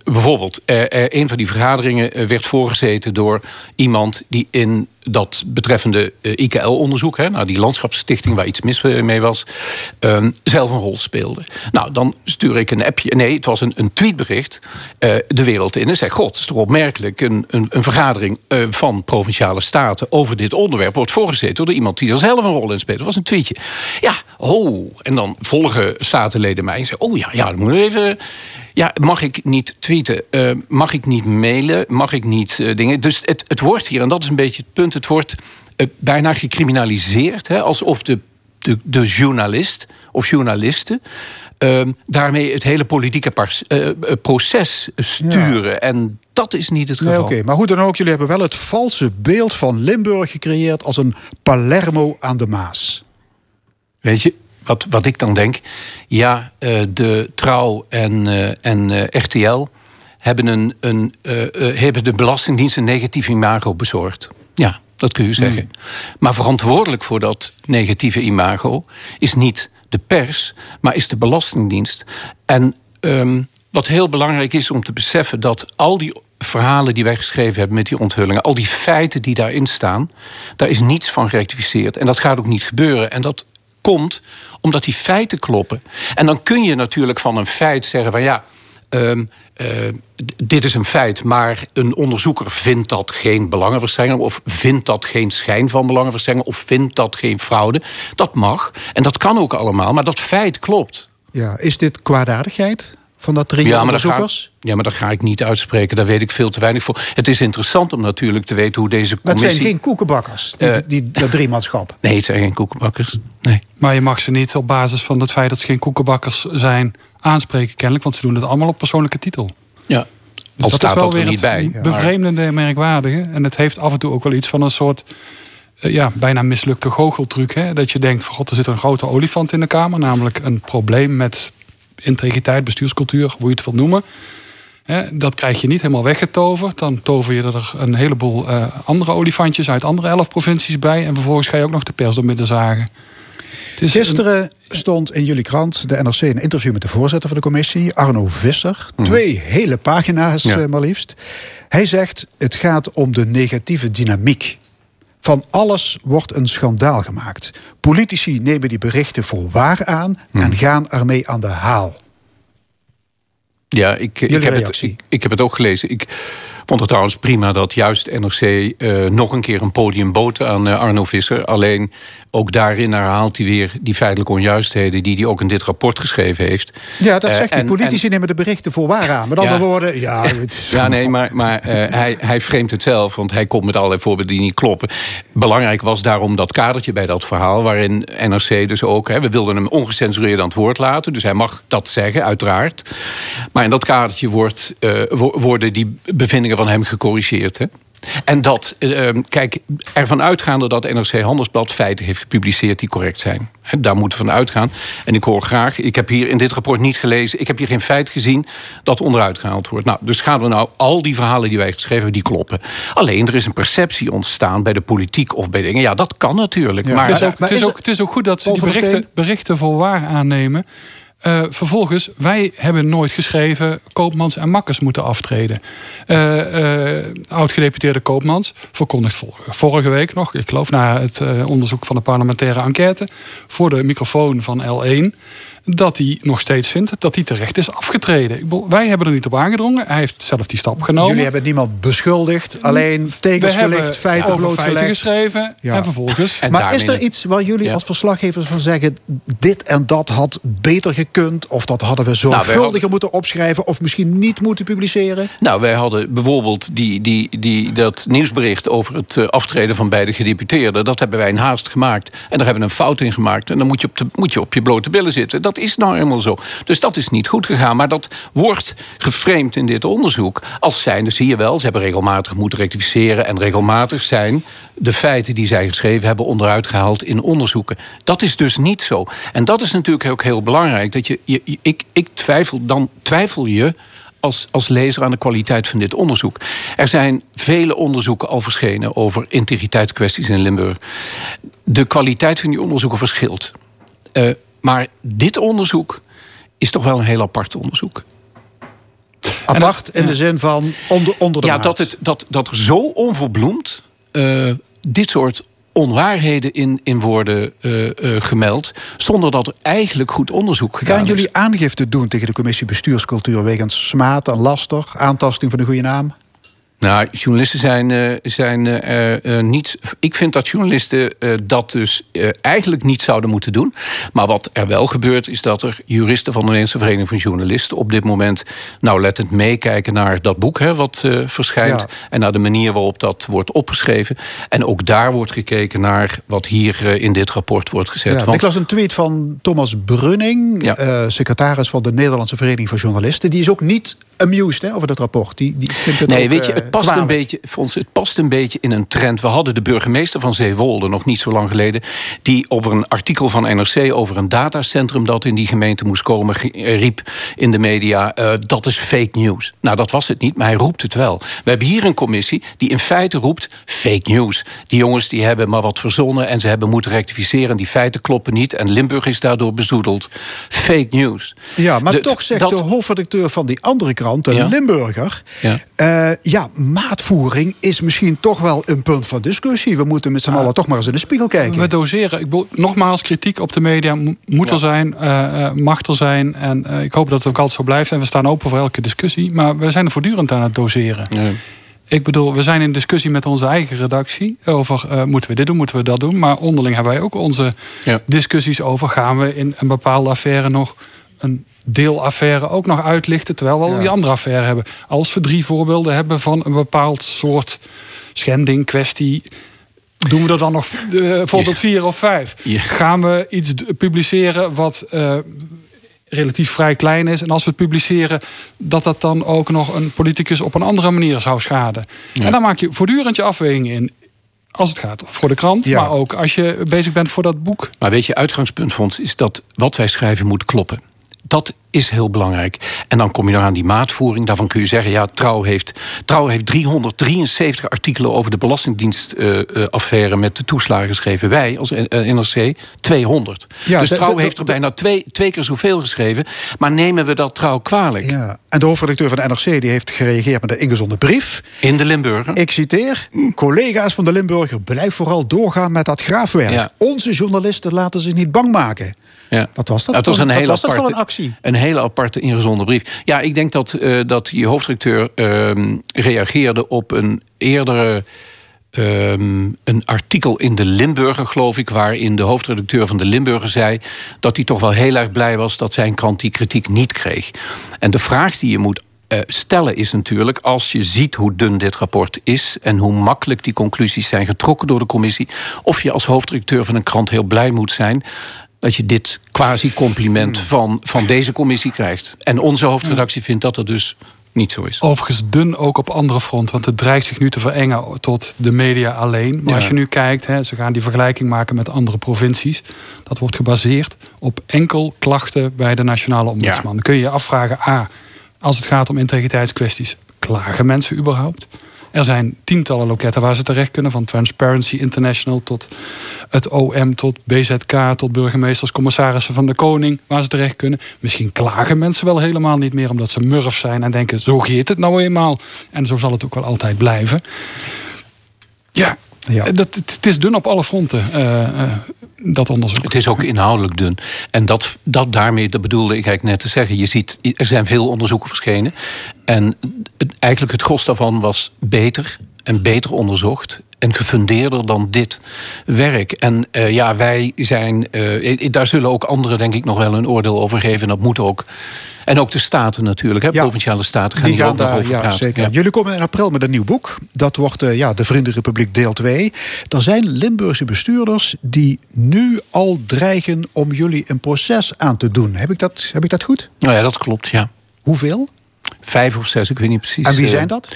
bijvoorbeeld, uh, een van die vergaderingen werd voorgezeten door iemand die in dat betreffende IKL-onderzoek, nou die landschapsstichting waar iets mis mee was, ehm, zelf een rol speelde. Nou, dan stuur ik een appje, nee, het was een, een tweetbericht de wereld in en zeg: God, het is toch opmerkelijk, een, een, een vergadering van provinciale staten over dit onderwerp wordt voorgezeten door iemand die er zelf een rol in speelt. Dat was een tweetje. Ja, oh, en dan volgen statenleden mij en zeggen: Oh ja, ja, dan moeten we even ja, mag ik niet tweeten? Uh, mag ik niet mailen? Mag ik niet uh, dingen? Dus het, het wordt hier, en dat is een beetje het punt... het wordt uh, bijna gecriminaliseerd. Hè, alsof de, de, de journalist of journalisten... Ehm, daarmee het hele politieke proces sturen. Ja. En dat is niet het geval. Nee, Oké, maar hoe dan ook, jullie hebben wel het valse beeld van Limburg gecreëerd... als een Palermo aan de Maas. Weet je, wat, wat ik dan denk, ja, uh, de Trouw en, uh, en uh, RTL hebben, een, een, hebben de Belastingdienst een negatief imago bezorgd. Ja, dat kun je zeggen. Mm. Maar verantwoordelijk voor dat negatieve imago is niet de pers, maar is de Belastingdienst. En um, wat heel belangrijk is om te beseffen dat al die verhalen die wij geschreven hebben met die onthullingen, al die feiten die daarin staan, daar is niets van gerectificeerd. En dat gaat ook niet gebeuren. En dat komt omdat die feiten kloppen. En dan kun je natuurlijk van een feit zeggen van ja. Um, uh, dit is een feit, maar een onderzoeker vindt dat geen belangenverstrengeling... of vindt dat geen schijn van belangenverstrengeling... of vindt dat geen fraude. Dat mag en dat kan ook allemaal, maar dat feit klopt. Ja, is dit kwaadaardigheid? Van dat trio ja, onderzoekers? ja, maar dat ga ik niet uitspreken. Daar weet ik veel te weinig voor. Het is interessant om natuurlijk te weten hoe deze commissie... Maar het zijn geen koekenbakkers, die, uh, die, <laughs> dat driemanschap. Nee, het zijn geen koekenbakkers. Nee. Maar je mag ze niet op basis van het feit dat ze geen koekenbakkers zijn... aanspreken kennelijk, want ze doen het allemaal op persoonlijke titel. Ja, dus Al dat staat is wel dat er niet bij. bevreemdende en merkwaardige. En het heeft af en toe ook wel iets van een soort... Uh, ja, bijna mislukte goocheltruc. Hè? Dat je denkt, van god, er zit een grote olifant in de kamer. Namelijk een probleem met integriteit, bestuurscultuur, hoe je het wilt noemen. dat krijg je niet helemaal weggetoverd. Dan tover je er een heleboel uh, andere olifantjes uit andere elf provincies bij. En vervolgens ga je ook nog de pers door midden zagen. Gisteren stond in jullie krant, de NRC, een interview met de voorzitter van de commissie, Arno Visser. Mm. Twee hele pagina's, ja. uh, maar liefst. Hij zegt: het gaat om de negatieve dynamiek. Van alles wordt een schandaal gemaakt. Politici nemen die berichten voor waar aan en Hmm. gaan ermee aan de haal. Ja, ik, ik, heb het, ik, ik, heb het ook gelezen. Ik vond het trouwens prima dat juist NRC uh, nog een keer een podium bood aan uh, Arno Visser. Alleen ook daarin herhaalt hij weer die feitelijke onjuistheden die hij ook in dit rapport geschreven heeft. Ja, dat zegt uh, en, Politici en, nemen de berichten voor waar aan. Met andere ja, woorden, ja. Het... Ja, nee, maar, maar hij, hij framet het zelf, want hij komt met allerlei voorbeelden die niet kloppen. Belangrijk was daarom dat kadertje bij dat verhaal, waarin NRC dus ook, hè, we wilden hem ongecensureerd aan het woord laten, dus hij mag dat zeggen, uiteraard. Maar in dat kadertje wordt, worden die bevindingen van hem gecorrigeerd. Hè? En dat, uh, kijk, ervan uitgaande dat NRC Handelsblad feiten heeft gepubliceerd die correct zijn. He, daar moeten we van uitgaan. En ik hoor graag, ik heb hier in dit rapport niet gelezen, ik heb hier geen feit gezien dat onderuit gehaald wordt. Nou, dus gaan we nou al die verhalen die wij geschreven hebben, die kloppen. Alleen er is een perceptie ontstaan bij de politiek of bij dingen. Ja, dat kan natuurlijk. Ja, maar, het, is ook, maar het, is ook, het is ook goed dat ze die berichten, berichten voor waar aannemen. Uh, vervolgens, wij hebben nooit geschreven... Koopmans en Makkers moeten aftreden. Uh, Oud-gedeputeerde Koopmans verkondigt vorige week nog... ik geloof na het onderzoek van de parlementaire enquête... voor de microfoon van L1 dat hij nog steeds vindt dat hij terecht is afgetreden. Ik bedoel, wij hebben er niet op aangedrongen. Hij heeft zelf die stap genomen. Jullie hebben niemand beschuldigd, alleen tekens gelicht, feiten blootgelegd. feiten geschreven ja. en vervolgens... En maar is er iets waar jullie ja. als verslaggevers van zeggen... dit en dat had beter gekund... of dat hadden we zorgvuldiger nou, hadden... moeten opschrijven... of misschien niet moeten publiceren? Nou, wij hadden bijvoorbeeld die, die, die, dat nieuwsbericht... over het aftreden van beide gedeputeerden. Dat hebben wij in haast gemaakt. En daar hebben we een fout in gemaakt. En dan moet je op, de, moet je, op je blote billen zitten. Dat is nou eenmaal zo. Dus dat is niet goed gegaan. Maar dat wordt geframed in dit onderzoek als zijnde, zie je wel, ze hebben regelmatig moeten rectificeren. En regelmatig zijn de feiten die zij geschreven hebben onderuit gehaald in onderzoeken. Dat is dus niet zo. En dat is natuurlijk ook heel belangrijk. Dat je, ik, ik twijfel, dan twijfel je als, als lezer aan de kwaliteit van dit onderzoek. Er zijn vele onderzoeken al verschenen over integriteitskwesties in Limburg. De kwaliteit van die onderzoeken verschilt. Uh, maar dit onderzoek is toch wel een heel apart onderzoek. Apart in de zin van onder, onder de Ja, maat. dat, het, dat, dat er zo onverbloemd eh, dit soort onwaarheden in, in worden eh, eh, gemeld... zonder dat er eigenlijk goed onderzoek gedaan Gaan is. jullie aangifte doen tegen de commissie bestuurscultuur wegens smaad en laster, aantasting van de goede naam? Nou, journalisten zijn, eh, zijn eh, eh, niet. Ik vind dat journalisten dat dus eigenlijk niet zouden moeten doen. Maar wat er wel gebeurt, is dat er juristen van de Nederlandse Vereniging van Journalisten op dit moment nauwlettend meekijken naar dat boek hè, wat verschijnt. Ja. En naar de manier waarop dat wordt opgeschreven. En ook daar wordt gekeken naar wat hier in dit rapport wordt gezet. Ja, Want- Ik las een tweet van Thomas Brunning, Ja. secretaris van de Nederlandse Vereniging van Journalisten. Die is ook niet amused hè, over dat rapport. Die, die vindt het Nee, ook, weet je, eh, het past, een beetje, Fons, het past een beetje in een trend. We hadden de burgemeester van Zeewolde nog niet zo lang geleden... die over een artikel van NRC over een datacentrum... dat in die gemeente moest komen, eh, riep in de media... eh, dat is fake news. Nou, dat was het niet, maar hij roept het wel. We hebben hier een commissie die in feite roept fake news. Die jongens die hebben maar wat verzonnen... en ze hebben moeten rectificeren. Die feiten kloppen niet en Limburg is daardoor bezoedeld. Fake news. Ja, maar De- toch zegt dat- de hoofdredacteur van die andere krant, de Ja. Limburger... Ja. ja, maatvoering is misschien toch wel een punt van discussie. We moeten met z'n allen toch maar eens in de spiegel kijken. We doseren. Ik bedoel, nogmaals, kritiek op de media mo- moet er zijn, eh, eh, mag er zijn. En eh, ik hoop dat het ook altijd zo blijft. En we staan open voor elke discussie. Maar we zijn er voortdurend aan het doseren. Ja. Ik bedoel, we zijn in discussie met onze eigen redactie over eh, moeten we dit doen, moeten we dat doen. Maar onderling hebben wij ook onze Ja. discussies over gaan we in een bepaalde affaire nog een deelaffaire ook nog uitlichten, terwijl we al die andere affaire hebben. Als we drie voorbeelden hebben van een bepaald soort schending, kwestie. Doen we er dan nog eh, voorbeeld vier of vijf? Ja. Gaan we iets publiceren wat eh, relatief vrij klein is. En als we het publiceren, dat dat dan ook nog een politicus op een andere manier zou schaden. En dan maak je voortdurend je afwegingen in. Als het gaat voor de krant, Ja. maar ook als je bezig bent voor dat boek. Maar weet je, uitgangspunt Fons, is dat wat wij schrijven moet kloppen. Dat is heel belangrijk. En dan kom je nog aan die maatvoering. Daarvan kun je zeggen, ja, Trouw heeft, Trouw heeft 373 artikelen over de Belastingdienstaffaire met de toeslagen geschreven. Wij als eh, NRC 200. Ja, dus Trouw heeft er bijna twee, twee keer zoveel geschreven. Maar nemen we dat Trouw kwalijk? Ja. En de hoofdredacteur van de NRC die heeft gereageerd met een ingezonde brief. In de Limburger? Ik citeer: Collega's van de Limburger, blijf vooral doorgaan met dat graafwerk. Ja. Onze journalisten laten zich niet bang maken. Ja. Wat was dat? Het was een hele was dat voor aparte, een actie? Een hele aparte ingezonde brief. Ja, ik denk dat, eh, dat je hoofdredacteur ehm, reageerde op een eerdere. ehm, een artikel in de Limburger, geloof ik, waarin de hoofdredacteur van de Limburger zei dat hij toch wel heel erg blij was dat zijn krant die kritiek niet kreeg. En de vraag die je moet eh, stellen is natuurlijk, als je ziet hoe dun dit rapport is en hoe makkelijk die conclusies zijn getrokken door de commissie, of je als hoofdredacteur van een krant heel blij moet zijn dat je dit quasi-compliment van, van deze commissie krijgt. En onze hoofdredactie vindt dat dat dus niet zo is. Overigens dun ook op andere fronten. Want het dreigt zich nu te verengen tot de media alleen. Maar Ja. als je nu kijkt, hè, ze gaan die vergelijking maken met andere provincies. Dat wordt gebaseerd op enkel klachten bij de nationale ombudsman. Dan kun je je afvragen, A, als het gaat om integriteitskwesties, klagen mensen überhaupt? Er zijn tientallen loketten waar ze terecht kunnen. Van Transparency International tot het OM, tot BZK, tot burgemeesters, commissarissen van de Koning, waar ze terecht kunnen. Misschien klagen mensen wel helemaal niet meer omdat ze murf zijn en denken: zo geeft het nou eenmaal. En zo zal het ook wel altijd blijven. Ja, Ja. Dat, het, is dun op alle fronten, eh, eh, dat onderzoek. Het is ook inhoudelijk dun. En dat, dat daarmee, dat bedoelde ik eigenlijk net te zeggen. Je ziet, er zijn veel onderzoeken verschenen. En eigenlijk het gros daarvan was beter en beter onderzocht. En gefundeerder dan dit werk. En eh, ja, wij zijn. eh, daar zullen ook anderen, denk ik, nog wel een oordeel over geven. En dat moet ook. En ook de staten natuurlijk, hè, Ja, provinciale staten gaan Die hier gaan daar, over ja, praten. zeker. Ja. Jullie komen in april met een nieuw boek. Dat wordt eh, ja, de Vriendenrepubliek deel 2. Er zijn Limburgse bestuurders die nu al dreigen om jullie een proces aan te doen. Heb ik dat, heb ik dat goed? Nou ja, dat klopt, ja. Hoeveel? Vijf of zes, ik weet niet precies. En wie eh, zijn dat?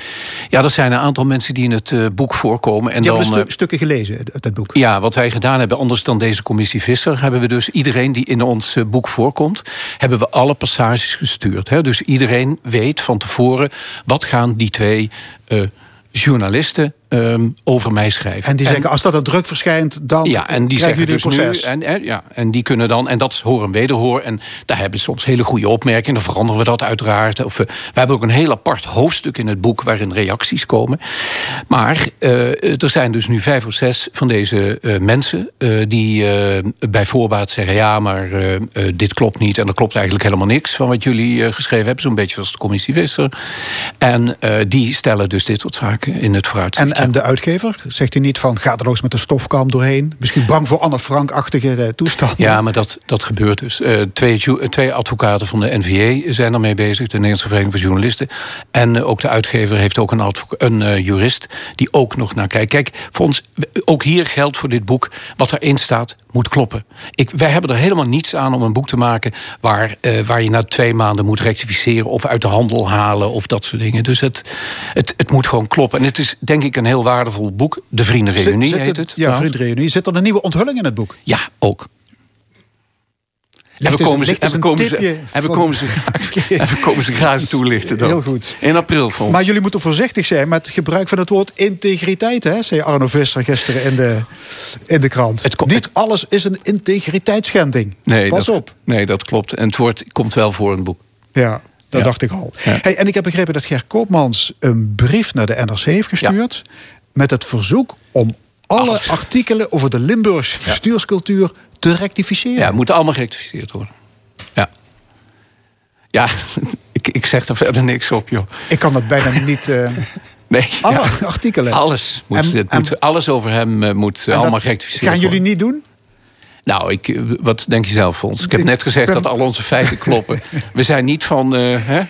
Ja, dat zijn een aantal mensen die in het eh, boek voorkomen. En Die dan, hebben de eh, stu- stukken gelezen uit het boek. Ja, wat wij gedaan hebben, anders dan deze commissie Visser, hebben we dus iedereen die in ons boek voorkomt, hebben we alle passages gestuurd. Hè? Dus iedereen weet van tevoren wat gaan die twee journalisten ehm, over mij schrijven. En die zeggen, als dat een druk verschijnt, dan ja, en die zeggen jullie dus proces. nu. En, en, ja, en die kunnen dan, en dat is hoor en wederhoor. En daar hebben ze soms hele goede opmerkingen. Dan veranderen we dat uiteraard. Of, eh, we hebben ook een heel apart hoofdstuk in het boek waarin reacties komen. Maar eh, er zijn dus nu vijf of zes van deze eh, mensen die bij voorbaat zeggen: ja, maar dit klopt niet. En er klopt eigenlijk helemaal niks van wat jullie geschreven hebben. Zo'n beetje zoals de commissie Visser. En die stellen dus dit soort zaken in het vooruitzicht. En, en de uitgever, zegt hij niet van, ga er nog eens met de stofkam doorheen? Misschien bang voor Anne Frank-achtige eh, toestanden? Ja, maar dat, dat gebeurt dus. Eh, twee, twee advocaten van de NVA zijn ermee bezig, de Nederlandse Vereniging van Journalisten. En eh, ook de uitgever heeft ook een, een jurist die ook nog naar kijkt. Kijk, voor ons, ook hier geldt voor dit boek, wat erin staat, moet kloppen. Ik, wij hebben er helemaal niets aan om een boek te maken waar, eh, waar je na twee maanden moet rectificeren of uit de handel halen of dat soort dingen. Dus het, het, het moet gewoon kloppen. En het is denk ik een heel waardevol boek. De Vriendenreunie Zit- zit heet het- het. Ja, trouwens. Vriendenreunie. Zit er een nieuwe onthulling in het boek? Ja, ook. En we komen ze, en we een komen ze, en we komen ze, graag, en we komen ze graag toelichten. Dan. Heel goed. In april volgens Maar jullie moeten voorzichtig zijn met het gebruik van het woord integriteit, hè? zei Arno Visser gisteren in de, in de krant. Niet alles is een integriteitsschending. Nee, Pas dat, op. Nee, dat klopt. En het woord komt wel voor in het boek. Ja, dat Ja. dacht ik al. Ja. Hey, en ik heb begrepen dat Ger Koopmans een brief naar de NRC heeft gestuurd... met het verzoek om alle artikelen over de Limburgse bestuurscultuur te rectificeren. Ja, het moet allemaal gerectificeerd worden. Ja. Ja, <laughs> ik, ik zeg er verder niks op, joh. Ik kan dat bijna <laughs> niet... eh, Nee, <laughs> alle ja. artikelen. Alles, moet, En- het en- moet, alles over hem eh, moet allemaal gerectificeerd Gaan worden. jullie niet doen? Nou, ik, eh, wat denk je zelf, Fons? Ik heb Ik net gezegd ben- dat al onze feiten kloppen. We zijn niet van eh, hè,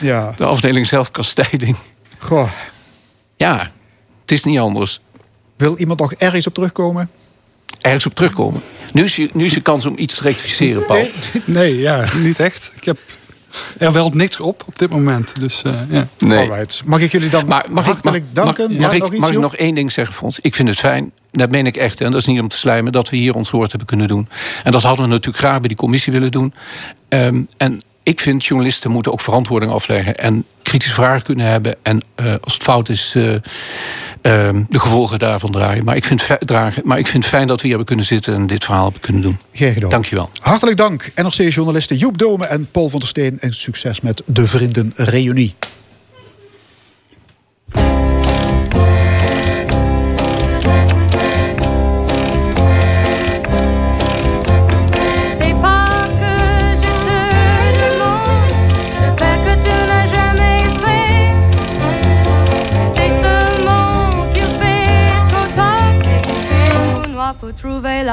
Ja. de afdeling zelfkastijding. Goh. Ja, het is niet anders. Wil iemand nog ergens op terugkomen? Ergens op terugkomen. Nu is, je, nu is je kans om iets te rectificeren, Paul. Nee, ja, <laughs> niet echt. Ik heb er wel niks op op dit moment. Dus eh, ja. Nee. Alright. Mag ik jullie dan Maar mag ik, hartelijk mag, danken? Mag, Ja, ik, nog iets, mag ik nog één ding zeggen, Fons? Ik vind het fijn, dat meen ik echt, en dat is niet om te slijmen... dat we hier ons woord hebben kunnen doen. En dat hadden we natuurlijk graag bij die commissie willen doen. Ehm, en ik vind, journalisten moeten ook verantwoording afleggen... en kritische vragen kunnen hebben. En eh, als het fout is, eh, de gevolgen daarvan draaien. Maar ik, vind, dragen. maar ik vind het fijn dat we hier hebben kunnen zitten... en dit verhaal hebben kunnen doen. Geen geduld. Dank je wel. Hartelijk dank, NRC-journalisten Joep Dome en Paul van der Steen. En succes met de Vriendenreunie.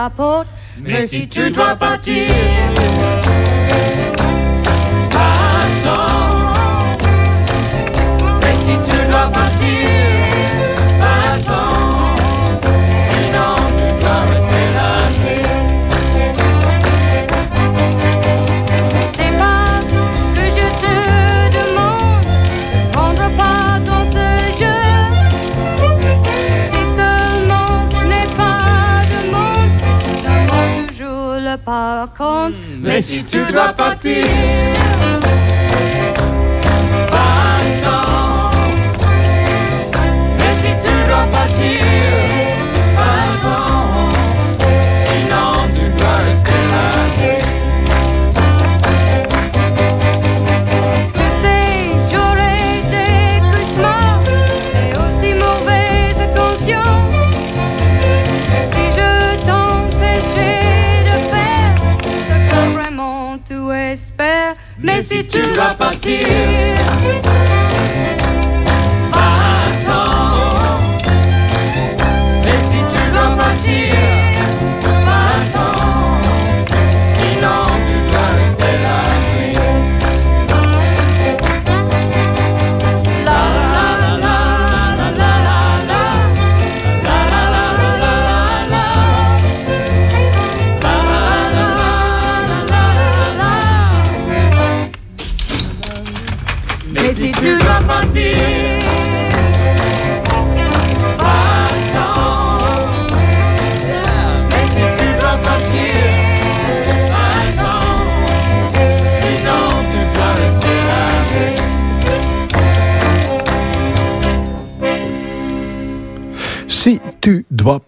La porte. Mais si tu dois partir, par contre. Mais si tu dois partir, attends. Mais si tu dois partir, You drop a tear.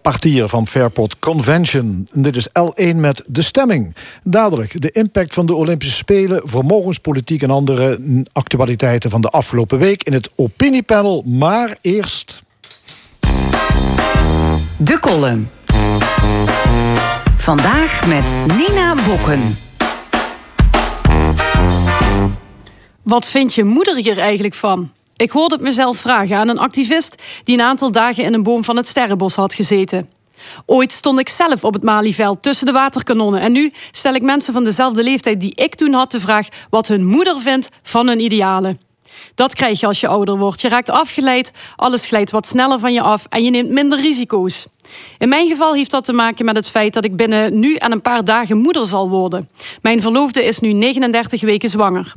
Partir van Fairport Convention. Dit is L1 met de stemming. Dadelijk de impact van de Olympische Spelen, vermogenspolitiek en andere actualiteiten van de afgelopen week in het opiniepanel. Maar eerst. De column. Vandaag met Nina Bokken. Wat vindt je moeder hier eigenlijk van? Ik hoorde het mezelf vragen aan een activist die een aantal dagen in een boom van het Sterrenbos had gezeten. Ooit stond ik zelf op het Malieveld tussen de waterkanonnen. En nu stel ik mensen van dezelfde leeftijd die ik toen had de vraag wat hun moeder vindt van hun idealen. Dat krijg je als je ouder wordt. Je raakt afgeleid, alles glijdt wat sneller van je af en je neemt minder risico's. In mijn geval heeft dat te maken met het feit dat ik binnen nu en een paar dagen moeder zal worden. Mijn verloofde is nu 39 weken zwanger.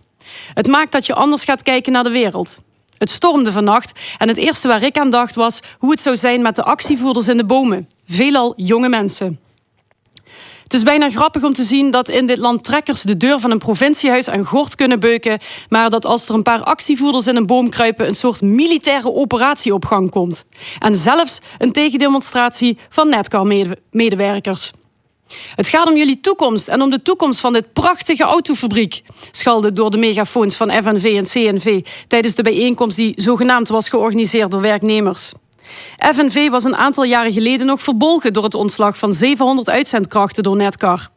Het maakt dat je anders gaat kijken naar de wereld. Het stormde vannacht en het eerste waar ik aan dacht was hoe het zou zijn met de actievoerders in de bomen. Veelal jonge mensen. Het is bijna grappig om te zien dat in dit land trekkers de deur van een provinciehuis aan gort kunnen beuken, maar dat als er een paar actievoerders in een boom kruipen, een soort militaire operatie op gang komt. En zelfs een tegendemonstratie van Netcar-medewerkers. Het gaat om jullie toekomst en om de toekomst van dit prachtige autofabriek, schalde door de megafoons van FNV en CNV tijdens de bijeenkomst die zogenaamd was georganiseerd door werknemers. FNV was een aantal jaren geleden nog verbolgen door het ontslag van 700 uitzendkrachten door Netcar.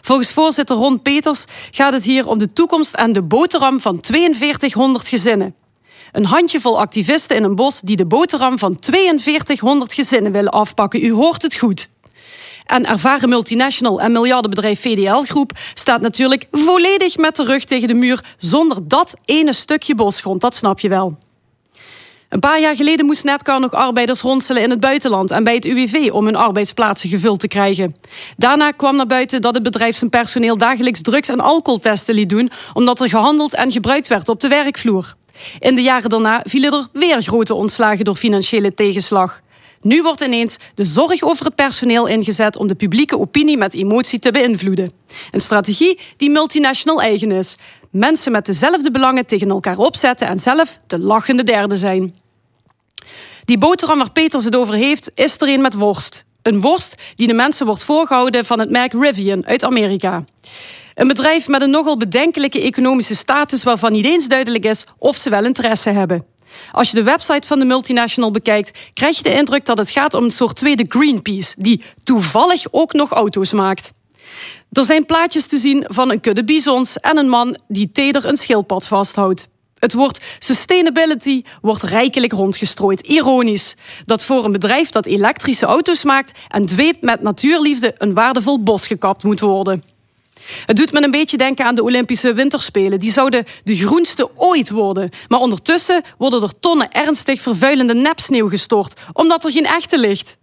Volgens voorzitter Ron Peters gaat het hier om de toekomst en de boterham van 4200 gezinnen. Een handjevol activisten in een bos die de boterham van 4200 gezinnen willen afpakken. U hoort het goed. En ervaren multinational en miljardenbedrijf VDL Groep staat natuurlijk volledig met de rug tegen de muur zonder dat ene stukje bosgrond. Dat snap je wel. Een paar jaar geleden moest Netcar nog arbeiders ronselen in het buitenland en bij het UWV om hun arbeidsplaatsen gevuld te krijgen. Daarna kwam naar buiten dat het bedrijf zijn personeel dagelijks drugs- en alcoholtesten liet doen, omdat er gehandeld en gebruikt werd op de werkvloer. In de jaren daarna vielen er weer grote ontslagen door financiële tegenslag. Nu wordt ineens de zorg over het personeel ingezet om de publieke opinie met emotie te beïnvloeden. Een strategie die multinational eigen is. Mensen met dezelfde belangen tegen elkaar opzetten en zelf de lachende derde zijn. Die boterham waar Peters het over heeft, is er een met worst. Een worst die de mensen wordt voorgehouden van het merk Rivian uit Amerika. Een bedrijf met een nogal bedenkelijke economische status waarvan niet eens duidelijk is of ze wel interesse hebben. Als je de website van de multinational bekijkt, krijg je de indruk dat het gaat om een soort tweede Greenpeace, die toevallig ook nog auto's maakt. Er zijn plaatjes te zien van een kudde bisons en een man die teder een schildpad vasthoudt. Het woord sustainability wordt rijkelijk rondgestrooid. Ironisch dat voor een bedrijf dat elektrische auto's maakt en dweept met natuurliefde een waardevol bos gekapt moet worden. Het doet me een beetje denken aan de Olympische Winterspelen. Die zouden de groenste ooit worden. Maar ondertussen worden er tonnen ernstig vervuilende nepsneeuw gestort, omdat er geen echte ligt.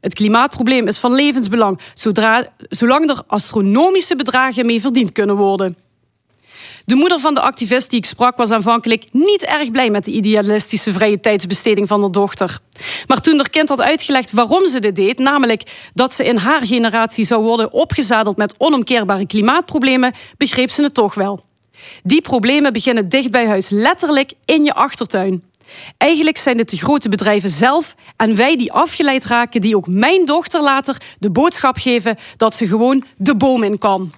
Het klimaatprobleem is van levensbelang, zodra, zolang er astronomische bedragen mee verdiend kunnen worden. De moeder van de activist die ik sprak was aanvankelijk niet erg blij met de idealistische vrije tijdsbesteding van haar dochter. Maar toen haar kind had uitgelegd waarom ze dit deed, namelijk dat ze in haar generatie zou worden opgezadeld met onomkeerbare klimaatproblemen, begreep ze het toch wel. Die problemen beginnen dicht bij huis, letterlijk in je achtertuin. Eigenlijk zijn het de grote bedrijven zelf en wij die afgeleid raken, die ook mijn dochter later de boodschap geven dat ze gewoon de boom in kan.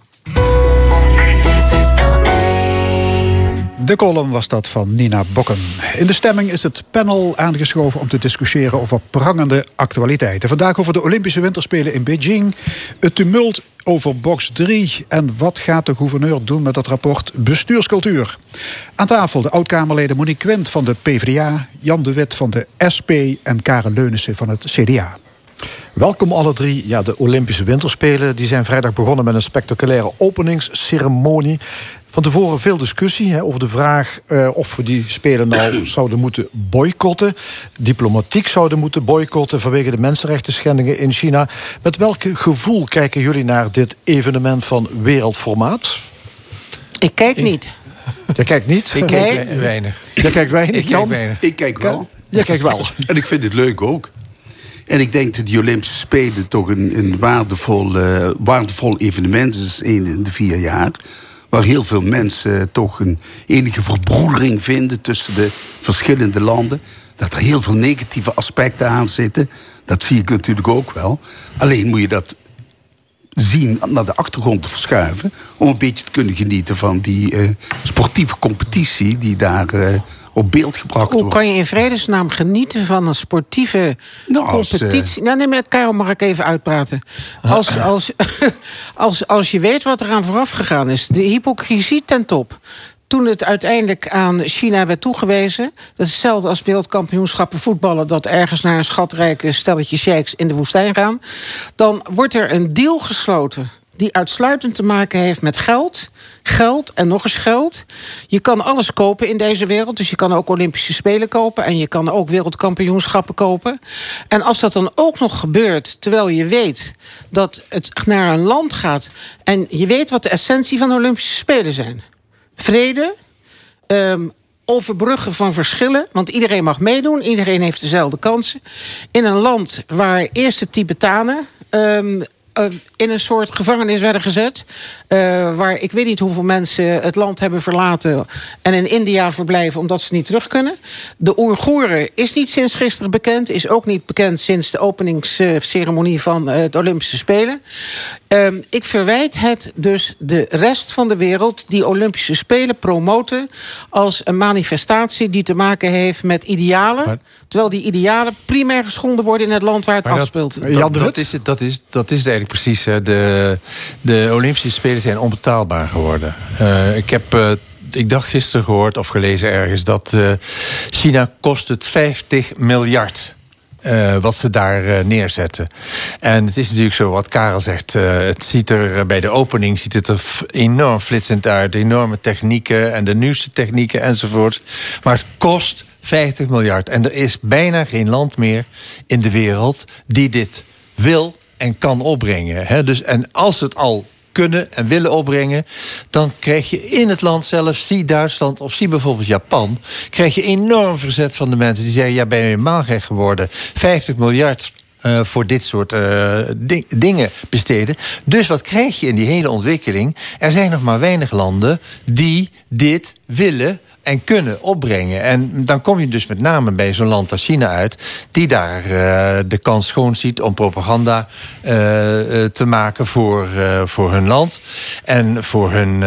De column was dat van Nina Bokken. In de stemming is het panel aangeschoven om te discussiëren over prangende actualiteiten. Vandaag over de Olympische Winterspelen in Beijing, het tumult over box 3 en wat gaat de gouverneur doen met het rapport bestuurscultuur. Aan tafel de oud-Kamerleden Monique Quint van de PvdA, Jan de Wit van de SP en Karen Leunissen van het CDA. Welkom alle drie. Ja, de Olympische Winterspelen die zijn vrijdag begonnen met een spectaculaire openingsceremonie. Van tevoren veel discussie hè, over de vraag eh, of we die Spelen nou <clears throat> zouden moeten boycotten. Diplomatiek zouden moeten boycotten vanwege de mensenrechten schendingen in China. Met welk gevoel kijken jullie naar dit evenement van wereldformaat? Ik kijk niet. Jij kijkt niet? Ik kijk Nee. weinig. Jij kijkt weinig, Ik kijk weinig. Ik kijk wel. Jij kijkt wel. En ik vind het leuk ook. En ik denk dat die Olympische Spelen toch een, een waardevol, eh, waardevol evenement is één in de vier jaar. Waar heel veel mensen toch een enige verbroedering vinden tussen de verschillende landen. dat er heel veel negatieve aspecten aan zitten. Dat zie ik natuurlijk ook wel. Alleen moet je dat zien naar de achtergrond te verschuiven... om een beetje te kunnen genieten van die eh, sportieve competitie... die daar eh, op beeld gebracht Hoe wordt. kan je in vredesnaam genieten van een sportieve als, eh, competitie? Nou, nee, maar Karel mag ik even uitpraten. Als, als, <laughs> als, als je weet wat er aan vooraf gegaan is, de hypocrisie ten top. Toen het uiteindelijk aan China werd toegewezen... dat is hetzelfde als wereldkampioenschappen voetballen... dat ergens naar een schatrijke stelletje sheiks in de woestijn gaan... dan wordt er een deal gesloten die uitsluitend te maken heeft met geld. Geld en nog eens geld. Je kan alles kopen in deze wereld. Dus je kan ook Olympische Spelen kopen. En je kan ook wereldkampioenschappen kopen. En als dat dan ook nog gebeurt... terwijl je weet dat het naar een land gaat... en je weet wat de essentie van de Olympische Spelen zijn. Vrede, ehm, overbruggen van verschillen. Want iedereen mag meedoen, iedereen heeft dezelfde kansen. In een land waar eerst de Tibetanen... ehm, eh, in een soort gevangenis werden gezet. eh, waar ik weet niet hoeveel mensen het land hebben verlaten... en in India verblijven omdat ze niet terug kunnen. De Oeigoeren is niet sinds gisteren bekend. Is ook niet bekend sinds de openingsceremonie van eh, de Olympische Spelen. Ehm, ik verwijt het dus de rest van de wereld... die Olympische Spelen promoten als een manifestatie... die te maken heeft met idealen... terwijl die idealen primair geschonden worden in het land waar het dat- afspeelt. Dat, dat, is het, dat, is, dat is het eigenlijk precies. hè. De, de Olympische Spelen zijn onbetaalbaar geworden. Eh, ik heb... eh, ik dacht gisteren gehoord of gelezen ergens dat eh, China kost het 50 miljard. Eh, wat ze daar eh, neerzetten. En het is natuurlijk zo wat Karel zegt. eh, het ziet er bij de opening ziet het er enorm flitsend uit. Enorme technieken en de nieuwste technieken enzovoort. Maar het kost 50 miljard. En er is bijna geen land meer in de wereld die dit wil en kan opbrengen. Hè? Dus, en als het al kunnen en willen opbrengen... dan krijg je in het land zelf, zie Duitsland of zie bijvoorbeeld Japan... krijg je enorm verzet van de mensen die zeggen... ja, ben je helemaal gek geworden. 50 miljard eh, voor dit soort eh, ding- dingen besteden. Dus wat krijg je in die hele ontwikkeling? Er zijn nog maar weinig landen die dit willen en kunnen opbrengen. En dan kom je dus met name bij zo'n land als China uit... die daar eh, de kans schoon ziet om propaganda eh, eh, te maken voor, voor hun land... en voor hun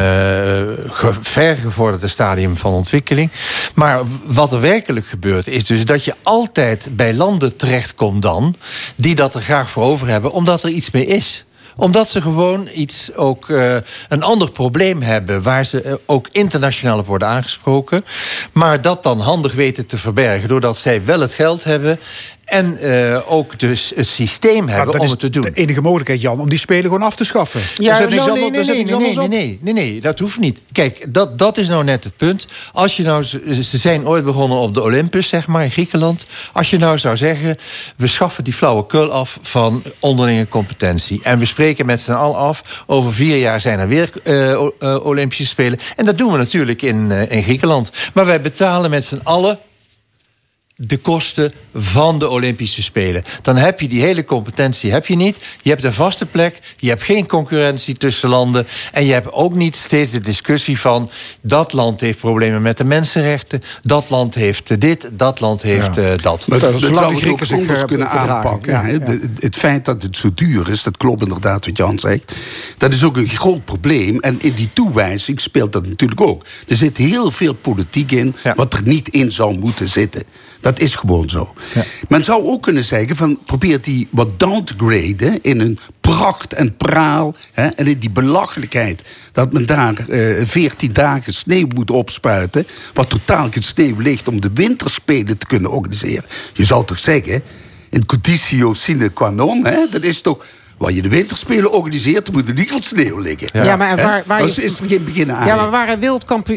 ge- vergevorderde stadium van ontwikkeling. Maar wat er werkelijk gebeurt is dus dat je altijd bij landen terechtkomt dan... die dat er graag voor over hebben, omdat er iets mee is omdat ze gewoon iets ook eh, een ander probleem hebben waar ze eh, ook internationaal op worden aangesproken, maar dat dan handig weten te verbergen doordat zij wel het geld hebben en eh, ook dus het systeem hebben om het te doen. de enige mogelijkheid, Jan, om die spelen gewoon af te schaffen. Ja, nou, anders- nee, nee, nee, nee, nee, nee, nee, dat hoeft niet. Kijk, dat, dat is nou net het punt. Als je nou, ze zijn ooit begonnen op de Olympus, zeg maar, in Griekenland. Als je nou zou zeggen, we schaffen die flauwekul af van onderlinge competentie. En we spreken met z'n allen af, over vier jaar zijn er weer eh, eh, Olympische Spelen. En dat doen we natuurlijk in, eh, in Griekenland. Maar wij betalen met z'n allen de kosten van de Olympische Spelen. Dan heb je die hele competentie heb je niet. Je hebt een vaste plek. Je hebt geen concurrentie tussen landen. En je hebt ook niet steeds de discussie van... dat land heeft problemen met de mensenrechten. Dat land heeft dit. Dat land heeft eh, dat. Maar dat, dat zou de Grieken zich, anders kunnen aanpakken. Ja, hè. ja. De- het feit dat het zo duur is, dat klopt inderdaad wat Jan zegt. Dat is ook een groot probleem. En in die toewijzing speelt dat natuurlijk ook. Er zit heel veel politiek in wat er niet in zou moeten zitten. Dat is gewoon zo. Men zou ook kunnen zeggen van probeer die wat down te graden in een pracht en praal hè, en in die belachelijkheid dat men daar eh, veertien dagen sneeuw moet opspuiten, wat totaal geen sneeuw ligt om de winterspelen te kunnen organiseren. Je zou toch zeggen, in conditio sine qua non, hè, dat is toch waar je de winterspelen organiseert, er moet in ieder geval sneeuw liggen. Ja, maar waar, waar Dat is er geen begin aan. Ja, maar waar er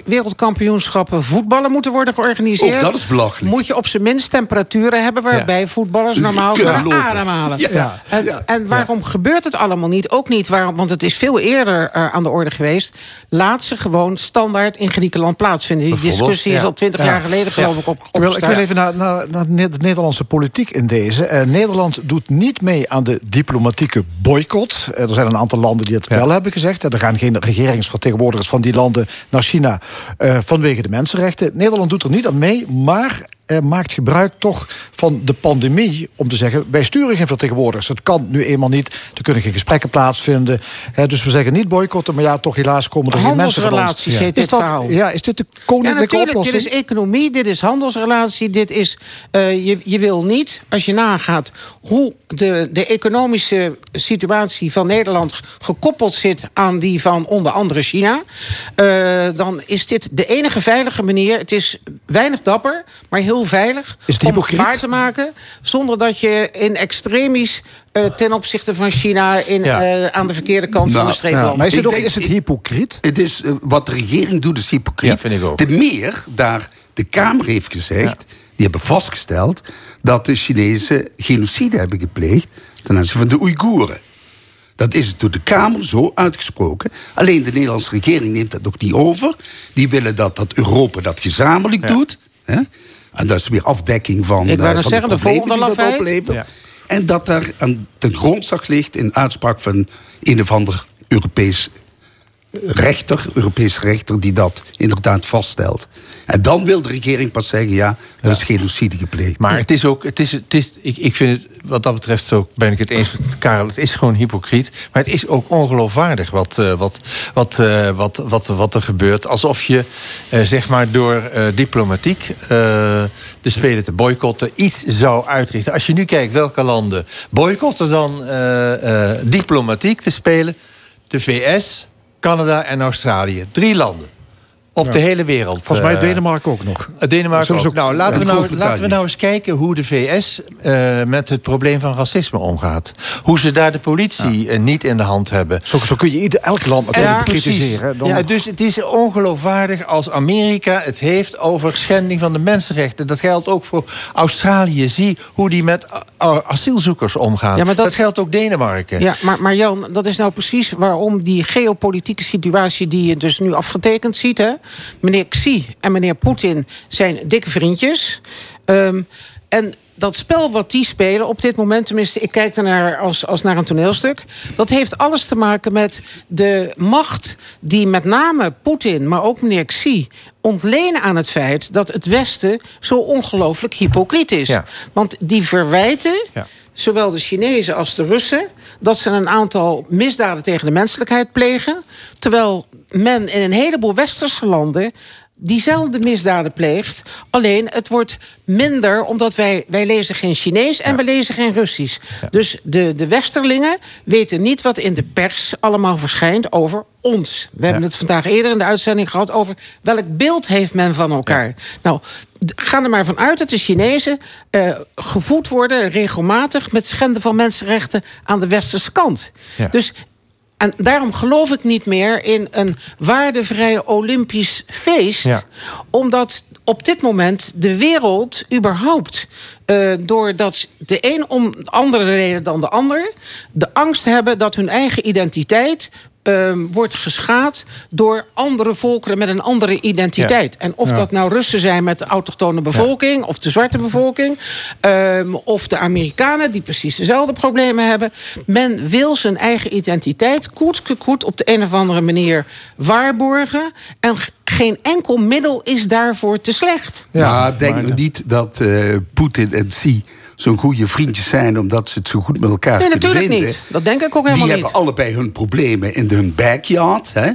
wereldkampioenschappen voetballen moeten worden georganiseerd... Ook dat is belachelijk. moet je op zijn minst temperaturen hebben... waarbij voetballers normaal Kunnen ademhalen. Ja. En, en waarom gebeurt het allemaal niet? Ook niet, waarom, want het is veel eerder eh, aan de orde geweest. Laat ze gewoon standaard in Griekenland plaatsvinden. Die discussie is al twintig Ja. jaar geleden, geloof ik, op, Ik wil, ik wil opgestart. even naar, naar, naar de Nederlandse politiek in deze. Eh, Nederland doet niet mee aan de diplomatieke boycott. Eh, er zijn een aantal landen die het wel hebben gezegd. Eh, Er gaan geen regeringsvertegenwoordigers van die landen naar China eh, vanwege de mensenrechten. Nederland doet er niet aan mee, maar eh, maakt gebruik toch van de pandemie om te zeggen: wij sturen geen vertegenwoordigers. Het kan nu eenmaal niet. Er kunnen geen gesprekken plaatsvinden. Hè, dus we zeggen niet boycotten, maar ja, toch helaas komen er geen mensen van ons. Heet Is dit dat. Ja, is dit de Ja, koninklijke natuurlijk. oplossing? Dit is economie, dit is handelsrelatie. Dit is, eh, je, je wil niet, als je nagaat hoe de, de economische situatie van Nederland gekoppeld zit aan die van onder andere China, eh, dan is dit de enige veilige manier. Het is weinig dapper, maar heel veilig Is het om hypocriet? gevaar te maken, zonder dat je in extremis eh, ten opzichte van China in, Ja. eh, aan de verkeerde kant van de streep nou, landt. ik denk- is het hypocriet? Het is, eh, wat de regering doet, is hypocriet. Ja, vind ik ook. Te meer daar de Kamer heeft gezegd, die hebben vastgesteld... dat de Chinezen genocide hebben gepleegd ten aanzien van de Oeigoeren. Dat is door de Kamer zo uitgesproken. Alleen de Nederlandse regering neemt dat nog niet over. Die willen dat, dat Europa dat gezamenlijk doet. Hè? En dat is weer afdekking van, Ik eh, van zeggen, de problemen volgende die dat oplevert. Ja. En dat daar aan ten grondslag ligt in uitspraak van een of ander Europees rechter, Europese rechter, die dat inderdaad vaststelt. En dan wil de regering pas zeggen, ja, er is genocide gepleegd. Maar het is ook, het is, het is, ik, ik vind het, wat dat betreft ook, ben ik het eens met Karel. Het is gewoon hypocriet. Maar het is ook ongeloofwaardig wat, eh, wat, wat, eh, wat, wat, wat er gebeurt. Alsof je, eh, zeg maar, door diplomatiek de Spelen te boycotten iets zou uitrichten. Als je nu kijkt welke landen boycotten dan diplomatiek te spelen. De VS, Canada en Australië. Drie landen. Op Ja. de hele wereld. Volgens mij eh, Denemarken ook nog. uh, Denemarken ook. Nou, laten we nou, laten we nou eens kijken hoe de VS eh, met het probleem van racisme omgaat. Hoe ze daar de politie eh, niet in de hand hebben. Zo, zo kun je ieder, elk land natuurlijk bekritiseren. hè. Dan- Ja, dus het is ongeloofwaardig als Amerika het heeft over schending van de mensenrechten. Dat geldt ook voor Australië. Zie hoe die met asielzoekers omgaan. Ja, maar dat... dat- geldt ook Denemarken. Ja, maar, maar Jan, dat is nou precies waarom die geopolitieke situatie die je dus nu afgetekend ziet. Hè? Meneer Xi en meneer Poetin zijn dikke vriendjes. Ehm, en dat spel wat die spelen op dit moment, tenminste, ik kijk ernaar als, als naar een toneelstuk. Dat heeft alles te maken met de macht die met name Poetin, maar ook meneer Xi ontlenen aan het feit dat het Westen zo ongelooflijk hypocriet is. Ja. Want die verwijten Ja. zowel de Chinezen als de Russen, dat ze een aantal misdaden tegen de menselijkheid plegen. Terwijl men in een heleboel westerse landen diezelfde misdaden pleegt. Alleen het wordt minder omdat wij, wij lezen geen Chinees en we lezen geen Russisch. Dus de, de westerlingen weten niet wat in de pers allemaal verschijnt over ons. We hebben het vandaag eerder in de uitzending gehad over welk beeld heeft men van elkaar. Nou, ga er maar vanuit dat de Chinezen eh, gevoed worden regelmatig met schenden van mensenrechten aan de westerse kant. Dus en daarom geloof ik niet meer in een waardevrij Olympisch feest. Ja. Omdat op dit moment de wereld überhaupt... eh, doordat de een om andere reden dan de ander... de angst hebben dat hun eigen identiteit... ehm, wordt geschaad door andere volkeren met een andere identiteit. En of Ja. dat nou Russen zijn met de autochtone bevolking... of de zwarte bevolking... ehm, of de Amerikanen die precies dezelfde problemen hebben. Men wil zijn eigen identiteit koet koet op de een of andere manier waarborgen. En geen enkel middel is daarvoor te slecht. Ja, denk nu niet dat eh, Poetin en Xi zo'n goede vriendjes zijn... omdat ze het zo goed met elkaar Nee, kunnen natuurlijk vinden. niet. Dat denk ik ook helemaal Die niet. hebben allebei hun problemen in hun backyard. Hè?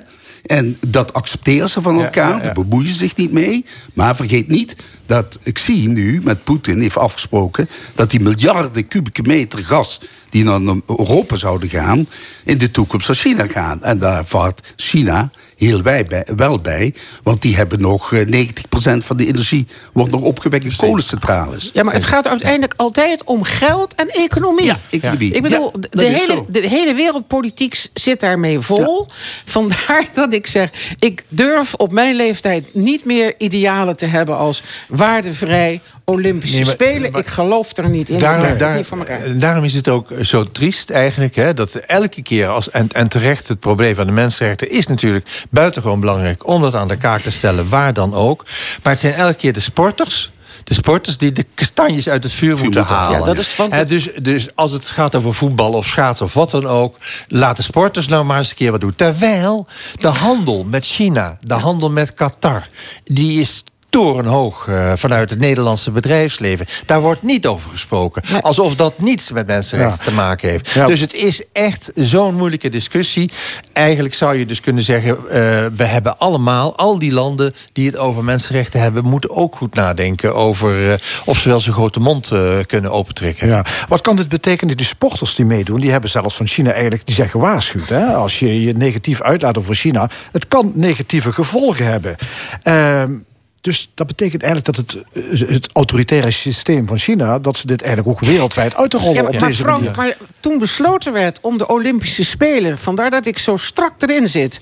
En dat accepteren ze van elkaar. Daar bemoeien ze zich niet mee. Maar vergeet niet dat Xi nu met Poetin heeft afgesproken... dat die miljarden kubieke meter gas die naar Europa zouden gaan... in de toekomst naar China gaan. En daar vaart China heel wij bij, wel bij. Want die hebben nog eh, 90% van de energie... wordt nog opgewekt in kolencentrales. Ja, maar het gaat uiteindelijk altijd om geld en economie. Ja, economie. Ik bedoel, Ja, de, hele, de hele wereldpolitiek zit daarmee vol. Vandaar <laughs> dat ik zeg, ik durf op mijn leeftijd niet meer idealen te hebben als waardevrij Olympische Nee, maar- Spelen. ik geloof er niet in. Daarom, krijg het daar- niet voor elkaar. eh, daarom is het ook zo triest eigenlijk... Hè, dat elke keer, als, en, en terecht het probleem van de mensenrechten... is natuurlijk buitengewoon belangrijk om dat aan de kaak te stellen... waar dan ook. Maar het zijn elke keer de sporters... De sporters die de kastanjes uit het vuur moeten halen. Ja, dat is- want dus, dus als het gaat over voetbal of schaatsen of wat dan ook... laat de sporters nou maar eens een keer wat doen. Terwijl de handel met China, de handel met Qatar... die is torenhoog eh, vanuit het Nederlandse bedrijfsleven. Daar wordt niet over gesproken. Alsof dat niets met mensenrechten Ja. te maken heeft. Ja. Dus het is echt zo'n moeilijke discussie. Eigenlijk zou je dus kunnen zeggen... eh, we hebben allemaal, al die landen die het over mensenrechten hebben... moeten ook goed nadenken over eh, of ze wel zo'n grote mond kunnen opentrekken. Ja. Wat kan dit betekenen? Die sporters die meedoen, die hebben zelfs van China eigenlijk, die zijn gewaarschuwd. Hè? Als je je negatief uitlaat over China, het kan negatieve gevolgen hebben. Dus dat betekent eigenlijk dat het, eh, het autoritaire systeem van China, dat ze dit eigenlijk ook wereldwijd uit te rollen Ja, maar, op maar deze Frank, manier. maar toen besloten werd om de Olympische Spelen, vandaar dat ik zo strak erin zit.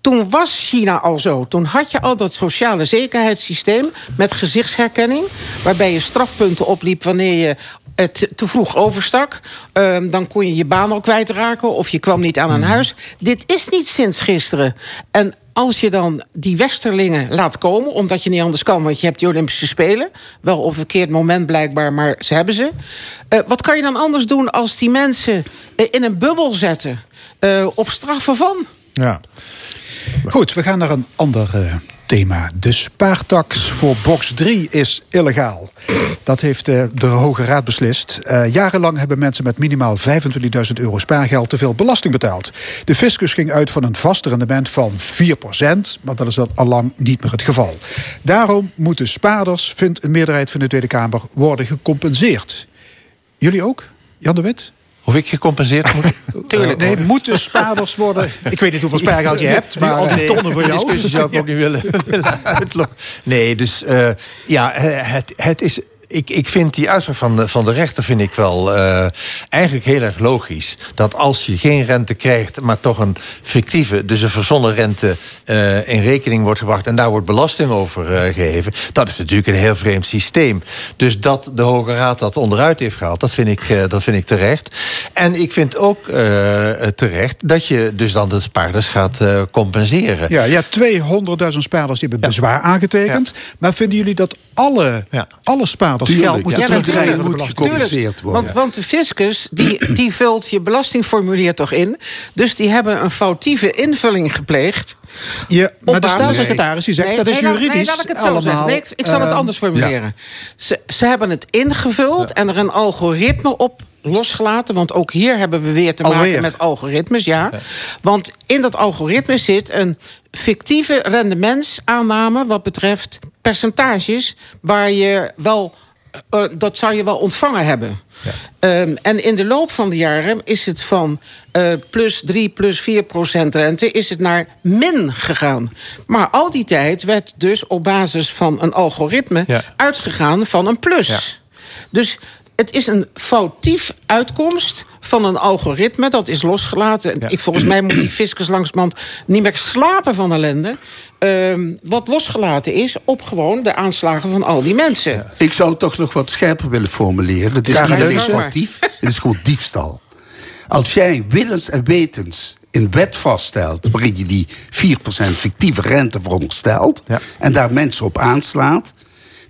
Toen was China al zo. Toen had je al dat sociale zekerheidssysteem met gezichtsherkenning, waarbij je strafpunten opliep wanneer je het te vroeg overstak. Ehm, dan kon je je baan al kwijtraken of je kwam niet aan een huis. Dit is niet sinds gisteren. En als je dan die westerlingen laat komen, omdat je niet anders kan, want je hebt die Olympische Spelen, wel op een verkeerd moment blijkbaar, maar ze hebben ze. Eh, wat kan je dan anders doen als die mensen eh, in een bubbel zetten? eh, op straffen van? Ja. Goed, we gaan naar een ander eh, thema. De spaartax voor box 3 is illegaal. Dat heeft eh, de Hoge Raad beslist. Eh, jarenlang hebben mensen met minimaal 25.000 euro spaargeld te veel belasting betaald. De fiscus ging uit van een vast rendement van 4%, maar dat is dan allang niet meer het geval. Daarom moeten spaarders, vindt een meerderheid van de Tweede Kamer, worden gecompenseerd. Jullie ook? Jan de Wit? Of ik gecompenseerd moet? <laughs> Tuurlijk. Nee, moeten spaarders worden. <laughs> Ik weet niet hoeveel spaargeld je hebt, maar Oh, nee, tonnen voor die jou. discussie zou ik ook niet willen, <laughs> willen uitlokken. Nee, dus eh, ja, het, het is. Ik, ik vind die uitspraak van de, van de rechter vind ik wel eh, eigenlijk heel erg logisch. Dat als je geen rente krijgt, maar toch een fictieve, dus een verzonnen rente eh, in rekening wordt gebracht en daar wordt belasting over eh, gegeven, dat is natuurlijk een heel vreemd systeem. Dus dat de Hoge Raad dat onderuit heeft gehaald, dat vind ik, dat vind ik terecht. En ik vind ook terecht dat je dus dan de spaarders gaat compenseren. Ja, ja 200.000 spaarders die hebben bezwaar aangetekend. Maar vinden jullie dat alle, alle spaarders Tuurlijk, geld ja, de moet belasting? gecompenseerd worden. Want, want de fiscus die, <clears throat> die vult je belastingformulier toch in. Dus die hebben een foutieve invulling gepleegd. Ja, maar de staatssecretaris die zegt Nee, dat is juridisch Nee, laat ik het zo allemaal, zeggen. Nee, ik, ik zal het ehm, anders formuleren. Ze, ze hebben het ingevuld en er een algoritme op losgelaten. Want ook hier hebben we weer te maken Alweer. met algoritmes. Ja. Want in dat algoritme zit een fictieve rendementsaanname... wat betreft percentages waar je wel... eh, dat zou je wel ontvangen hebben. Ehm, en in de loop van de jaren is het van eh, plus 3, plus 4 procent rente... is het naar min gegaan. Maar al die tijd werd dus op basis van een algoritme... Ja. uitgegaan van een plus. Dus het is een foutief uitkomst van een algoritme. Dat is losgelaten. Ik, volgens mij moet die <clears throat> fiscus langsmand niet meer slapen van ellende. Ehm, wat losgelaten is op gewoon de aanslagen van al die mensen. Ik zou het toch nog wat scherper willen formuleren. Het is Ja, niet alleen foutief, het is gewoon diefstal. Als jij willens en wetens in wet vaststelt... waarin je die 4% fictieve rente veronderstelt... en daar mensen op aanslaat...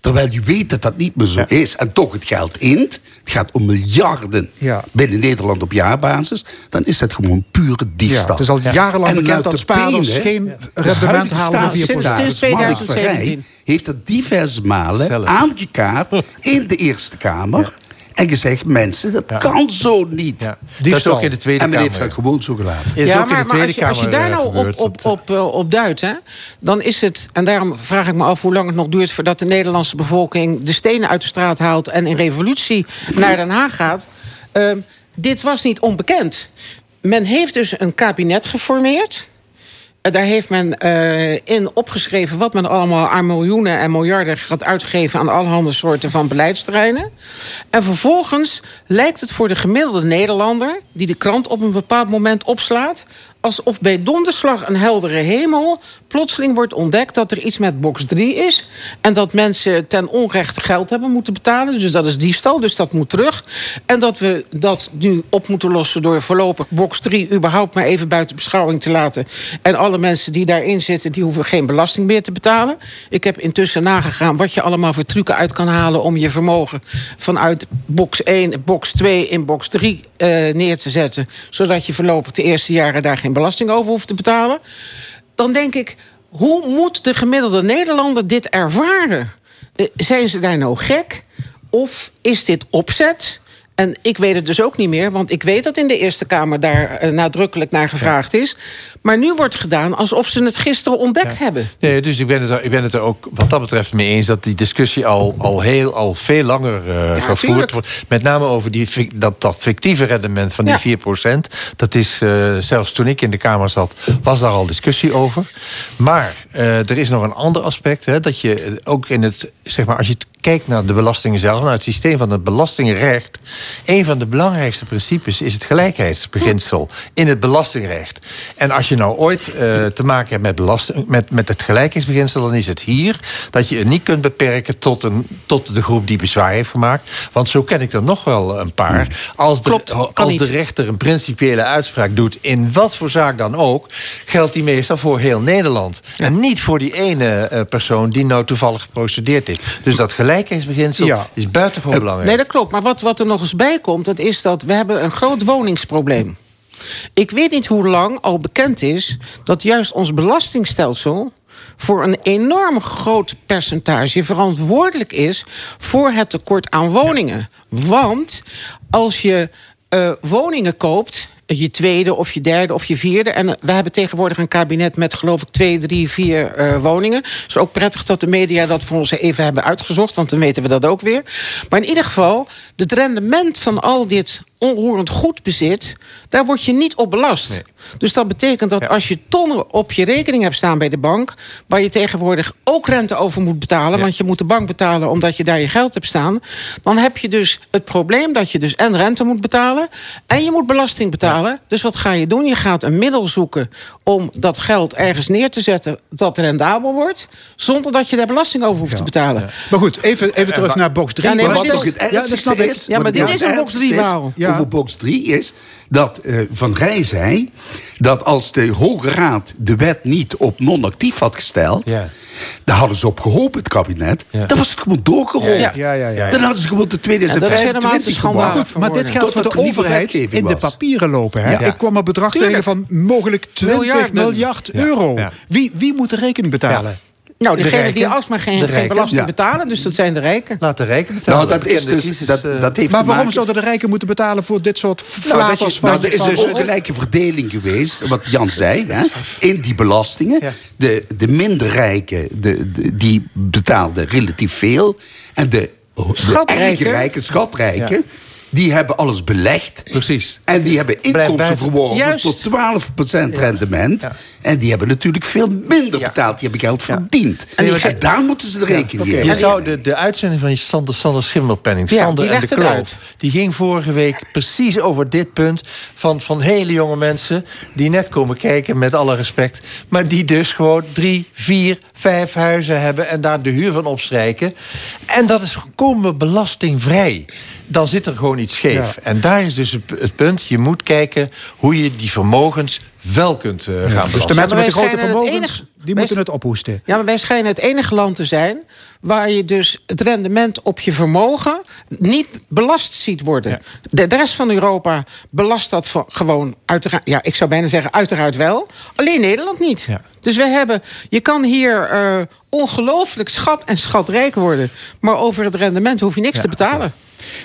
terwijl je weet dat dat niet meer zo is... en toch het geld int... het gaat om miljarden Ja. binnen Nederland op jaarbasis... dan is dat gewoon pure diefstal. Ja, het is al jarenlang En bekend dat spaarders geen de rendement halen van 4%. staatssecretaris Sinds Mark 2017. Verrij heeft dat diverse malen Zelf. aangekaart in de Eerste Kamer. En gezegd, mensen, dat kan zo niet. Ja. Dat is ook in de Tweede en men heeft Kamer. dat gewoon zo gelaten. Is ook in de Tweede als, je, als je Kamer, daar eh, nou op, gebeurd. op, op, eh, op duidt, hè, dan is het... en daarom vraag ik me af hoe lang het nog duurt... voordat de Nederlandse bevolking de stenen uit de straat haalt... en in revolutie naar Den Haag gaat. Ehm, dit was niet onbekend. Men heeft dus een kabinet geformeerd... Daar heeft men eh, in opgeschreven wat men allemaal aan miljoenen en miljarden gaat uitgeven aan allerhande soorten van beleidsterreinen. En vervolgens lijkt het voor de gemiddelde Nederlander, die de krant op een bepaald moment opslaat, alsof bij donderslag een heldere hemel plotseling wordt ontdekt dat er iets met box 3 is. En dat mensen ten onrechte geld hebben moeten betalen. Dus dat is diefstal, dus dat moet terug. En dat we dat nu op moeten lossen door voorlopig box 3 überhaupt maar even buiten beschouwing te laten. En alle mensen die daarin zitten, die hoeven geen belasting meer te betalen. Ik heb intussen nagegaan wat je allemaal voor trucken uit kan halen om je vermogen vanuit box 1, box 2 in box 3 eh, neer te zetten. Zodat je voorlopig de eerste jaren daar geen belasting over hoeft te betalen. Dan denk ik, hoe moet de gemiddelde Nederlander dit ervaren? Eh, zijn ze daar nou gek? Of is dit opzet? En ik weet het dus ook niet meer, want ik weet dat in de Eerste Kamer daar eh, nadrukkelijk naar gevraagd is. Maar nu wordt gedaan alsof ze het gisteren ontdekt hebben. Nee, dus ik ben, het er, ik ben het er ook wat dat betreft mee eens dat die discussie al, al, heel, al veel langer eh, gevoerd wordt. Met name over die, dat, dat fictieve rendement van die 4%. Dat is eh, zelfs toen ik in de Kamer zat, was daar al discussie over. Maar er is nog een ander aspect. Hè, dat je ook in het, zeg maar, als je het kijkt naar de belastingen zelf, naar het systeem van het belastingrecht. Een van de belangrijkste principes is het gelijkheidsbeginsel in het belastingrecht. En als je nou ooit eh, te maken hebt met, belasting, met, met het gelijkheidsbeginsel, dan is het hier dat je het niet kunt beperken tot, een, tot de groep die bezwaar heeft gemaakt. Want zo ken ik er nog wel een paar. Als de, als de rechter een principiële uitspraak doet, in wat voor zaak dan ook, geldt die meestal voor heel Nederland. En niet voor die ene eh, persoon die nou toevallig geprocedeerd is. Dus dat gelijkheidsbeginsel is buitengewoon belangrijk. Nee, dat klopt. Maar wat, wat er nog eens bij komt, dat is dat we hebben een groot woningsprobleem. Ik weet niet hoe lang al bekend is dat juist ons belastingstelsel voor een enorm groot percentage verantwoordelijk is voor het tekort aan woningen. Want als je eh, woningen koopt, je tweede of je derde of je vierde. En we hebben tegenwoordig een kabinet met geloof ik twee, drie, vier eh, woningen. Het is ook prettig dat de media dat voor ons even hebben uitgezocht, want dan weten we dat ook weer. Maar in ieder geval, het rendement van al dit onroerend goed bezit, daar word je niet op belast. Dus dat betekent dat als je tonnen op je rekening hebt staan bij de bank, waar je tegenwoordig ook rente over moet betalen, want je moet de bank betalen omdat je daar je geld hebt staan, dan heb je dus het probleem dat je dus en rente moet betalen en je moet belasting betalen. Dus wat ga je doen? Je gaat een middel zoeken om dat geld ergens neer te zetten dat rendabel wordt, zonder dat je daar belasting over hoeft te betalen. Maar goed, even, even terug naar box 3. Ja, nee, maar wat dit het ja, dat snap ik. Ja, maar dit is een box ergste 3 is verhaal. Over box 3 is dat eh, Van Rij zei... dat als de Hoge Raad de wet niet op non-actief had gesteld... daar hadden ze op gehoopt, het kabinet. Dan was het gewoon doorgerold. Ja, ja, ja, ja. Dan hadden ze gewoon de En dat is helemaal 2025 te schandalig gemaakt. Goed, maar dit geldt voor de er overheid in de papieren lopen. Hè? Ja. Ik kwam een bedrag Tuurlijk. tegen van mogelijk 20 Miljarden. miljard Ja. euro. Ja. Wie, wie moet de rekening betalen? Nou, De degene rijken. die alsmaar geen, De geen belasting Ja. betalen, dus dat zijn de rijken. Laat de rijken betalen. Nou, dat is dus... Dat, dat heeft maar waarom zouden de rijken moeten betalen voor dit soort Nou, flaters je, van... nou, er is van- dus een gelijke verdeling geweest, wat Jan zei, hè, in die belastingen. De, de minder rijken, de, de- die betaalden relatief veel. En de, de Schatrijken. rijken, schatrijken, die hebben alles belegd. Precies. En die hebben inkomsten verworven Juist. tot 12% rendement. En die hebben natuurlijk veel minder betaald. Die hebben geld verdiend. En En, die- daar moeten ze de rekening mee Je zou de, de uitzending van Sander, Sander Schimmelpenning, Ja, Sander en de Kloof... uit. die ging vorige week precies over dit punt... Van, van hele jonge mensen die net komen kijken, met alle respect... maar die dus gewoon drie, vier, vijf huizen hebben... en daar de huur van opstrijken. En dat is volkomen belastingvrij. Dan zit er gewoon iets scheef. En daar is dus het, punt. Je moet kijken hoe je die vermogens wel kunt eh, gaan dus belasten. de mensen met de grote vermogens, enige- die wij- moeten het ophoesten. Ja, maar wij schijnen het enige land te zijn waar je dus het rendement op je vermogen niet belast ziet worden. De, de rest van Europa belast dat van- gewoon uiteraard. Ja, ik zou bijna zeggen uiteraard wel. Alleen Nederland niet. Dus we hebben, je kan hier eh, ongelooflijk schat en schatrijk worden, maar over het rendement hoef je niks te betalen.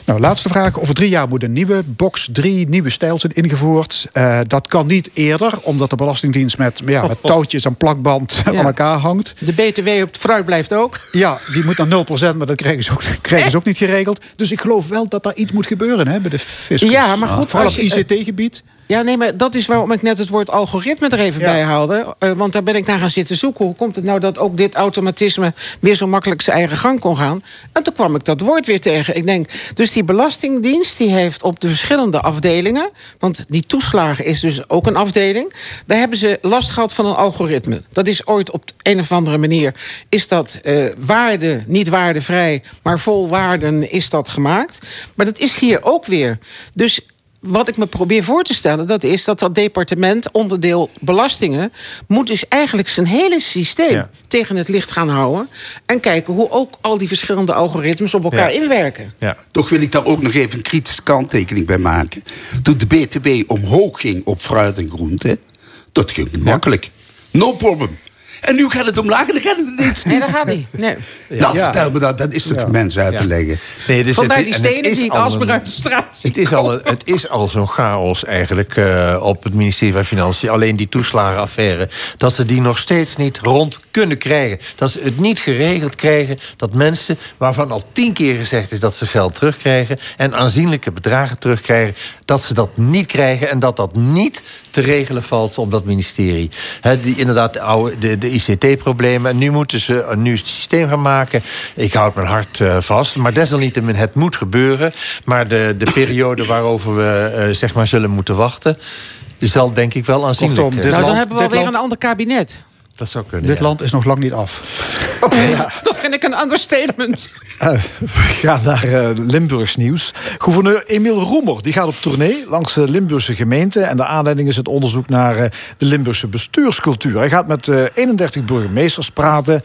Nou, laatste vraag. Over drie jaar moet een nieuwe box 3 nieuwe stijl zijn ingevoerd. Eh, dat kan niet eerder, omdat de Belastingdienst met, ja, met touwtjes en plakband aan elkaar hangt. De BTW op het fruit blijft ook. Ja, die moet naar 0%, maar dat krijgen ze ook, krijgen ze ook niet geregeld. Dus ik geloof wel dat daar iets moet gebeuren hè, bij de fiscus. Ja, maar goed, Vooral als op ICT-gebied. Ja, nee, maar dat is waarom ik net het woord algoritme er even bij haalde. Eh, want daar ben ik naar gaan zitten zoeken. Hoe komt het nou dat ook dit automatisme weer zo makkelijk zijn eigen gang kon gaan? En toen kwam ik dat woord weer tegen. Ik denk, dus die Belastingdienst die heeft op de verschillende afdelingen... want die toeslagen is dus ook een afdeling... daar hebben ze last gehad van een algoritme. Dat is ooit op een of andere manier... is dat eh, waarde, niet waardevrij, maar vol waarden is dat gemaakt. Maar dat is hier ook weer. Dus wat ik me probeer voor te stellen, dat is dat dat departement, onderdeel belastingen, moet dus eigenlijk zijn hele systeem Ja. tegen het licht gaan houden. En kijken hoe ook al die verschillende algoritmes op elkaar Ja. inwerken. Toch wil ik daar ook nog even een kritische kanttekening bij maken. Toen de BTW omhoog ging op fruit en groente, dat ging makkelijk. No problem. En nu gaat het omlaag en dan gaat het ineens niet. Nee, dat gaat niet. Nee. Nou, vertel me dat. Dat is toch Ja. mensen uit te leggen. Nee, dus Vandaar het- die en het stenen is die ik al alsmaar uit de straat zie Het is al, een- het is al zo'n chaos eigenlijk eh, op het ministerie van Financiën. Alleen die toeslagenaffaire. Dat ze die nog steeds niet rond kunnen krijgen. Dat ze het niet geregeld krijgen dat mensen waarvan al tien keer gezegd is dat ze geld terugkrijgen. en aanzienlijke bedragen terugkrijgen. Dat ze dat niet krijgen en dat dat niet te regelen valt op dat ministerie. Die, inderdaad, de, oude, de, de ICT-problemen. En nu moeten ze een nieuw systeem gaan maken. Ik houd mijn hart eh, vast. Maar desalniettemin, het moet gebeuren. Maar de, de periode waarover we eh, zeg maar zullen moeten wachten... zal denk ik wel aanzienlijk... Kortom, eh, dit Nou, dan land- hebben we alweer land- een ander kabinet. Dat zou kunnen, Dit ja. land is nog lang niet af. <laughs> Dat vind ik een understatement. Eh, we gaan naar eh, Limburgs nieuws. Gouverneur Emiel Roemer die gaat op tournee langs de Limburgse gemeenten. En de aanleiding is het onderzoek naar eh, de Limburgse bestuurscultuur. Hij gaat met eh, 31 burgemeesters praten.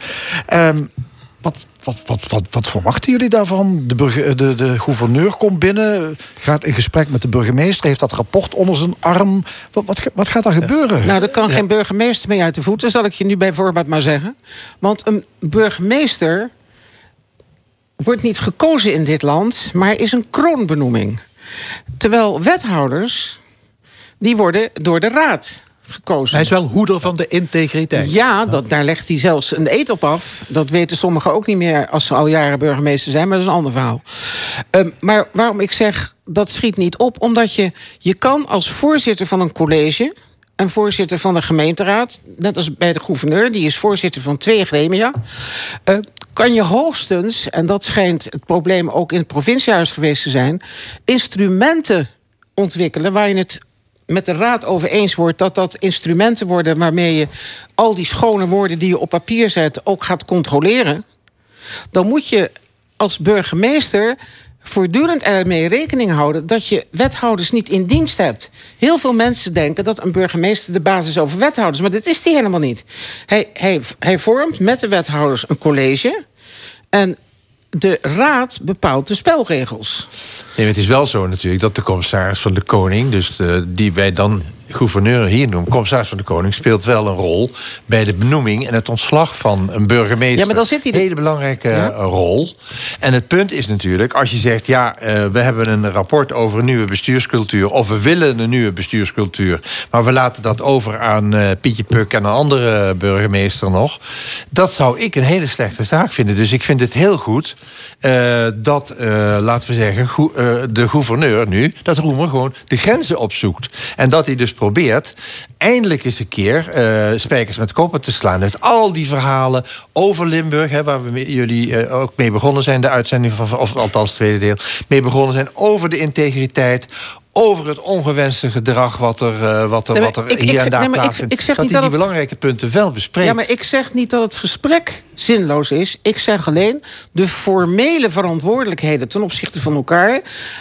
Ehm, wat, wat, wat, wat, wat verwachten jullie daarvan? De, burge- de, de gouverneur komt binnen, gaat in gesprek met de burgemeester... heeft dat rapport onder zijn arm. Wat, wat, wat gaat daar gebeuren? Nou, er kan geen burgemeester mee uit de voeten, zal ik je nu bij voorbaat maar zeggen. Want een burgemeester wordt niet gekozen in dit land, maar is een kroonbenoeming. Terwijl wethouders, die worden door de raad gekozen. Hij is wel hoeder van de integriteit. Ja, dat, daar legt hij zelfs een eet op af. Dat weten sommigen ook niet meer als ze al jaren burgemeester zijn, maar dat is een ander verhaal. Ehm, maar waarom ik zeg dat schiet niet op? Omdat je, je kan als voorzitter van een college en voorzitter van de gemeenteraad, net als bij de gouverneur, die is voorzitter van twee gremia, eh, kan je hoogstens, en dat schijnt het probleem ook in het provinciehuis geweest te zijn, instrumenten ontwikkelen waar je het met de raad over eens wordt dat dat instrumenten worden waarmee je al die schone woorden die je op papier zet ook gaat controleren, dan moet je als burgemeester voortdurend ermee rekening houden dat je wethouders niet in dienst hebt. Heel veel mensen denken dat een burgemeester de basis is over wethouders, maar dat is die helemaal niet. Hij, hij, hij vormt met de wethouders een college en de raad bepaalt de spelregels. Nee, het is wel zo natuurlijk dat de commissaris van de Koning, dus de, die wij dan gouverneur hier noemen, commissaris van de Koning, speelt wel een rol bij de benoeming en het ontslag van een burgemeester. Ja, maar dan zit hij Een hele belangrijke Ja. eh, rol. En het punt is natuurlijk, als je zegt, ja, eh, we hebben een rapport over een nieuwe bestuurscultuur, of we willen een nieuwe bestuurscultuur, maar we laten dat over aan eh, Pietje Puk en een andere burgemeester nog. Dat zou ik een hele slechte zaak vinden. Dus ik vind het heel goed dat, laten we zeggen, de gouverneur nu, dat Roemer gewoon de grenzen opzoekt. En dat hij dus probeert eindelijk eens een keer eh, spijkers met koppen te slaan. Uit al die verhalen over Limburg, hè, waar we mee- jullie eh, ook mee begonnen zijn, de uitzending van, of althans tweede deel, mee begonnen zijn over de integriteit. Over het ongewenste gedrag wat er, eh, wat er, Nee, wat er ik- ik- hier en daar nee, plaatsvindt. ik zeg dat hij die het- belangrijke punten wel bespreekt. Ja, maar ik zeg niet dat het gesprek zinloos is. Ik zeg alleen de formele verantwoordelijkheden ten opzichte van elkaar.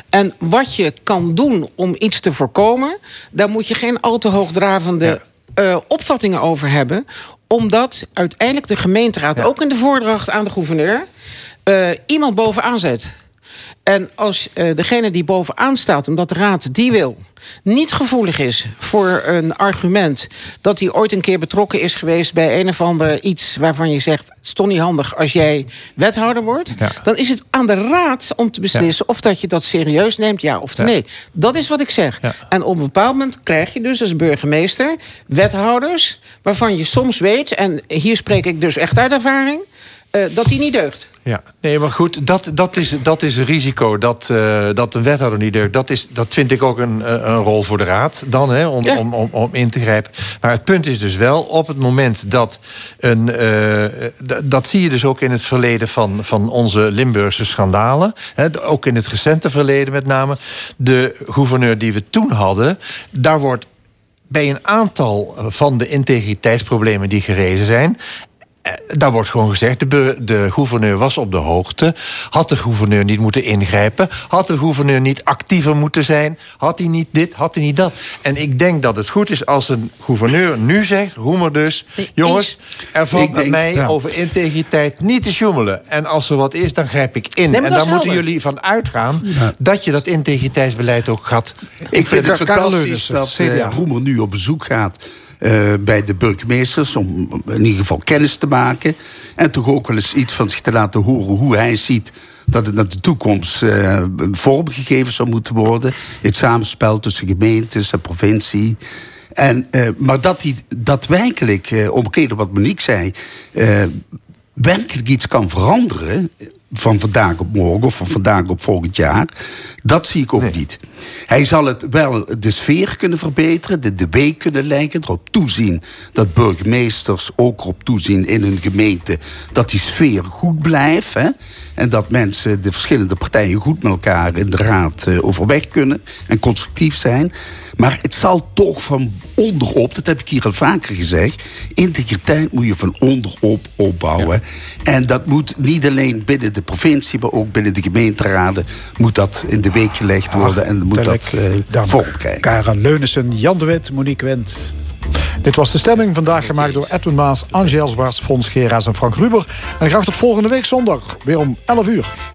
En wat je kan doen om iets te voorkomen, daar moet je geen al te hoogdravende eh, opvattingen over hebben. Omdat uiteindelijk de gemeenteraad, ook in de voordracht aan de gouverneur, eh, iemand bovenaan zet. En als eh, degene die bovenaan staat, omdat de raad die wil, niet gevoelig is voor een argument dat hij ooit een keer betrokken is geweest bij een of ander iets waarvan je zegt: het is toch niet handig als jij wethouder wordt, Ja. dan is het aan de raad om te beslissen of dat je dat serieus neemt, ja of Ja. nee. Dat is wat ik zeg. En op een bepaald moment krijg je dus als burgemeester wethouders waarvan je soms weet, en hier spreek ik dus echt uit ervaring, eh, dat die niet deugt. Ja, nee, maar goed, dat, dat, is, dat is een risico dat, eh, dat een wethouder niet deugt. Dat, is, dat vind ik ook een, eh, een rol voor de raad dan, hè, om, Ja. om, om, om in te grijpen. Maar het punt is dus wel, op het moment dat een... eh, dat zie je dus ook in het verleden van, van onze Limburgse schandalen. Hè, ook in het recente verleden met name. De gouverneur die we toen hadden, daar wordt bij een aantal van de integriteitsproblemen die gerezen zijn. Eh, Daar wordt gewoon gezegd, de, de gouverneur was op de hoogte. Had de gouverneur niet moeten ingrijpen? Had de gouverneur niet actiever moeten zijn? Had hij niet dit, had hij niet dat? En ik denk dat het goed is als een gouverneur nu zegt, Roemer dus... jongens, er valt Ik met denk- mij ja. over integriteit niet te sjoemelen. En als er wat is, dan grijp ik in. En dat daar moeten jullie van uitgaan... dat je dat integriteitsbeleid ook gaat... Ik vind het fantastisch Leunissen, dat CDA. eh, Roemer nu op bezoek gaat. Eh, bij de burgemeesters om in ieder geval kennis te maken. En toch ook wel eens iets van zich te laten horen hoe hij ziet dat het naar de toekomst eh, vormgegeven zou moeten worden. Het samenspel tussen gemeentes en provincie. En, eh, maar dat hij daadwerkelijk, eh, om reden wat Monique zei, werkelijk iets kan veranderen van vandaag op morgen of van vandaag op volgend jaar, dat zie ik ook niet. Hij zal het wel de sfeer kunnen verbeteren, de, de week kunnen leggen, erop toezien dat burgemeesters ook erop toezien in hun gemeente dat die sfeer goed blijft. Hè? En dat mensen, de verschillende partijen, goed met elkaar in de raad eh, overweg kunnen en constructief zijn. Maar het zal toch van onderop, dat heb ik hier al vaker gezegd. Integriteit moet je van onderop opbouwen. En dat moet niet alleen binnen de provincie, maar ook binnen de gemeenteraden. Moet dat in de week gelegd worden en moet dat uh, vormkrijgen. Karen Leunissen, Jan de Wit, Monique Wendt. Dit was de stemming, vandaag gemaakt door Edwin Maas, Angel Zwarts, Fons Geraas en Frank Ruber. En graag tot volgende week zondag, weer om 11 uur.